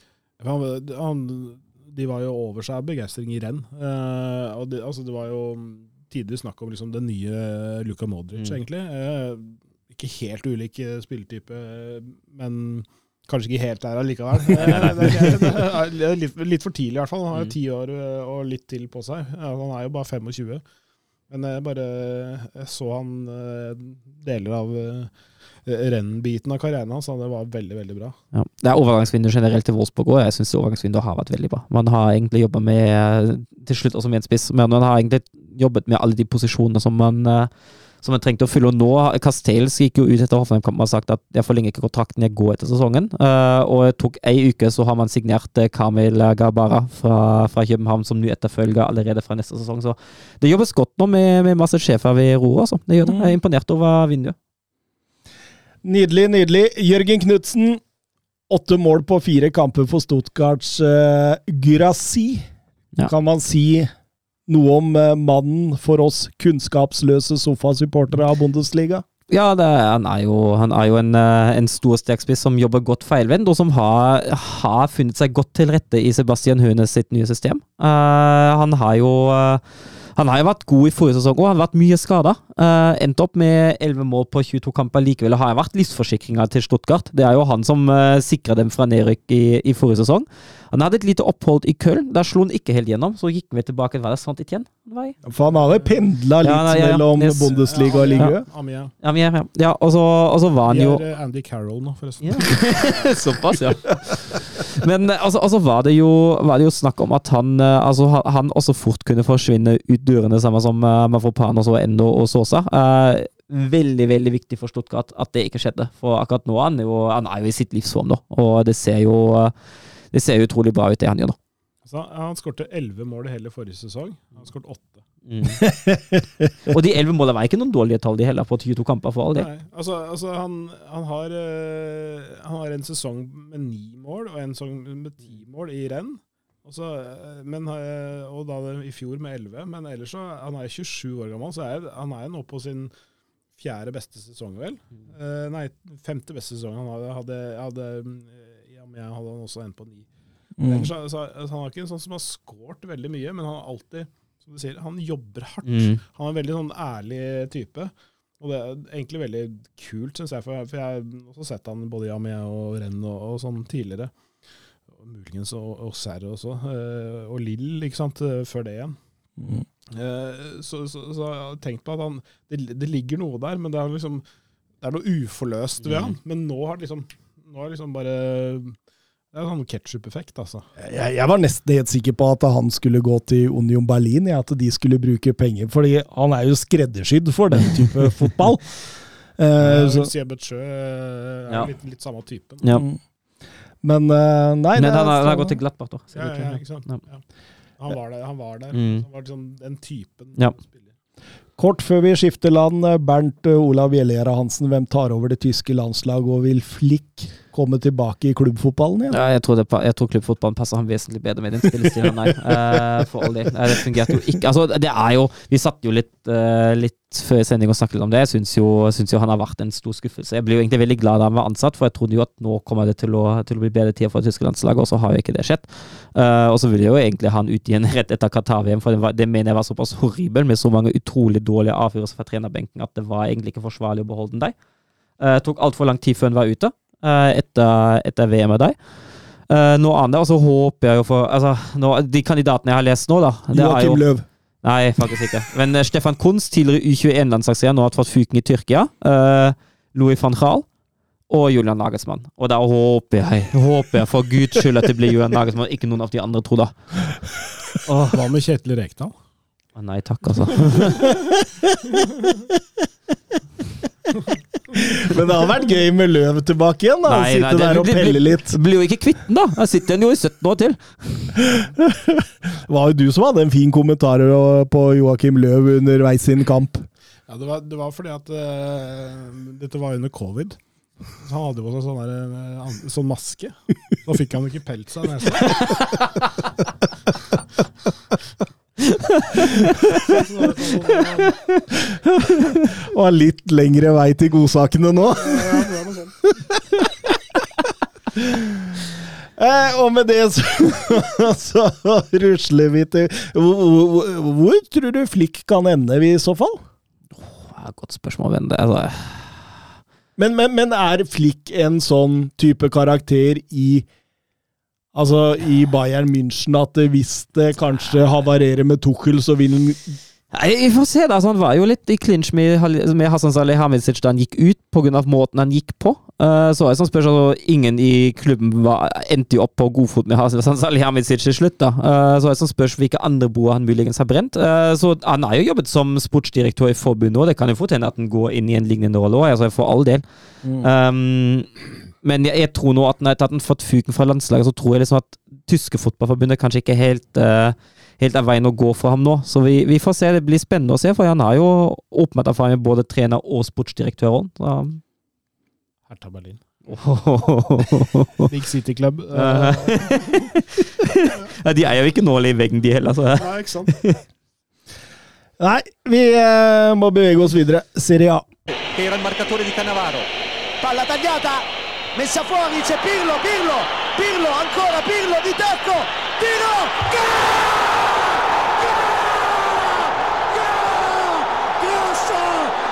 De var jo over seg av begeistring i renn. Og det, altså, det var jo tidligere snakk om liksom, den nye Luka Modric, Mm. egentlig. Ikke helt ulik spilletype, men kanskje ikke helt der allikevel. [laughs] Det, det er litt, litt for tidlig, i hvert fall. Han har jo Mm. ti år eh, og litt til på seg. Han er jo bare 25. Men jeg bare jeg så han eh, deler av eh, rennbiten av karrieren hans, og det var veldig, veldig bra. Ja. Det er overgangsvindu generelt til Wolfsburg òg. Jeg syns overgangsvinduet har vært veldig bra. Man har egentlig jobba med, til slutt også med en spiss, men man har egentlig jobbet med alle de posisjonene som man, som en trengte å fylle. Og nå, Castells gikk jo ut etter Hoffenheim-kampen og har sagt at jeg forlenger ikke kontrakten, jeg går etter sesongen. Uh, og det tok ei uke, så har man signert eh, Kamil Gabara fra, fra København som ny etterfølger allerede fra neste sesong. Så det jobbes godt nå med, med masse sjefer ved roret, altså. Det gjør det. Jeg er imponert over vinduet. Nydelig, nydelig. Jørgen Knutsen, åtte mål på fire kamper for Stuttgarts uh, Gyrassi. Ja. Kan man si noe om eh, mannen for oss kunnskapsløse sofasupportere av Bundesliga? Ja, er- han er jo, han er jo en, eh, en stor sterkspiss som jobber godt feilvendt, og som har, har funnet seg godt til rette i Sebastian Hønes sitt nye system. Uh, han har jo eh, han har jo vært god i forrige sesong, og han har vært mye skada. Uh, endt opp med 11 mål på 22 kamper likevel. Har vært livsforsikringa til Stuttgart. Det er jo han som uh, sikra dem fra nedrykk i, i forrige sesong. Han hadde et lite opphold i Köln. Der slo han ikke helt gjennom. Så gikk vi tilbake Var det sant Etienne? Nei. For han har jo pendla litt Ja, nei, ja, ja. mellom Yes. Bundesliga og Ja, liga. Ja, men, ja, ja. Og, så, og så var han jo Vi er eh, Andy Carroll nå, forresten. [laughs] Såpass, ja. [laughs] Men eh, altså, altså var, det jo, var det jo snakk om at han, eh, altså, han- han også fort kunne forsvinne ut dørene, samme som uh, Mafropanos og Endo og Sosa. Uh, veldig, veldig viktig for Stuttgart at det ikke skjedde. For akkurat nå er han jo, han er jo i sitt livsform, da. Og det ser jo eh, det ser jo utrolig bra ut, det han gjør nå. Så han skårte elleve mål i hele forrige sesong. Han skåret åtte. [laughs] og de elleve målene var ikke noen dårlige tall, de heller, på 22 kamper, for all del. Altså, altså han, han, har, eh, han har en sesong med ni mål og en sesong med ti mål i renn. Og, så, eh, men, eh, og da det- i fjor med elleve. Men ellers så Han er 27 år gammel, så er, han er nå på sin fjerde beste sesong, vel. Eh, nei, femte beste sesong. Han hadde, hadde, hadde ja, men jeg hadde han også en på ni. Mm. Ellers, så, så, han er ikke en sånn som har scoret veldig mye, men han har alltid, som du sier, han jobber hardt. Mm. Han er en veldig sånn ærlig type. Og det er egentlig veldig kult, syns jeg, for, for jeg har også sett han både i Amé og Renn og, og sånn tidligere. Og muligens og, og Serre også. eh, og Lill, ikke sant, eh, før det igjen. Mm. Eh, så, så, så jeg har tenkt på at han det, det ligger noe der, men det er liksom Det er noe uforløst ved Mm. han. Men nå har det liksom Nå har det liksom bare Det er en sånn ketsjup-effekt, altså. Jeg, jeg var nesten helt sikker på at han skulle gå til Union Berlin, ja, at de skulle bruke penger. Fordi han er jo skreddersydd for den type [laughs] fotball. Eh, så, Sjø er Ja. litt, litt samme typen. Ja. Men uh, nei Men det er han har, han har så- gått til Glattbach, da. Ja, ja, ikke sant? Ja. Ja. Han var der. Han var, der. Mm. Han var liksom den typen Ja. Kort før vi skifter land, eh, Bernt eh, Olav Gjellera Hansen, hvem tar over det tyske landslaget, og vil Flick komme tilbake i klubbfotballen igjen? Ja, jeg tror, det, jeg tror klubbfotballen passer ham vesentlig bedre med den spillestilen enn meg. [laughs] Eh, for all del. Eh, Det fungerte jo ikke Altså, det er jo Vi satt jo litt, uh, litt før sending og snakket litt om det. Jeg syns jo, jo han har vært en stor skuffelse. Jeg blir jo egentlig veldig glad da han var ansatt, for jeg trodde jo at nå kommer det til å, til å bli bedre tider for det tyske landslaget, og så har jo ikke det skjedd. Uh, og så ville jo egentlig han ut igjen [laughs] rett etter Qatar-VM, for det, var, det mener jeg var såpass horribel, med så mange utrolig dårlige avgjørelser fra trenerbenken at det var egentlig ikke forsvarlig å beholde den der. Uh, tok altfor lang tid før han var ute etter, etter VM med deg. Uh, noe annet, og så håper jeg jo for altså, nå, De kandidatene jeg har lest nå, da det er jo, Joakim Løv. Nei, faktisk ikke. Men eh, Stefan Kunz, tidligere U21-landslagsleder, nå har fått fuken i Tyrkia. Eh, Louis van Gaal og Julian Nagelsmann. Og da håper jeg, håper jeg for guds skyld at det blir Julian Nagelsmann, ikke noen av de andre to, da. Åh, Hva med Kjetil Rekdal? nei takk, altså. [laughs] [laughs] Men det har vært gøy med Løv tilbake igjen, da. Nei, nei, Sitte nei, der og blir- pelle litt. Blir jo ikke kvitt den, da. Jeg sitter den jo i 17 år til. [laughs] Det var jo du som hadde en fin kommentar på Joakim Løv underveis sin kamp. Ja, det, var, det var fordi at uh, dette var under covid. Så han hadde på seg sånn, eh, sånn maske. Nå fikk han jo ikke pelt seg i nesa. [laughs] Og har litt lengre vei til godsakene nå. Eh, og med det så, så rusler vi til hvor, hvor, hvor tror du Flick kan ende i så fall? Ja, godt spørsmål, venn. Altså, Men, men, men er Flick en sånn type karakter i Altså i Bayern München at hvis det kanskje havarerer med Tuchel, så vil han Vi får se, da. Altså, han var jo litt i clinch med, med Hassan Salihamidzic da han gikk ut, pga. måten han gikk på. Uh, så er det sånn spørsmål altså, Ingen i klubben var, endte jo opp på godfot med Hassan Salihamidzic til slutt. da. Uh, så er det sånn spørsmål hvilke andre broer han muligens har brent. Uh, så Han har jo jobbet som sportsdirektør i forbundet, og det kan jo fort hende at han går inn i en lignende rolle òg, altså, for all del. Um, men jeg, jeg tror nå at når jeg har fått fuken fra landslaget, så tror jeg liksom at tyske fotballforbundet kanskje ikke helt uh, helt er veien å gå for ham nå. Så vi, vi får se. Det blir spennende å se, for han har jo åpenbart erfaring med både trener og sportsdirektør. Så. Hertha Berlin. [laughs] Big City Club. Uh. ja, de er jo ikke nål i veggen, de heller. Så. Nei, ikke sant? Nei, vi eh, må bevege oss videre. Serie A. era il marcatore di Cannavaro. palla tagliata, messa fuori, c'è Pirlo, Pirlo, Pirlo, ancora Pirlo di tacco, tiro, gol! Grosso,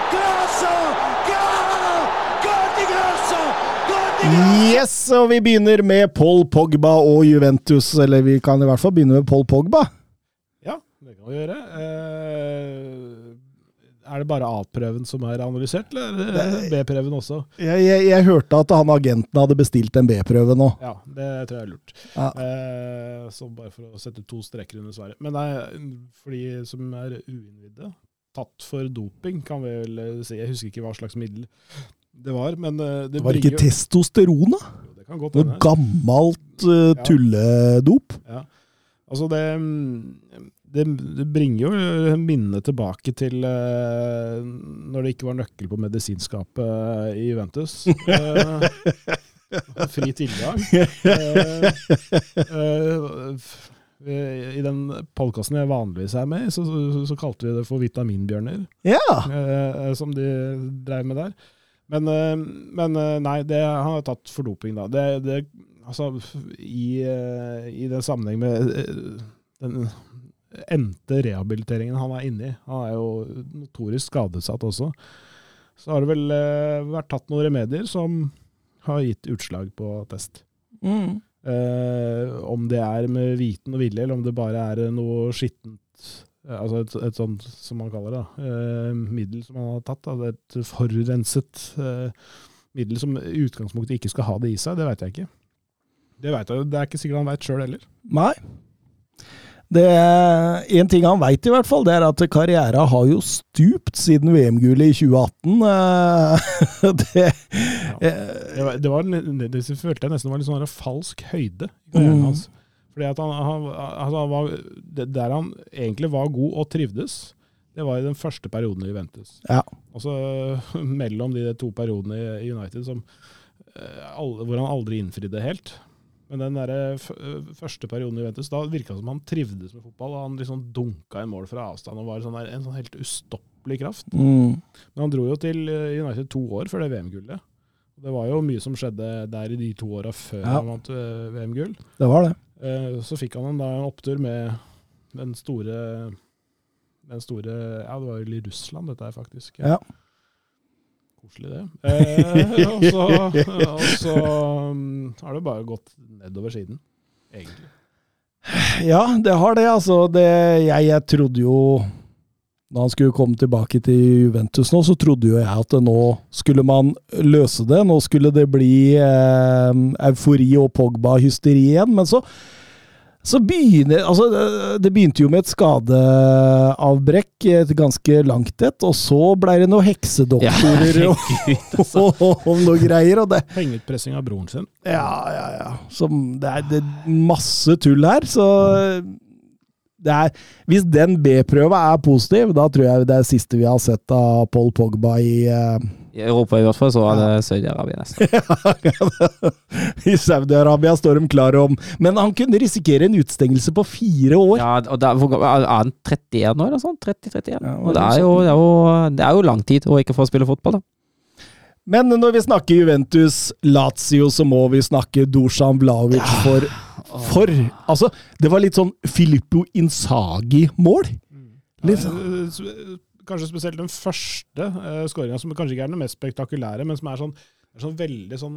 grosso, gol! Gol di Grosso, gol di Grosso! Yes, og vi begynner med Paul Pogba og Juventus. Eller vi kan i hvert fall begynne med Paul Pogba. Ja, det kan vi gjøre. Eh, er det bare A-prøven som er analysert, eller er B-prøven også? Jeg, jeg, jeg hørte at han agenten hadde bestilt en B-prøve nå. Ja, det tror jeg er lurt. Ja. Eh, så bare for å sette to streker under svaret. Men nei, for de som er uinnvidde, tatt for doping, kan vi vel eh, si. Jeg husker ikke hva slags middel det var, men eh, det, Det var ikke bringer testosteron, da? Jo, Det kan godt Noe gammelt uh, tulledop? Ja. Altså det, mm, det, det bringer jo minnet tilbake til uh, når det ikke var nøkkel på medisinskapet i Juventus. Uh, [laughs] fri tilgang. Uh, eh, I den podkasten jeg vanligvis er med i, så, så, så kalte vi det for vitaminbjørner. Ja. eh, som de drev med der. Men, eh, men eh, nei, det, han har tatt for doping, da. Det, det, altså, i, eh, I den sammenheng med eh, den endte rehabiliteringen han er inne i, han er jo notorisk skadesatt også, så har det vel eh, vært tatt noen remedier som har gitt utslag på test. Mm. Eh, om det er med viten og vilje, eller om det bare er noe skittent eh, Altså et, et sånt, som man kaller det, eh, middel som man har tatt. Da, et forurenset eh, middel som i utgangspunktet ikke skal ha det i seg, det veit jeg ikke. Det, vet jeg, det er ikke sikkert han veit sjøl heller. Nei. Det En ting han veit, i hvert fall, det er at karriera har jo stupt siden VM-gullet i 2018. Eh, [laughs] det, ja. Det, var, det, var, det følte jeg nesten var litt sånn falsk høyde Mm. hans. Fordi at han, han, altså han var, det, Der han egentlig var god og trivdes, det var i den første perioden i Juventus. Ja. Og [laughs] mellom de to periodene i United som, eh, hvor han aldri innfridde helt. Men den der f første perioden i Juventus, da virka det som han trivdes med fotball. og Han liksom dunka en mål fra avstand og var sånn der, en sånn helt ustoppelig kraft. mm. Men han dro jo til eh, United to år før det VM-gullet. Det var jo mye som skjedde der i de to åra før Ja. han vant eh, VM-gull. Det var det. Eh, Så fikk han en, da en opptur med den store den store Ja, det var jo i Russland, dette her, faktisk. Ja. Koselig, det. Eh, og så, [laughs] og så mm, har det bare gått nedover siden, egentlig. Ja, det har det, altså. Det, jeg, jeg trodde jo Da han skulle komme tilbake til Juventus nå, så trodde jo jeg at nå skulle man løse det. Nå skulle det bli eh, eufori og Pogba-hysteri igjen. Men så, så begynner Altså, det- begynte jo med et skadeavbrekk, et ganske langt et, og så ble det noen heksedoktorer [laughs] og, herregud, altså. [laughs] og, og noe greier, og det Pengeutpressing av broren sin. ja, ja, ja. Som, det er det er masse tull her, så det er, Hvis den B-prøva er positiv, da tror jeg det er siste vi har sett av Paul Pogba i, uh, I Europa i hvert fall, så er det Saudi-Arabia [laughs] neste. I Saudi-Arabia, står de klar om. Men han kunne risikere en utstengelse på fire år. Ja, og hvor- er han 31 nå, eller sånn? 30-31? Ja, og det er, jo, det, er jo, det er jo lang tid å ikke få spille fotball, da. Men når vi snakker Juventus Lazio, så må vi snakke Dusan Vlaovic for For! Altså, det var litt sånn Filippo Insagi-mål. Litt sånn. Eh, Kanskje spesielt den første uh, skåringa, som kanskje ikke er den mest spektakulære, men som er sånn, er sånn veldig sånn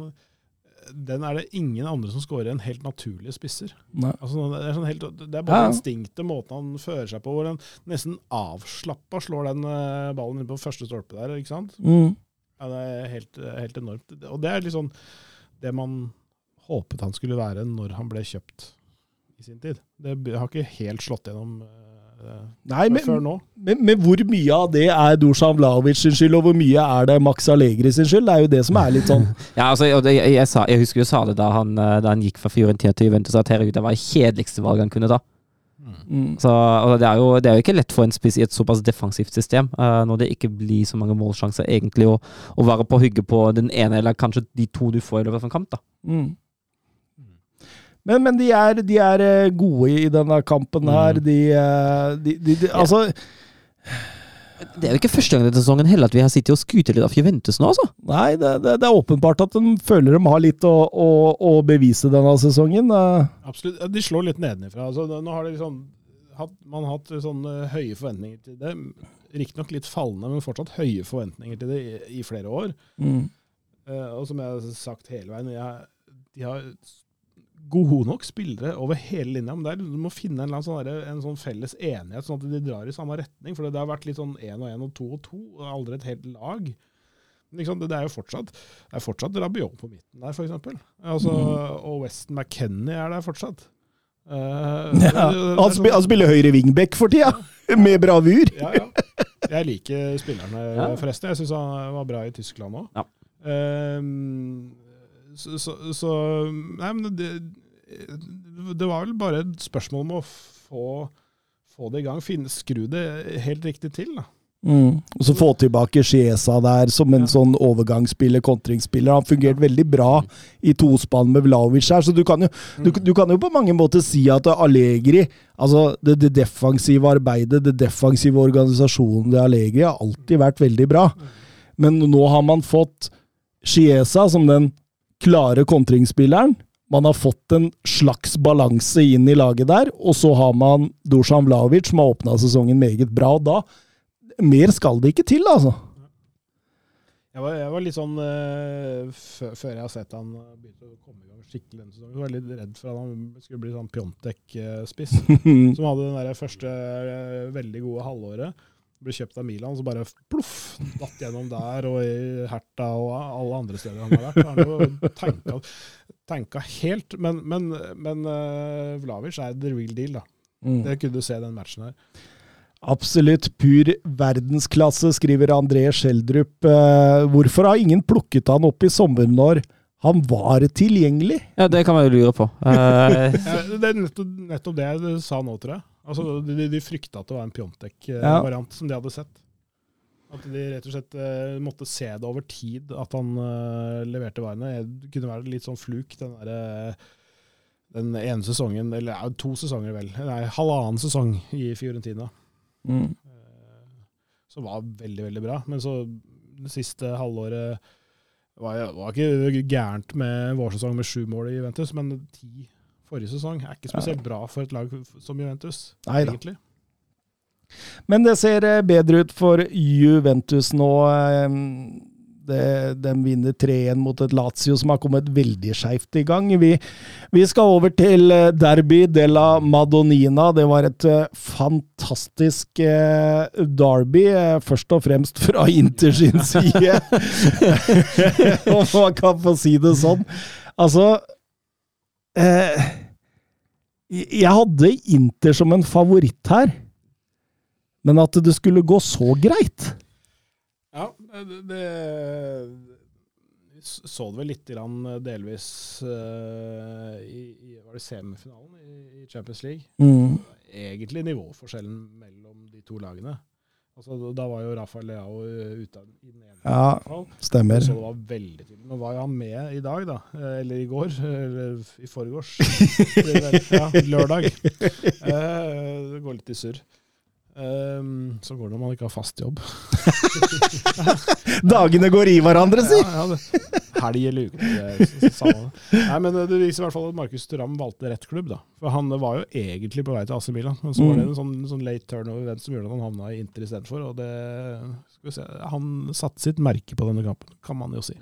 Den er det ingen andre som skårer enn helt naturlige spisser. Altså, det, er sånn helt, det er bare Ja. instinktet, måten han fører seg på, hvor han nesten avslappa slår den eh, ballen inn på første stolpe der. ikke sant? Mm. Ja, det er helt, helt enormt. Og det er litt sånn det man håpet han skulle være når han ble kjøpt i sin tid. Det har ikke helt slått gjennom eh, Nei, men, før nå. Men, men hvor mye av det er Dusan Vlaovic sin skyld, og hvor mye er det Max Allegri sin skyld? Det er jo det som er litt sånn [laughs] Ja, altså, jeg, jeg, jeg, sa, jeg husker jo sa det da han, eh, da han gikk fra Fiorentina til Juventus, at herregud, det var det kjedeligste valget han kunne ta. mm. Så, det, er jo, det er jo ikke lett for en spiss i et såpass defensivt system, uh, når det ikke blir så mange målsjanser, egentlig, å, å være på hugget på den ene eller kanskje de to du får i løpet av en kamp. da. Mm. Men, men de, er, de er eh, gode i denne kampen her. De, eh, de, de, Altså Det er jo ikke første gang denne sesongen heller at vi har sittet og skutet litt av Juventus nå, altså. Nei, det, det, det er åpenbart at de føler de har litt å, å, å bevise denne sesongen. eh. Absolutt. De slår litt nedenifra. Altså, nå har de liksom hatt, man har hatt sånne høye forventninger til det. Riktignok litt fallende, men fortsatt høye forventninger til det i, i flere år. Mm. Uh, og som jeg har sagt hele veien, jeg, de har gode nok spillere over hele linja. Men der, du må finne en, sånn der- en sånn felles enighet, sånn at de drar i samme retning. For det har vært litt sånn én og én og to og to, og aldri et helt lag. Liksom, det, det er jo fortsatt det er fortsatt Rabiot på midten der, f.eks. Altså, Og Weston McKennie er der fortsatt. Uh, [laughs] Ja, er han, spiller, han sånn- spiller høyre wingback for tida, [laughs] med bravur. ja, ja. Jeg liker spillerne, forresten. Jeg syns han var bra i Tyskland òg. Ja. Så, så, så Nei, men det, det var vel bare et spørsmål om å få, få det i gang. Finne, skru det helt riktig til. da. Mm. Og så få tilbake Chiesa der som en sånn overgangsspiller, kontringsspiller. Han fungerte veldig bra i tospann med Vlaovic her, så du kan, jo, du, du kan jo på mange måter si at Allegri Altså, det, det defensive arbeidet, det defensive organisasjonen til Allegri har alltid vært veldig bra. Men nå har man fått Chiesa som den klare kontringsspilleren. Man har fått en slags balanse inn i laget der, og så har man Dusan Vlaovic, som har åpna sesongen meget bra. og Da mer skal det ikke til, altså. Jeg var, jeg var litt sånn uh, før, jeg har sett han eh, begynte å komme i gang skikkelig denne sesongen, så var jeg litt redd for at han skulle bli sånn Pjontek-spiss. [laughs] som hadde den der første uh, veldig gode halvåret. Ble kjøpt av Milan, så bare ploff! Datt gjennom der og i Herta og alle andre steder han har vært. Han har jo tenka, tenka helt. Men, men, men uh, Vlavic er the real deal, da. Mm. Det kunne du se i den matchen her. Absolutt pur verdensklasse, skriver André Schjelderup. Uh, hvorfor har ingen plukket han opp i sommer når han var tilgjengelig? Ja, det kan man jo lure på. Uh, [laughs] Ja, det er nettopp, nettopp det du sa nå, tror jeg. Altså, de, de frykta at det var en Pjontek-variant som de hadde sett. At de rett og slett uh, måtte se det over tid, at han uh, leverte varene. Det kunne være litt sånn fluk, den derre den ene sesongen, eller ja, to sesonger vel, nei, halvannen sesong i Fiorentina, Mm. eh, som var veldig, veldig bra. Men så det siste halvåret var, var ikke gærent med vårsesong med sju mål i Juventus, men ti forrige sesong er ikke spesielt bra for et lag som Juventus, Neida. egentlig. Men det ser eh, bedre ut for Juventus nå. eh, Det, de vinner 3-1 mot et Lazio som har kommet veldig skeivt i gang. Vi, vi skal over til Derby Derby la Madonnina. Det var et eh, fantastisk eh, derby, eh, først og fremst fra [laughs] Inter sin side. [laughs] Om man kan få si det sånn. Altså eh, Jeg hadde Inter som en favoritt her. Men at det skulle gå så greit Ja, det, det vi så det vel litt grann delvis eh, i, i var det semifinalen i, i Champions League. mm. Egentlig nivåforskjellen mellom de to lagene. Altså, da var jo Rafael Leao eh, ute i den ene. Ja, fall. Stemmer. Så det var veldig tydelig. Nå var jo han med i dag, da. Eh, Eller i går. Eller i forgårs. [laughs] Ja, lørdag. Eh, Det går litt i surr. Um, så går det når man ikke har fast jobb. [laughs] Dagene går i hverandre, si! Ja, ja, det- Helg eller uke. det. Nei, men Det viser i hvert fall at Markus Thuram valgte rett klubb. da. For Han var jo egentlig på vei til AC Milan, men så var det en sånn, sånn late turnover-event som gjorde at han havna i Inter istedenfor. Og det, skal vi se, han satte sitt merke på denne kampen, kan man jo si.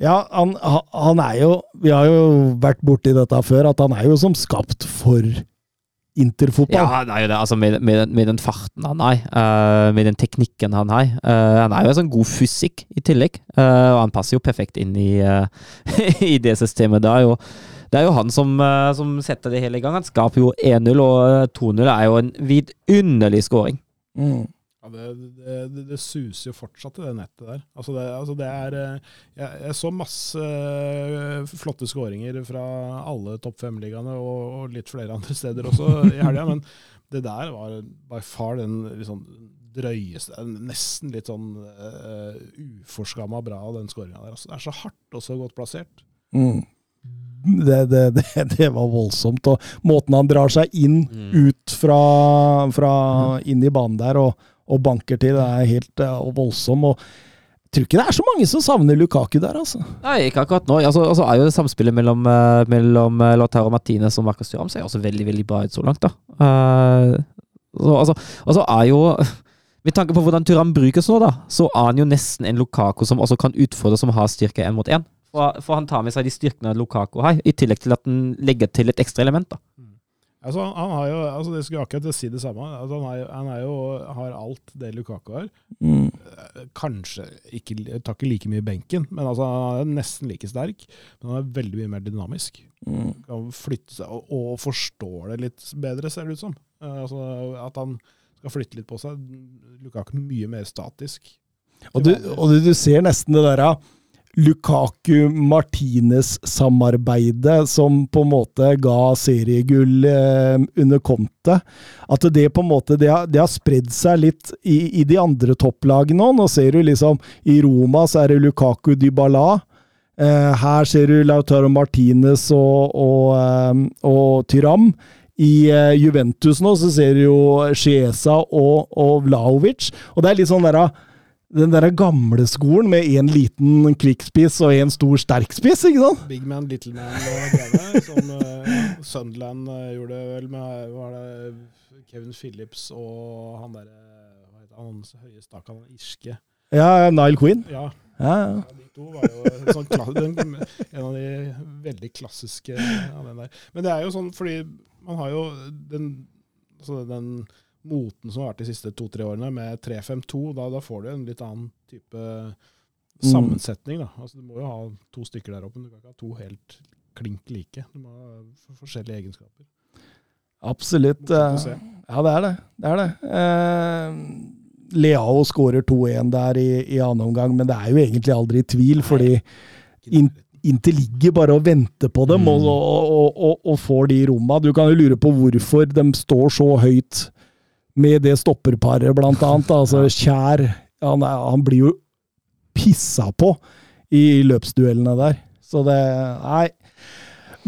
Ja, han, han er jo Vi har jo vært borti dette før, at han er jo som skapt for interfotball. Ja, nei, det. Altså, med, med, den, med den farten han har, uh, med den teknikken han har. uh, han er jo en sånn god fysikk i tillegg, uh, og han passer jo perfekt inn i, [laughs] i det systemet. Det er jo, det er jo han som, som setter det hele i gang. Han skaper jo 1-0, og eh, 2-0 er jo en vidunderlig scoring. Mm. Ja, det, det, det, suser jo fortsatt i det nettet der. Altså det, altså det er eh, jeg, jeg så masse eh, flotte skåringer fra alle topp fem-ligaene og, og litt flere andre steder også i helga, men det der var by far den liksom drøyeste Nesten litt sånn uh, uforskamma bra, den skåringa der. Altså, det er så hardt og så godt plassert. Mm. Det, det, det, det var voldsomt. Og måten han drar seg inn, ut fra, fra inn i banen der og, og banker til, det er helt uh, voldsom. Og jeg tror ikke det er så mange som savner Lukaku der, altså. Nei, ikke akkurat nå. Altså, altså er jo det samspillet mellom, eh, mellom eh, Lautaro Martinez og Marcus Thuram ser også veldig veldig bra ut så langt. da. Uh, så, altså, og så er jo [laughs] Med tanke på hvordan Thuram brukes nå, da, så er han jo nesten en Lukaku som også kan utfordre, som har styrke én mot én. For, for han tar med seg de styrkene Lukaku har, i tillegg til at han legger til et ekstra element. da. Altså, han, han har jo, altså det skulle akkurat si det samme. Altså, han, er, han er jo, har alt det Lukaku har. Mm. Eh, Kanskje ikke, tar ikke like mye benken, men altså, han er nesten like sterk. Men han er veldig mye mer dynamisk. Mm. Kan flytte seg og, og forstår det litt bedre, ser det ut som. Eh, Altså, at han skal flytte litt på seg. Lukaku er mye mer statisk. Og, du, og du, du ser nesten det der ja, Lukaku-Martinez-samarbeidet som på en måte ga seriegull eh, under Conte. At det på en måte det har, det har spredd seg litt i, i de andre topplagene òg. Nå ser du liksom I Roma så er det Lukaku Dybala. Eh, her ser du Lautaro Martinez og, og, eh, og Tyram. I eh, Juventus nå så ser du jo Chiesa og, og Vlaovic. Og det er litt sånn der, den der gamle skolen med én liten kvikkspiss og én stor sterkspiss, ikke sant? Big man, little man og greiene, som uh, Sunderland uh, gjorde vel med var det Kevin Phillips og han derre heter han høye stakan, han irske? Ja, Nile Queen. Ja, Ja, ja. Ja, De to var jo en sånn den, en av de veldig klassiske av den der. Men det er jo sånn fordi man har jo den, altså den moten som har vært de siste to-tre årene, med 3-5-2. Da, da får du en litt annen type sammensetning. Da. Altså, du må jo ha to stykker der oppe, men du kan ikke ha to helt klink like. Du må ha for- forskjellige egenskaper. Absolutt. Eh. Ja, det er det. Det er det. Eh, Leao skårer 2-1 der i, i annen omgang, men det er jo egentlig aldri i tvil, fordi in, Inter ligger bare og venter på dem og, og, og, og, og får de romma. Du kan jo lure på hvorfor de står så høyt med det stopperparet, blant annet. Altså, Kjær han, han blir jo pissa på i løpsduellene der. Så det Nei.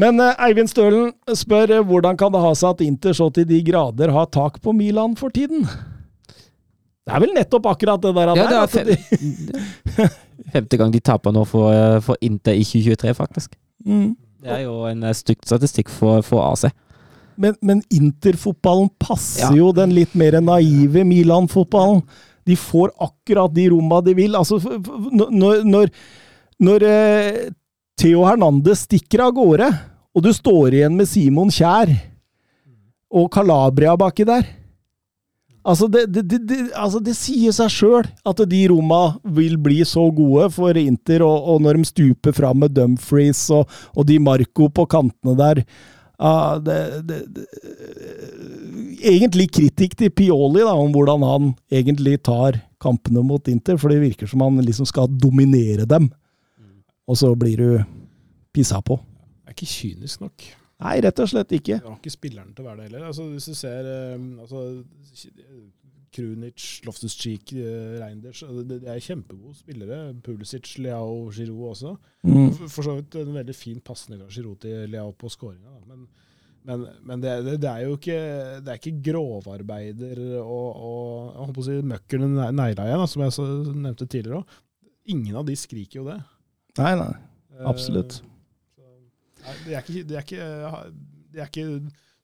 Men eh, Eivind Stølen spør eh, hvordan kan det ha seg at Inter så til de grader har tak på Milan for tiden? Det er vel nettopp akkurat det der. Ja, det er fem, [laughs] femte gang de taper nå for, eh, for Inter i 2023, faktisk. mm. Det er jo en stygg statistikk for, for AC. Men, men Inter-fotballen passer Ja. jo den litt mer naive Milan-fotballen. De får akkurat de romma de vil. Altså, når, når, når eh, Theo Hernandez stikker av gårde, og du står igjen med Simon Kjær og Calabria baki der Altså, det, det, det, det, altså, det sier seg sjøl at de romma vil bli så gode for Inter, og, og når de stuper fram med Dumfries og, og Di Marco på kantene der ja, det, det, det, Egentlig kritikk til Pioli da, om hvordan han egentlig tar kampene mot Inter, for det virker som han liksom skal dominere dem. Og så blir du pissa på. Det er ikke kynisk nok. Nei, rett og slett ikke. Det var ikke spilleren til å være det heller. Altså, hvis du ser eh, altså, Krunic, Loftus-Cheek, eh, Reinders altså, det, det er kjempegode spillere. Pulisic, Leao, Giroud også. Mm. For, for så vidt en veldig fin pasning av Giroud til Leao på skåringa. Men, men, men det, det, er jo ikke, det er ikke grovarbeider og, og jeg håper å si møkkerne negla igjen, som jeg så nevnte tidligere òg. Ingen av de skriker jo det. Nei, nei. Absolutt. Eh, de, er ikke, de, er ikke, de er ikke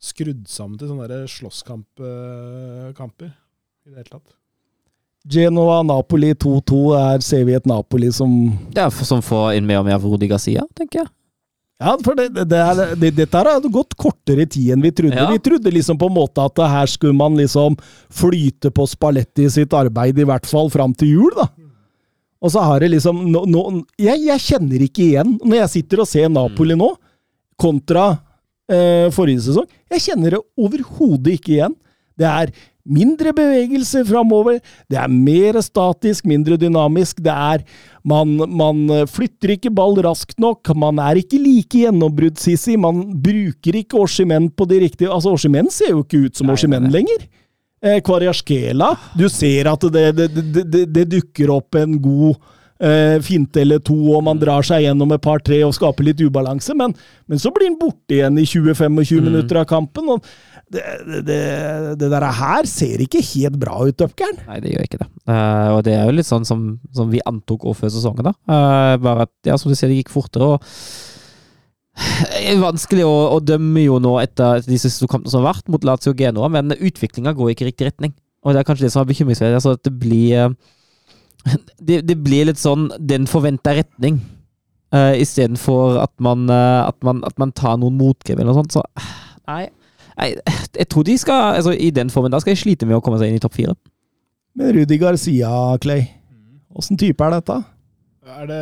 skrudd sammen til sånne slåsskamper i det hele tatt. Genoa-Napoli 2-2 er ser vi et Napoli som er som får inn mer og mer Rudi Garcia, tenker jeg. Ja, for det, det, er, det, dette har gått kortere tid enn vi trodde. Ja. Vi trodde liksom på en måte at her skulle man liksom flyte på Spalletti sitt arbeid, i hvert fall fram til jul, da. Og så har det liksom nå, nå, jeg, jeg kjenner ikke igjen, når jeg sitter og ser Napoli nå, kontra eh, forrige sesong. Jeg kjenner det overhodet ikke igjen. Det er mindre bevegelse framover, det er mer statisk, mindre dynamisk. Det er man, man flytter ikke ball raskt nok, man er ikke like gjennombruddssissig, man bruker ikke Oshimen på de riktige Altså, Oshimen ser jo ikke ut som Oshimen lenger. Eh, Kvariaskela, du ser at det, det, det, det, dukker opp en god eh, finte eller to, og man drar seg gjennom et par-tre og skaper litt ubalanse, men, men så blir han borte igjen i 20-25 minutter av kampen. og det, det, det, der her ser ikke helt bra ut, Upgern. Nei, det gjør ikke det. Uh, og det er jo litt sånn som, som vi antok òg før sesongen, da. Uh, bare at, ja, som du sier, det gikk fortere. og [sighs] det er vanskelig å, å dømme jo nå etter de siste kampene som har vært mot Lazio Genoa, men utviklinga går ikke i riktig retning. Og det er kanskje det som er bekymringsverdig. Altså at det blir eh, [laughs] det, det blir litt sånn den forventa retning, uh, istedenfor at, eh, at, man, at man tar noen motgrep eller noe sånt. Så [sighs] nei, nei, jeg tror de skal altså I den formen da skal jeg slite med å komme seg inn i topp fire. Men Rudi Garcia, Clay, åssen type er dette? Er det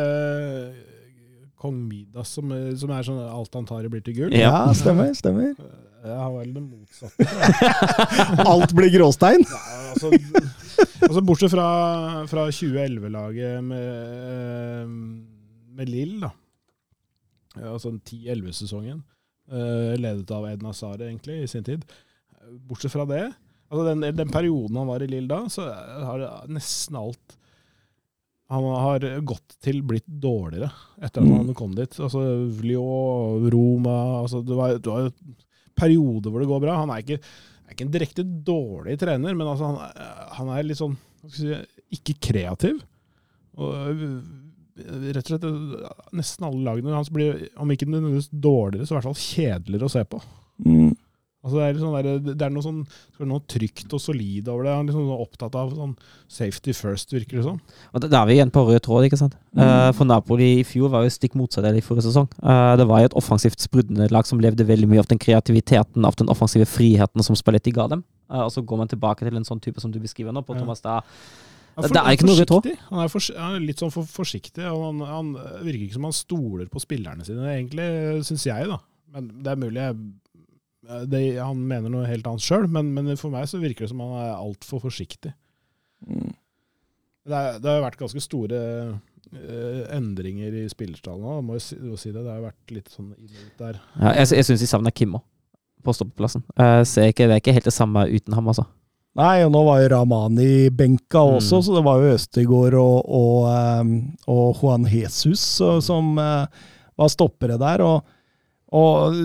kong Midas som, som er sånn alt han tar i blir til gull? Ja. stemmer. stemmer. Jeg har vel det motsatte. [laughs] Alt blir gråstein. Ja, altså, altså Bortsett fra, fra 2011-laget med, eh, med Lill, da. Ja, altså 10-11-sesongen. Eh, ledet av Edna Sare, egentlig, i sin tid. Bortsett fra det, altså den, den perioden han var i Lill da, så har nesten alt Han har gått til blitt dårligere etter at han kom dit. Altså Lyon, Roma altså Det var, det var perioder hvor det går bra. Han er ikke, er ikke en direkte dårlig trener, men altså han, han er litt sånn si, ikke kreativ. Og rett og slett nesten alle lagene hans blir, om ikke nødvendigvis dårligere, så i hvert fall kjedeligere å se på. Mm. Altså det, er sånn der, det er noe, sånn, det er noe trygt og solid over det. Han er liksom opptatt av sånn safety first, virker det som. Sånn. da er vi igjen på rød tråd, ikke sant. Eh, for Napoli i fjor var jo stikk motsatt av det i forrige sesong. Eh, det var jo et offensivt sprudlende lag som levde veldig mye av den kreativiteten, av den offensive friheten som Spalletti ga dem. Eh, og så går man tilbake til en sånn type som du beskriver nå, på Ja. Thomas da. Han Det er ikke noe. Han er, for, han er litt sånn for forsiktig, og han, han virker ikke som han stoler på spillerne sine, egentlig, syns jeg, da. Men det er mulig jeg det, Han mener noe helt annet sjøl, men, men for meg så virker det som han er altfor forsiktig. Mm. Det, er, det har jo vært ganske store Uh, endringer i spillerstallen nå, må jo si, si det. Det har vært litt sånn inn og der. Ja, jeg jeg syns de savner Kimmo på stoppeplassen. Uh, ikke, det er ikke helt det samme uten ham, altså. Nei, og nå var jo Ramani benka også, Mm. så det var jo Østegård og, og, ehm, og Juan Jesus som eh, var stoppere der. Og, og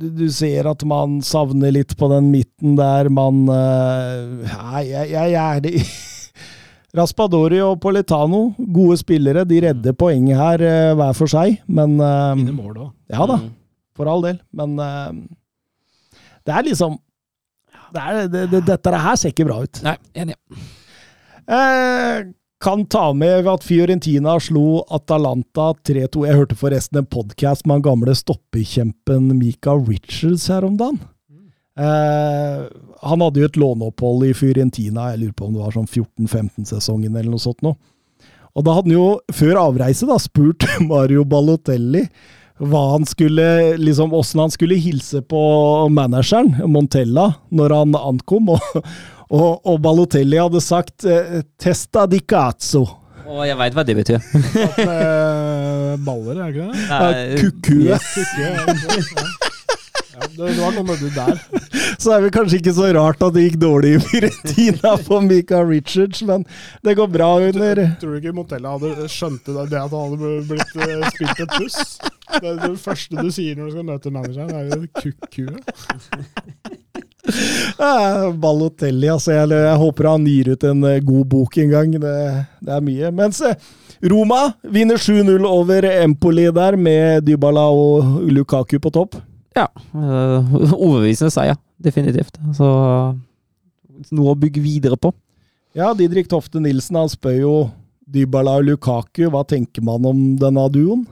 du, ser at man savner litt på den midten der. Man eh, Nei, jeg, jeg, jeg er det [laughs] Raspadori og Politano, gode spillere. De redder poenget her eh, hver for seg, men Fine mål òg. Ja da, Mm. for all del. Men det er liksom det er, det, det, Dette her ser ikke bra ut. Nei, enig. Eh, kan ta med at Fiorentina slo Atalanta 3-2. Jeg hørte forresten en podkast med han gamle stoppekjempen Mika Richards her om dagen. Eh, han hadde jo et låneopphold i Fiorentina, jeg lurer på om det var sånn 14-15-sesongen eller noe sånt nå. Og da hadde han jo, før avreise, da, spurt [laughs] Mario Balotelli hva han skulle, liksom, åssen han skulle hilse på manageren, Montella, når han ankom. Og, og, og Balotelli hadde sagt eh, 'testa di cazzo'. Og jeg veit hva det betyr. At, eh, baller, er det ikke det? Nei, Kukue. Kukke, ja. Det, var noe med det der. [laughs] Så er det kanskje ikke så rart at det gikk dårlig i Fiorentina [laughs] på Mika Richards, men det går bra under Tror du ikke Montella hadde skjønte det, det at han hadde blitt uh, spilt et puss? Det, det første du sier når du skal møte manageren, er jo kukk-kue. Eh, [laughs] Balotelli, altså. Jeg, jeg håper han gir ut en eh, god bok en gang. Det, det er mye. Mens eh, Roma vinner 7-0 over Empoli der, med Dybala og Lukaku på topp. Ja. eh, [laughs] overbevisende seier, definitivt. Så noe å bygge videre på. Ja, Didrik Tofte Nilsen han spør jo Dybala og Lukaku. Hva tenker man om denne duoen?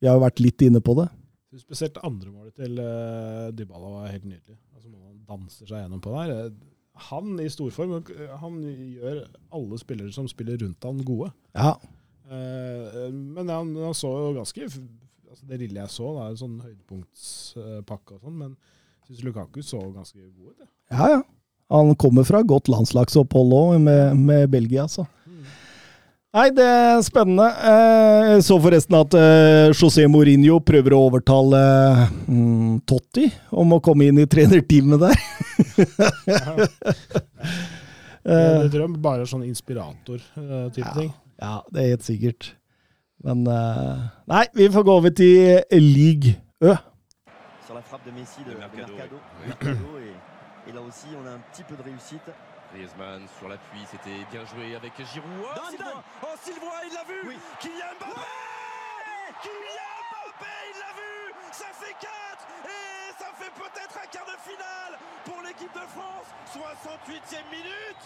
Vi har jo vært litt inne på det. Spesielt andre målet til uh, Dybala var helt nydelig. Altså, han danser seg gjennom på der. Eh, Han i storform, eh, han gjør alle spillere som spiller rundt han gode. Ja. Eh, men han, han så jo ganske altså Det lille jeg så, da, en sånn høydepunktspakke og sånn, men jeg syns Lukaku så ganske god ut. Ja. Ja, ja. Han kommer fra godt landslagsopphold òg, med, med Belgia, så. Nei, det er spennende. Eh, Jeg så forresten at eh, José Mourinho prøver å overtale mm, Totti om å komme inn i [laughs] trenerteamet der. Det, [laughs] Eh, det tror jeg bare er sånn inspirator-type Ja. ting. ja, det er helt sikkert. Men eh, Nei, vi får gå over til League Ø. sur la frappe de Messi de, de Mercado, Mercado. oui. Mercado, et, et là aussi, on a un petit peu de réussite. Griezmann sur l'appui, c'était bien joué avec Giroud. Oh, Sylvain Oh, Sylvain, il l'a vu Oui. Kylian Mbappé Kylian Mbappé, il l'a vu Ça fait 4 Et ça fait peut-être un quart de finale pour l'équipe de France 68e minute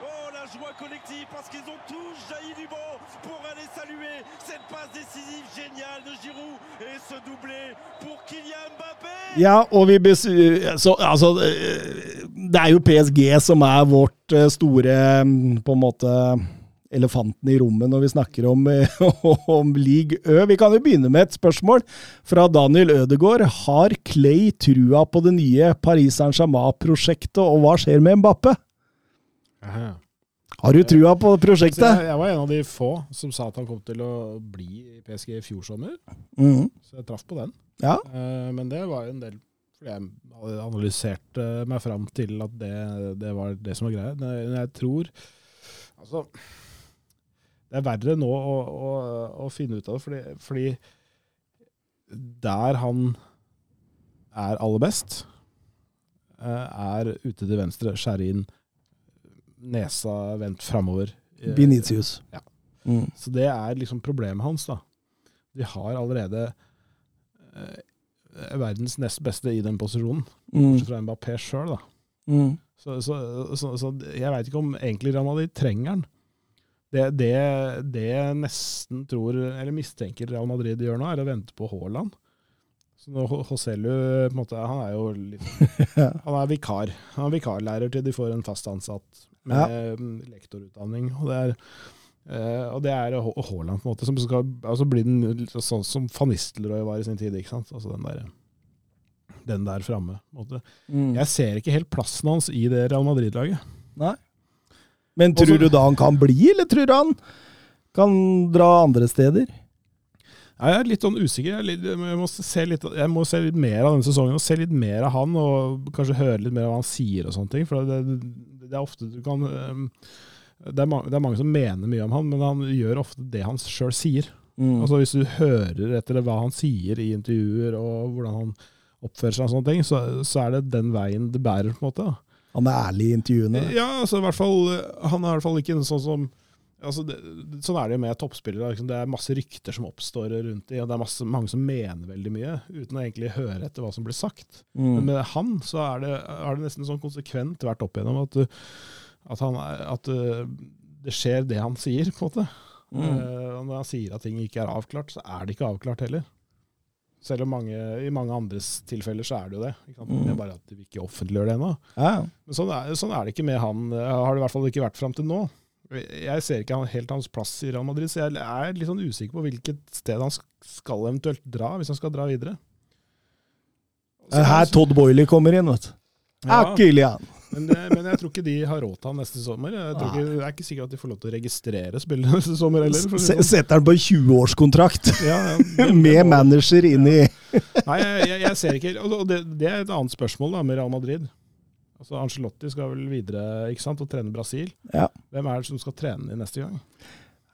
Oh, la joie collective parce qu'ils ont tous jailli du banc pour aller saluer cette passe décisive géniale de Giroud et ce doublé pour Kylian Mbappé Ja, og vi så, altså, eh, Det er jo PSG som er vårt eh, store mm, på en måte elefanten i rommet når vi snakker om, eh, [laughs] om League Ø. Vi kan jo begynne med et spørsmål fra Daniel Ødegaard. Har Clay trua på det nye Paris Saint-Germain-prosjektet, og hva skjer med Mbappe? Aha. Har du trua på prosjektet? jeg, jeg var en av de få som sa at han kom til å bli i PSG i fjor sommer, Mhm. så jeg traff på den. Ja. Eh, men det var jo en del fordi jeg hadde analysert meg fram til at det, det var det som var greia. Men jeg tror Altså Det er verre nå å, å, å finne ut av det, fordi, fordi der han er aller best, eh, er ute til venstre, skjære inn, nesa vendt framover. Benitius. Ja. Mm. Så det er liksom problemet hans, da. De har allerede eh, verdens nest beste i den posisjonen, Mm. bortsett fra Mbappé sjøl. Mm. Så, så, så, så jeg veit ikke om egentlig Real Madrid trenger han. Det, det, det nesten tror, eller mistenker Real Madrid gjør nå, er å vente på Haaland. Så nå Ho- på en måte, han er jo litt [laughs] Han er vikar. Han er vikarlærer til de får en fast ansatt med ja. lektorutdanning. Og det er, Uh, og det er Haaland, på en måte, som skal altså bli den sånn som van Nistelrooy var i sin tid. ikke sant? Altså den der, den der framme. Mm. Jeg ser ikke helt plassen hans i det Real Madrid-laget. Nei. Men tror Også- du da han kan bli, eller tror du han kan dra andre steder? Jeg er litt sånn usikker. Jeg, må se litt, jeg må se litt mer av denne sesongen, og se litt mer av han, og kanskje høre litt mer av hva han sier og sånne ting. For det, det er ofte du kan det er, mange, det er mange som mener mye om han, men han gjør ofte det han sjøl sier. Mm. Altså Hvis du hører etter hva han sier i intervjuer, og hvordan han oppfører seg, og sånne ting, så, så er det den veien det bærer. på en måte. Han er ærlig i intervjuene. Ja, altså i hvert fall Han er i hvert fall ikke en sånn som altså det, Sånn er det jo med toppspillere. Liksom. Det er masse rykter som oppstår rundt dem, og det er masse, mange som mener veldig mye, uten å egentlig høre etter hva som blir sagt. Men Mm. med han så er det, er det nesten sånn konsekvent vært opp igjennom at, at, han at uh, det skjer det han sier, på en måte. Mm. Eh, og når han sier at ting ikke er avklart, så er det ikke avklart heller. Selv om mange, i mange andres tilfeller så er det jo det. Mm. Det er bare at de ikke offentliggjør det ennå. Ja. Men sånn er, sånn er det ikke med han. eh, Har det i hvert fall ikke vært fram til nå. Jeg ser ikke helt hans plass i Real Madrid, så jeg er litt sånn usikker på hvilket sted han skal eventuelt dra, hvis han skal dra videre. Det er Her Todd Boiley kommer inn, vet du. Ja, Akkulian. men, det, men jeg tror ikke de har råd til han neste sommer. Jeg tror ikke, det er ikke sikkert at de får lov til å registrere spillet [laughs] neste sommer heller. sånn. Setter han på 20-årskontrakt Ja, ja, [laughs] med manager inn i Nei, jeg, jeg, jeg ser ikke Og det, det er et annet spørsmål da med Real Madrid. Altså Angelotti skal vel videre ikke sant, og trene Brasil. Ja. Hvem er det som skal trene i neste gang?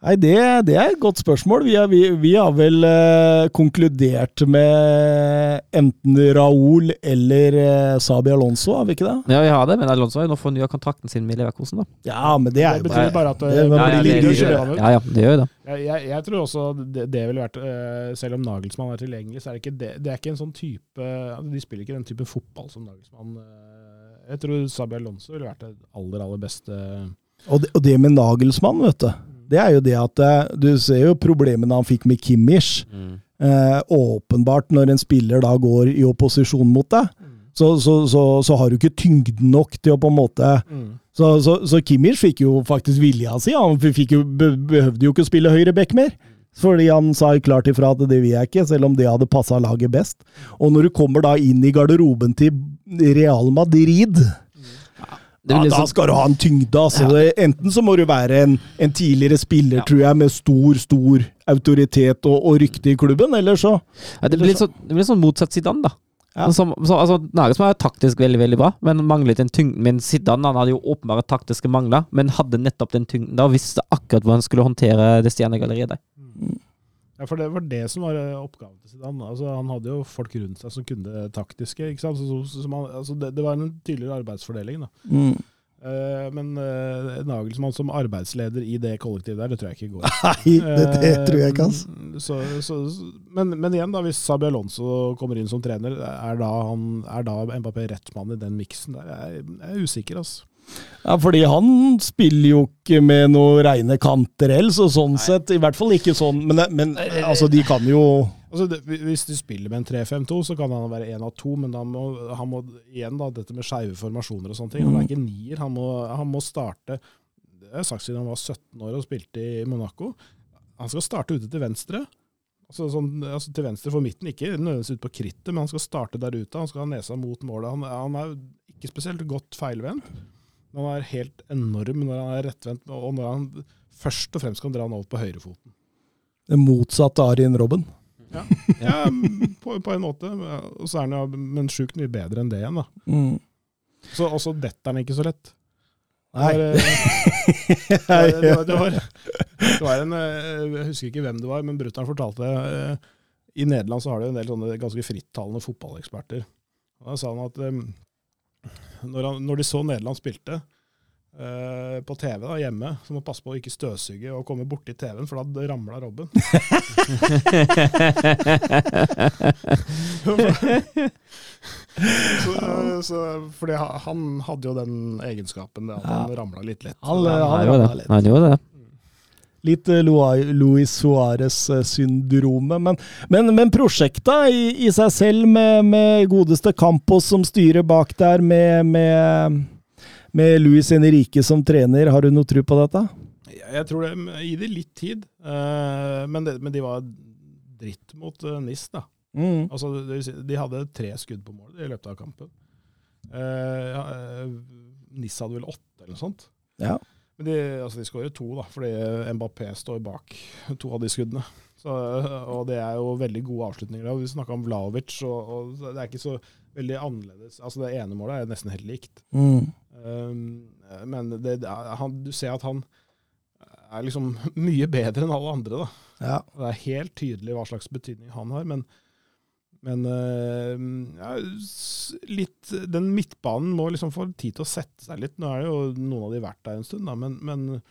Nei, det, det er et godt spørsmål. Vi, er, vi, vi har vel eh, konkludert med enten Raúl eller eh, Sabi Alonso, har vi ikke det? Ja, vi har det, men Alonso har jo nå fornya kontrakten sin med Leverkosen, da. Ja, men det er Det betyr bare at det det, må Ja, ja, det, det, det. ja, ja, det gjør jo det. Jeg, jeg, jeg tror også det, det ville vært eh, Selv om Nagelsmann er tilgjengelig, så er det ikke det, det er ikke en sånn type altså, De spiller ikke den type fotball som Nagelsmann eh, Jeg tror Sabi Alonso ville vært det aller, aller beste Og det, og det med Nagelsmann, vet du. Det er jo det at eh, Du ser jo problemene han fikk med Kimmich. Eh, åpenbart, når en spiller da går i opposisjon mot deg, så, så, så, så har du ikke tyngden nok til å på en måte Så, så, så Kimmich fikk jo faktisk vilja si. Han fikk jo, behøvde jo ikke å spille høyre back mer. Fordi han sa klart ifra at det vil jeg ikke, selv om det hadde passa laget best. Og når du kommer da inn i garderoben til Real Madrid, ja, liksom... da sånn- skal du ha en tyngde. Altså. Ja. Enten så må du være en, en tidligere spiller, Ja. tror jeg, med stor, stor autoritet og, og rykte i klubben, eller så Ja, det blir litt sånn, det blir sånn motsatt Zidane, da. Ja. Som, så, altså, Nagelsmann er taktisk veldig veldig bra, men manglet en tyngde. Men Zidane han hadde jo åpenbare taktiske mangler, men hadde nettopp den tyngden da, og visste akkurat hvordan han skulle håndtere det stjernegalleriet der. Ja, for det var det som var eh, oppgaven til Zidane. Altså, han hadde jo folk rundt seg som kunne det taktiske. Så, så, han, altså, det, det var en tydeligere arbeidsfordeling. da. mm. Uh, men uh, Nagelsmann som arbeidsleder i det kollektivet der, det tror jeg ikke går. [laughs] Nei, det, det tror jeg ikke, altså. Så, så, men, men igjen, da, hvis Sabi Alonso kommer inn som trener, er da, han, er da Mbappé rett mann i den miksen der? Jeg, jeg er usikker, altså. Ja, fordi han spiller jo ikke med noen reine kanter ellers, og sånn sett. I hvert fall ikke sånn, men, men altså, de kan jo Altså, det, hvis de spiller med en 3-5-2, så kan han være én av to, men må, han må igjen da, dette med skeive formasjoner og sånne ting. Han er ikke nier, han må, han må starte Det har jeg sagt siden han var 17 år og spilte i Monaco. Han skal starte ute til venstre. Altså, sånn, altså til venstre for midten, ikke nødvendigvis ut på krittet, men han skal starte der ute. Han skal ha nesa mot målet. Han, han er ikke spesielt godt feilvendt. Men han er helt enorm når han er rettvendt, og når han først og fremst kan dra han over på høyrefoten. Det motsatte Arjen Robben. Ja, på, på en måte. Og så er han jo men sjukt mye bedre enn det igjen, da. Mm. Så, og så detter han ikke så lett. [laughs] Nei. Det var, eh, det, var, det, var, det var en eh, Jeg husker ikke hvem det var, men brutter'n fortalte eh, I Nederland så har de en del sånne ganske frittalende fotballeksperter. Da sa han at eh, når, han, når de så Nederland spilte uh, på TV da, hjemme, så må passe på å ikke støvsuge og komme borti TV-en, for da ramla Robben. [laughs] så, så, fordi han- han hadde jo den egenskapen, det at han ramla litt lett. Han, Han han. Han gjorde det. Litt eh, Luis Suárez-syndromet. Men, men, men prosjektet i, i seg selv, med, med godeste Campos som styrer bak der, med, med, med Luis Henrique som trener, har du noe tro på dette? Jeg, tror det Gi det litt tid, eh, men, det, men de var dritt mot uh, NIS, da. Mm. Altså, de hadde tre skudd på mål i løpet av kampen. Eh, eh, NIS hadde vel åtte, eller noe sånt. Ja. Men de, altså, de skårer to, da, fordi Mbappé står bak to av de skuddene. Så, og det er jo veldig gode avslutninger. Vi snakka om Vlaovic, og, og det er ikke så veldig annerledes. Altså Det ene målet er nesten helt likt. Mm. Um, men det, han, du ser at han er liksom mye bedre enn alle andre. da. Ja. Det er helt tydelig hva slags betydning han har, men, men eh, ja, litt, den midtbanen må liksom få tid til å sette seg litt. Nå er det jo noen av de vært der en stund, da, men, men,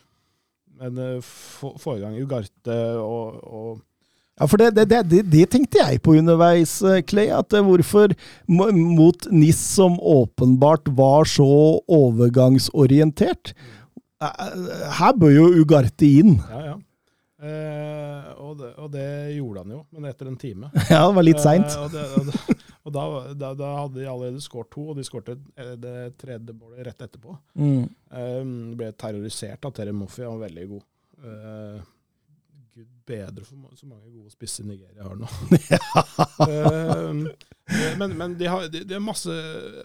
men eh, få i gang Ugarte og, og Ja, for det, det, det, det, tenkte jeg på underveis, eh, Clay. At hvorfor mot NIS, som åpenbart var så overgangsorientert eh, Her bør jo Ugarte inn. Ja, ja. Eh, og, det, og det gjorde han jo, men etter en time. [laughs] Ja, det var litt seint. Eh, og og, [laughs] og da, da, da hadde de allerede skåret to, og de skårte eh, det tredje målet rett etterpå. Mm. Eh, ble terrorisert av Terry Moffi, han var veldig god. Eh, Gud bedre for så mange gode spisser Nigeria har nå. [laughs] Eh, men men de, har, de, de har masse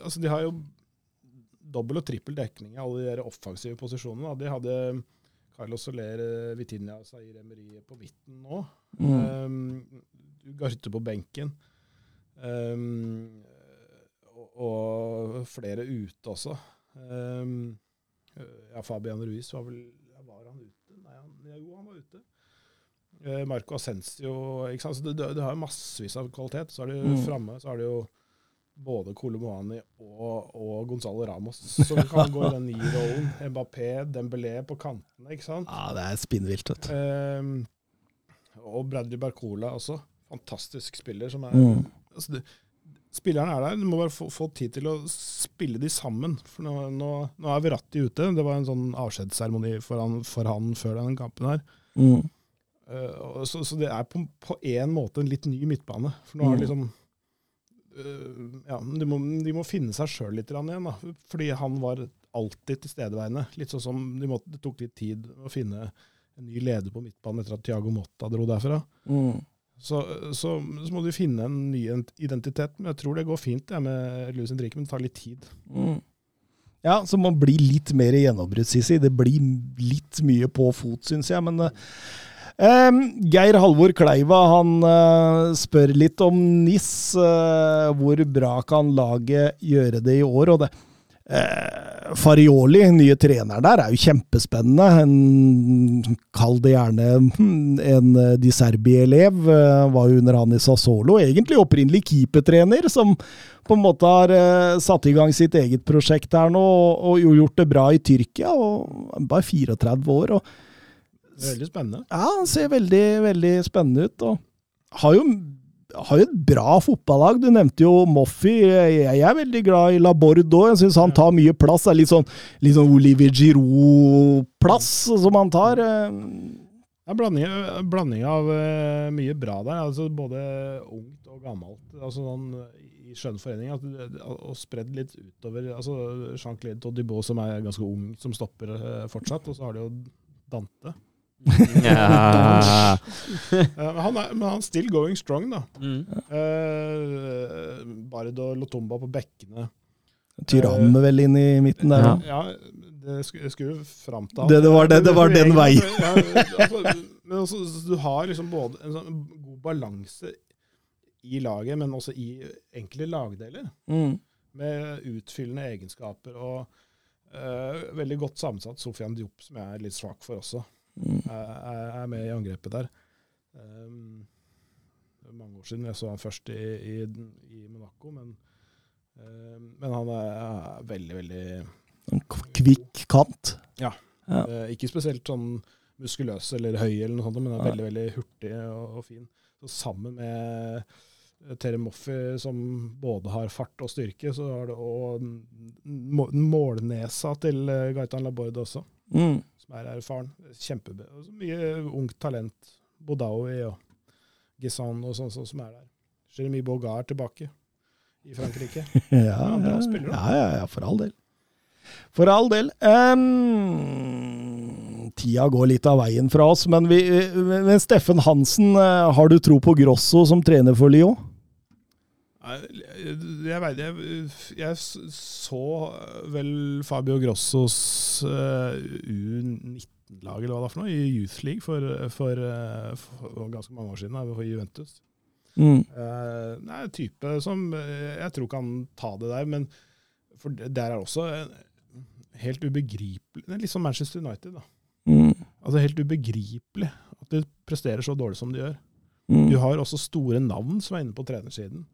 Altså, de har jo dobbel og trippel dekning i alle de offensive posisjonene. Da. De hadde Carlos Soler, eh, Vitinha og Zaire Emery på midten nå. Mm. Um, Garte på benken. Um, og, og flere ute også. Um, ja, Fabian Ruiz var vel Var han ute? Nei, han, jo, han var ute. Eh, Marco Ascencio ikke sant? Så det, det, det har massevis av kvalitet. Så er det Mm. framme så er det jo både Kolomoani og, og Gonzalo Ramos som kan gå i den ni-rollen. [laughs] Mbappé, Dembélé på kantene, ikke sant. Ja, det er spinnvilt, vet du. Ehm, og Bradley Barcola også. Fantastisk spiller. som er Mm. altså det, Spillerne er der, du må bare få, få tid til å spille de sammen. For nå, nå, nå er Verratti ute. Det var en sånn avskjedsseremoni for, for han før denne kampen her. Mm. Uh, så, så det er på, på en måte en litt ny midtbane. For nå er det Mm. liksom Ja, de må, de må finne seg sjøl litt igjen, da. Fordi han var alltid tilstedeværende. Litt sånn som de måtte, det tok litt tid å finne en ny leder på midtbanen etter at Tiago Motta dro derfra. Mm. Så, så, så må du finne en ny identitet. Men jeg tror det går fint jeg, med Louis Henrique, men det tar litt tid. Mm. Ja, så man blir litt mer gjennombrudd, Sissi. Det blir litt mye på fot, syns jeg. Men eh, Geir Halvor Kleiva han eh, spør litt om NIS. eh, hvor bra kan laget gjøre det i år? Og det eh, Farioli, nye trener der, er jo kjempespennende. En, kall det gjerne hmm, en eh, Di Serbi-elev. eh, var jo under han i Sassolo. Egentlig opprinnelig keepertrener, som på en måte har eh, satt i gang sitt eget prosjekt her nå, og, og gjort det bra i Tyrkia. og Bare 34 år. og veldig spennende. ja, Han ser veldig, veldig spennende ut. og Har jo, har jo et bra fotballag. Du nevnte jo Moffi. Jeg, er veldig glad i Laborde òg. Jeg syns han tar mye plass. Det er litt sånn, litt sånn Olivier Giroud-plass som han tar. eh. Det er blanding, blanding av eh, mye bra der. altså Både ungt og gammelt. altså sånn I skjønnforening og spredd litt utover. altså Jean-Claude Todibo, som er ganske ung, som stopper eh, fortsatt. Og så har de jo Dante. Ja. Eh, men han er, men han er still going strong, da. Mm. Eh, Bard og Lotomba på bekkene. Tyrann vel inn i midten der Ja. Ja, det skulle, fram til Det- det var det- det var den veien. [laughs] Ja, altså, men også, du har liksom både en sånn god balanse i laget, men også i enkle lagdeler. Mm. Med utfyllende egenskaper og eh, veldig godt sammensatt Sofian Diop, som jeg er litt svak for også. Er, er med i angrepet der. Um, mange år siden jeg så han først i, i, i Monaco, men, eh, men han er, er veldig, veldig En kvikk kant. Ja. Ja. Eh, ikke spesielt sånn muskuløs eller høy, eller noe sånt, men er veldig veldig hurtig og, og fin. Så sammen med Terry Moffi, som både har fart og styrke, så har det òg målnesa til eh, Gaitan Laborde også, Mm. som er erfaren. Kjempebra. Mye ungt talent. Bodaoui og Gisan og sånn sånn som er der. Jeremy Bogart er tilbake i Frankrike. [laughs] Ja, Ja, bra spiller, da. ja, ja, ja, for all del. For all del. Um, tida går litt av veien fra oss, men, vi, men Steffen Hansen, eh, har du tro på Grosso som trener for Lyon? Nei, Jeg vet jeg, jeg så vel Fabio Grossos uh, U19-lag eller hva det er for noe, i Youth League for, for, eh, for ganske mange år siden, da, for Juventus. Mm. Uh, en type som eh, jeg tror kan ta det der, men for der er også helt ubegripelig Det er litt som Manchester United. da. Mm. Altså Helt ubegripelig at de presterer så dårlig som de gjør. Mm. Du har også store navn som er inne på trenersiden.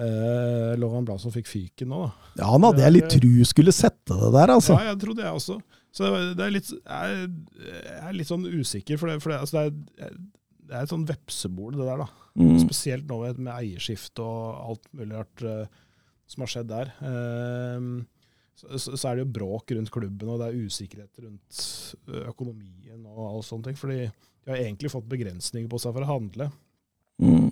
Eh, Logan Blasson fikk fyken nå, da. Ja, han hadde jeg litt tru skulle sette det der, altså. Ja, jeg trodde jeg også. Så det er- litt, jeg, er litt sånn usikker, for det, for det, altså det, er, det er et sånn vepsebol, det der. da. Mm. Spesielt nå med, eierskifte og alt mulig rart uh, som har skjedd der. Uh, så, så er det jo bråk rundt klubben, og det er usikkerhet rundt eh, økonomien og all sånne ting. fordi de har egentlig fått begrensninger på seg for å handle. Mm.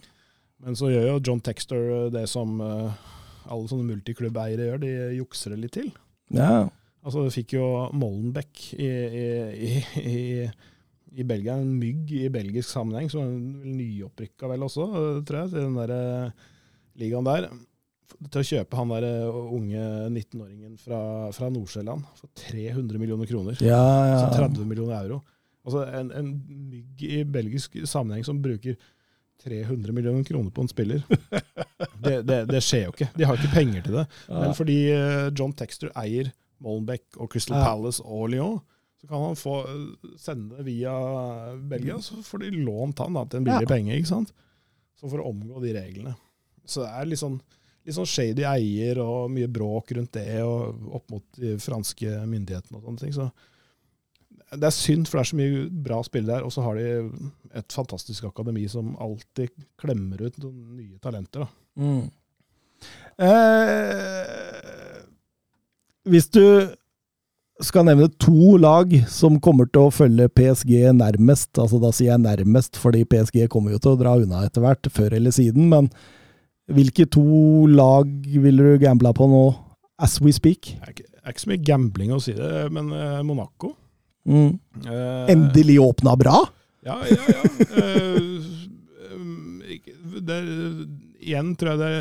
Men så gjør jo John Textor eh, det som eh, alle sånne multiklubbeiere gjør, de jukser det litt til. Ja. Altså, du fikk jo Mollenbeck i, i, i, i, Belgia, en mygg i belgisk sammenheng, som er nyopprykka vel også, eh, tror jeg, til den der ligaen der. Til å kjøpe han der unge 19-åringen fra, fra Nord-Sjælland for 300 millioner kroner. Ja, ja. Så 30 millioner euro. Altså en, en mygg i belgisk sammenheng som bruker 300 millioner kroner på en spiller. [laughs] Det, det, det skjer jo ikke. De har ikke penger til det. Men fordi eh, John Texter eier Molenbeek og Crystal Palace og Lyon, så kan han få sende sende via Belgia, så får de lånt han da, til en billig Ja. penge. ikke sant? Så for å omgå de reglene. Så det er litt sånn, litt sånn shady eier og mye bråk rundt det, og opp mot de franske myndighetene og sånne ting. Så det er synd, for det er så mye bra spillere der. Og så har de et fantastisk akademi som alltid klemmer ut noen nye talenter. Mm. Eh, hvis du skal nevne to lag som kommer til å følge PSG nærmest, altså da sier jeg nærmest fordi PSG kommer jo til å dra unna etter hvert, før eller siden, men hvilke to lag vil du gamble på nå, as we speak? Det er ikke, det er ikke så mye gambling å si det, men eh, Monaco Mm. eh, Endelig åpna bra! Ja, ja, ja. Eh, um, det, igjen tror jeg det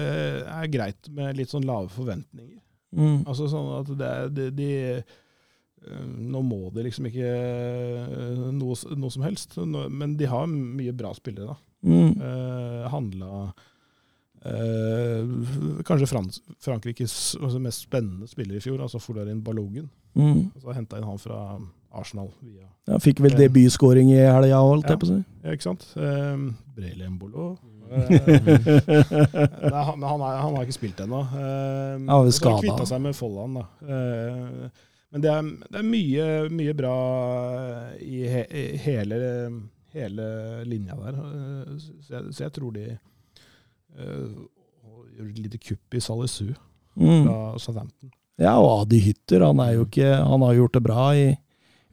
er greit med litt sånn lave forventninger. Mm. Altså sånn at det de, de eh, Nå må de liksom ikke eh, noe, noe som helst, men de har mye bra spillere, da. Mm. Eh, handla eh, kanskje Frans, Frankrikes altså, mest spennende spiller i fjor, altså Folarin Balogun. Mm. Altså Henta inn han fra Arsenal via Ja, fikk vel debutskåring i helga, holdt Ja. jeg på å si. Ja, ikke sant? Um, Brele Embolo. Eh, [laughs] nei, han, men han, er, han har ikke spilt ennå. Um, Han har han kvitta seg med Folland, da. Uh, men det er, det er mye, mye bra i, he, i hele, hele linja der. Eh, så, jeg, så jeg tror de uh, gjør et lite kupp i Salisu Mm. fra Southampton. Ja, og Adi Hytter, han er jo ikke Han har gjort det bra i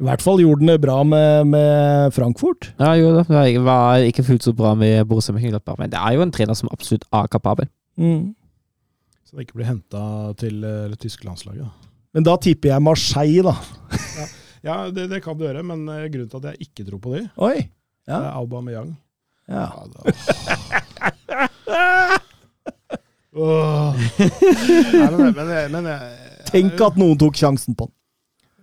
I hvert fall gjorde den det bra med, med Frankfurt. Ja, jo da. Det var ikke fullt så bra med Borussia Mönchengladbach, men det er jo en trener som absolutt er kapabel. Mm. Så det ikke blir henta til eh, det tyske landslaget. Da. Men da tipper jeg Marseille, da. [laughs] Ja, det, det kan du gjøre, men eh, grunnen til at jeg ikke tror på de, Oi! det er Aubameyang. ja. Åh. [laughs] Nei, men, men, men, jeg- Tenk at noen tok sjansen på den.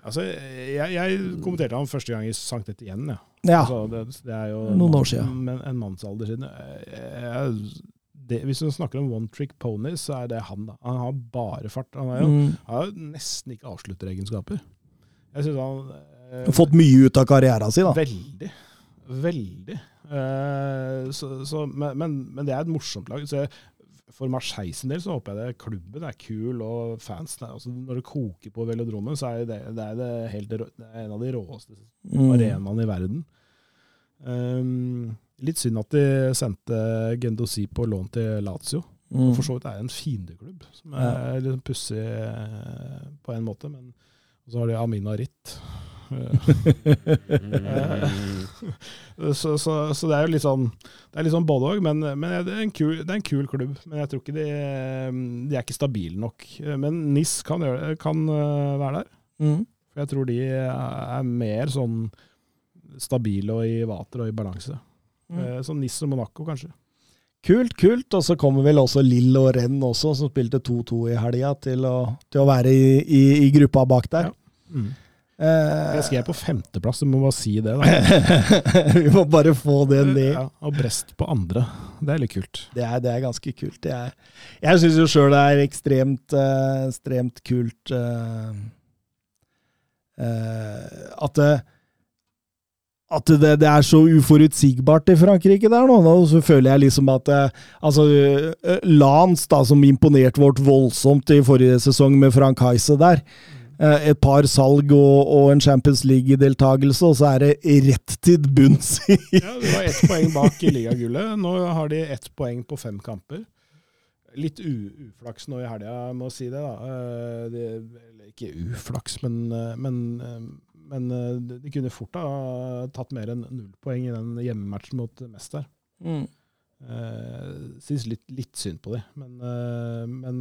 Altså, jeg, jeg kommenterte han første gang i Sankt Etienne. Ja. Ja. Altså, det, det er jo Noen år siden. Men en mannsalder siden. Jeg, jeg, det, hvis du snakker om one trick ponies, så er det han. da. Han har bare fart. Han har jo, Mm. har jo nesten ikke avslutteregenskaper. Jeg synes han eh, Fått mye ut av karrieren sin, da. Veldig. Veldig. Eh, så, så, men, men, men det er et morsomt lag. Så jeg, for Marseille sin del så håper jeg det klubben er kul, og fansen er, altså Når det koker på velodromen, så er det, det, er det, helt, det er en av de råeste Mm. arenaene i verden. Um, litt synd at de sendte Gendosi på lån til Lazio. Mm. For så vidt er det en fiendeklubb, som er litt pussig eh, på en måte. Men så har de Amina Ritt. [laughs] Så, så, så det er jo litt sånn Det er litt sånn både òg, men, men det, er en kul, det er en kul klubb. Men jeg tror ikke de, de er ikke stabile nok. Men NIS kan, gjøre, kan eh, være der. Mm. For jeg tror de er mer sånn stabile og i vater og i balanse. Mm. Eh, Sånn NIS og Monaco, kanskje. Kult, kult. Og så kommer vel også Lill og Renn også, som spilte 2-2 i helga, til, til å være i, i, i gruppa bak der. Mm. Eh, Jeg skrev på femteplass, du må bare si det. [laughs] vi må bare få det ned. Ja, og Brest på andre. Det er litt kult. Det er, det er ganske kult. Det er, jeg syns jo sjøl det er ekstremt, uh, ekstremt kult uh, uh, at det at det, det er så uforutsigbart i Frankrike der nå. nå så føler jeg liksom at eh, altså, eh, Lance, da, som imponerte vårt voldsomt i forrige sesong med Frank Heise der. Eh, Et par salg og, og en Champions League-deltakelse, og så er det rett til bunns i Ja, Det var ett poeng bak i ligagullet. Nå har de ett poeng på fem kamper. Litt u uflaks nå i helga, må jeg si det. da. Eh, Det, ikke uflaks, men, eh, men, men de kunne fort ha tatt mer enn null poeng i den hjemmematchen mot Mester. Mm. Uh, Syns litt, litt synd på dem, men, men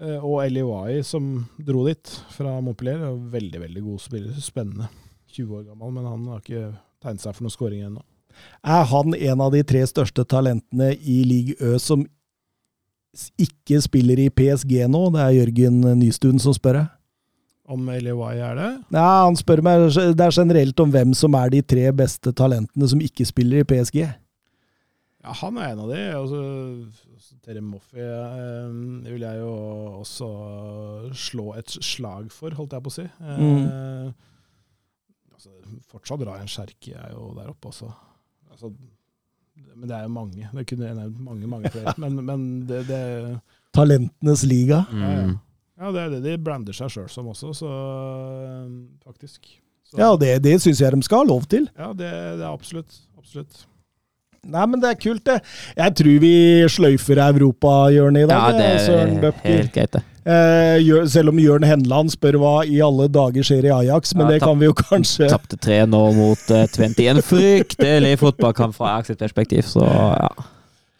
Og Eliwai, som dro dit fra Montpellier, er veldig veldig god spiller. Spennende. 20 år gammel, men han har ikke tegnet seg for noen skåring ennå. Er han en av de tre største talentene i Ligue Ø som ikke spiller i PSG nå? Det er Jørgen Nystuen som spør. jeg. Om Eliwai er det? Nei, han spør meg Det er generelt om hvem som er de tre beste talentene som ikke spiller i PSG. Ja, han er en av de. Altså, Terry Moffi eh, vil jeg jo også slå et slag for, holdt jeg på å si. Eh, altså, fortsatt Ryan Cherky er jo der oppe også. Altså, men det er jo mange. Det kunne jeg nevnt mange, mange flere. [laughs] Men, men det, det Talentenes liga. ja, ja. Mm. ja, det er det de brander seg sjøl som også, så eh, faktisk. Så, Ja, det, det syns jeg de skal ha lov til. ja det, det er absolutt. Absolutt. Nei, men det er kult, det. Jeg tror vi sløyfer europahjørnet i dag. Ja, det er Søren er Bøpker. helt greit, det. Eh, selv om Jørn Henland spør hva i alle dager skjer i Ajax, men Ja, det kan vi jo kanskje Tapte 3-0 mot uh, Twente. En fryktelig fotballkamp fra Ajax sitt perspektiv, så ja.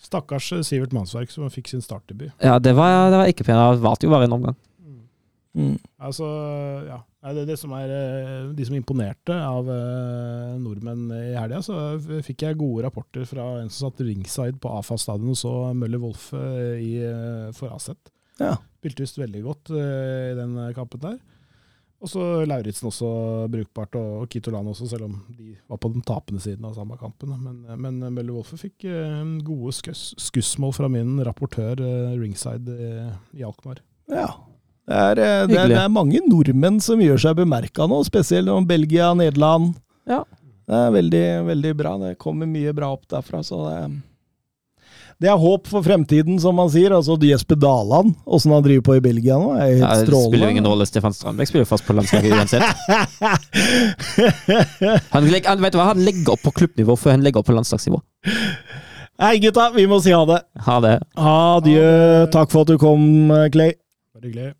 Stakkars eh, Sivert Mannsverk som fikk sin startdebut. ja det, var, det var ikke pent. Det varte jo bare en omgang. Mm. Altså, ja. Det, det som er eh, De som imponerte av eh, nordmenn i helga, så fikk jeg gode rapporter fra en som satt ringside på AFA stadion og så Møller Wolff eh, i, for Aset. Ja. Spilte visst veldig godt i den kampen der. Og så Lauritzen også brukbart, og Kitolan også, selv om de var på den tapende siden av samme kampen. Men, men Møller Wolfe fikk gode skuss, skussmål fra min rapportør ringside i Alkmaar. Ja. Det er, eh, det, er, det er mange nordmenn som gjør seg bemerka nå, spesielt om Belgia, Nederland. Ja. Det er veldig, veldig bra. Det kommer mye bra opp derfra. Så det, det er håp for fremtiden, som man sier. Altså Jesper Daland, åssen han driver på i Belgia nå, er helt Ja, det strålende. spiller jo ingen rolle. Stefan Strandberg spiller jo fast på landslaget uansett. [laughs] Han, legger, han, vet du hva? han legger opp på klubbnivå før han legger opp på landslagsnivå. Nei, gutta, vi må si ha det. Ha det. Adjø. Takk for at du kom, Clay. Bare hyggelig.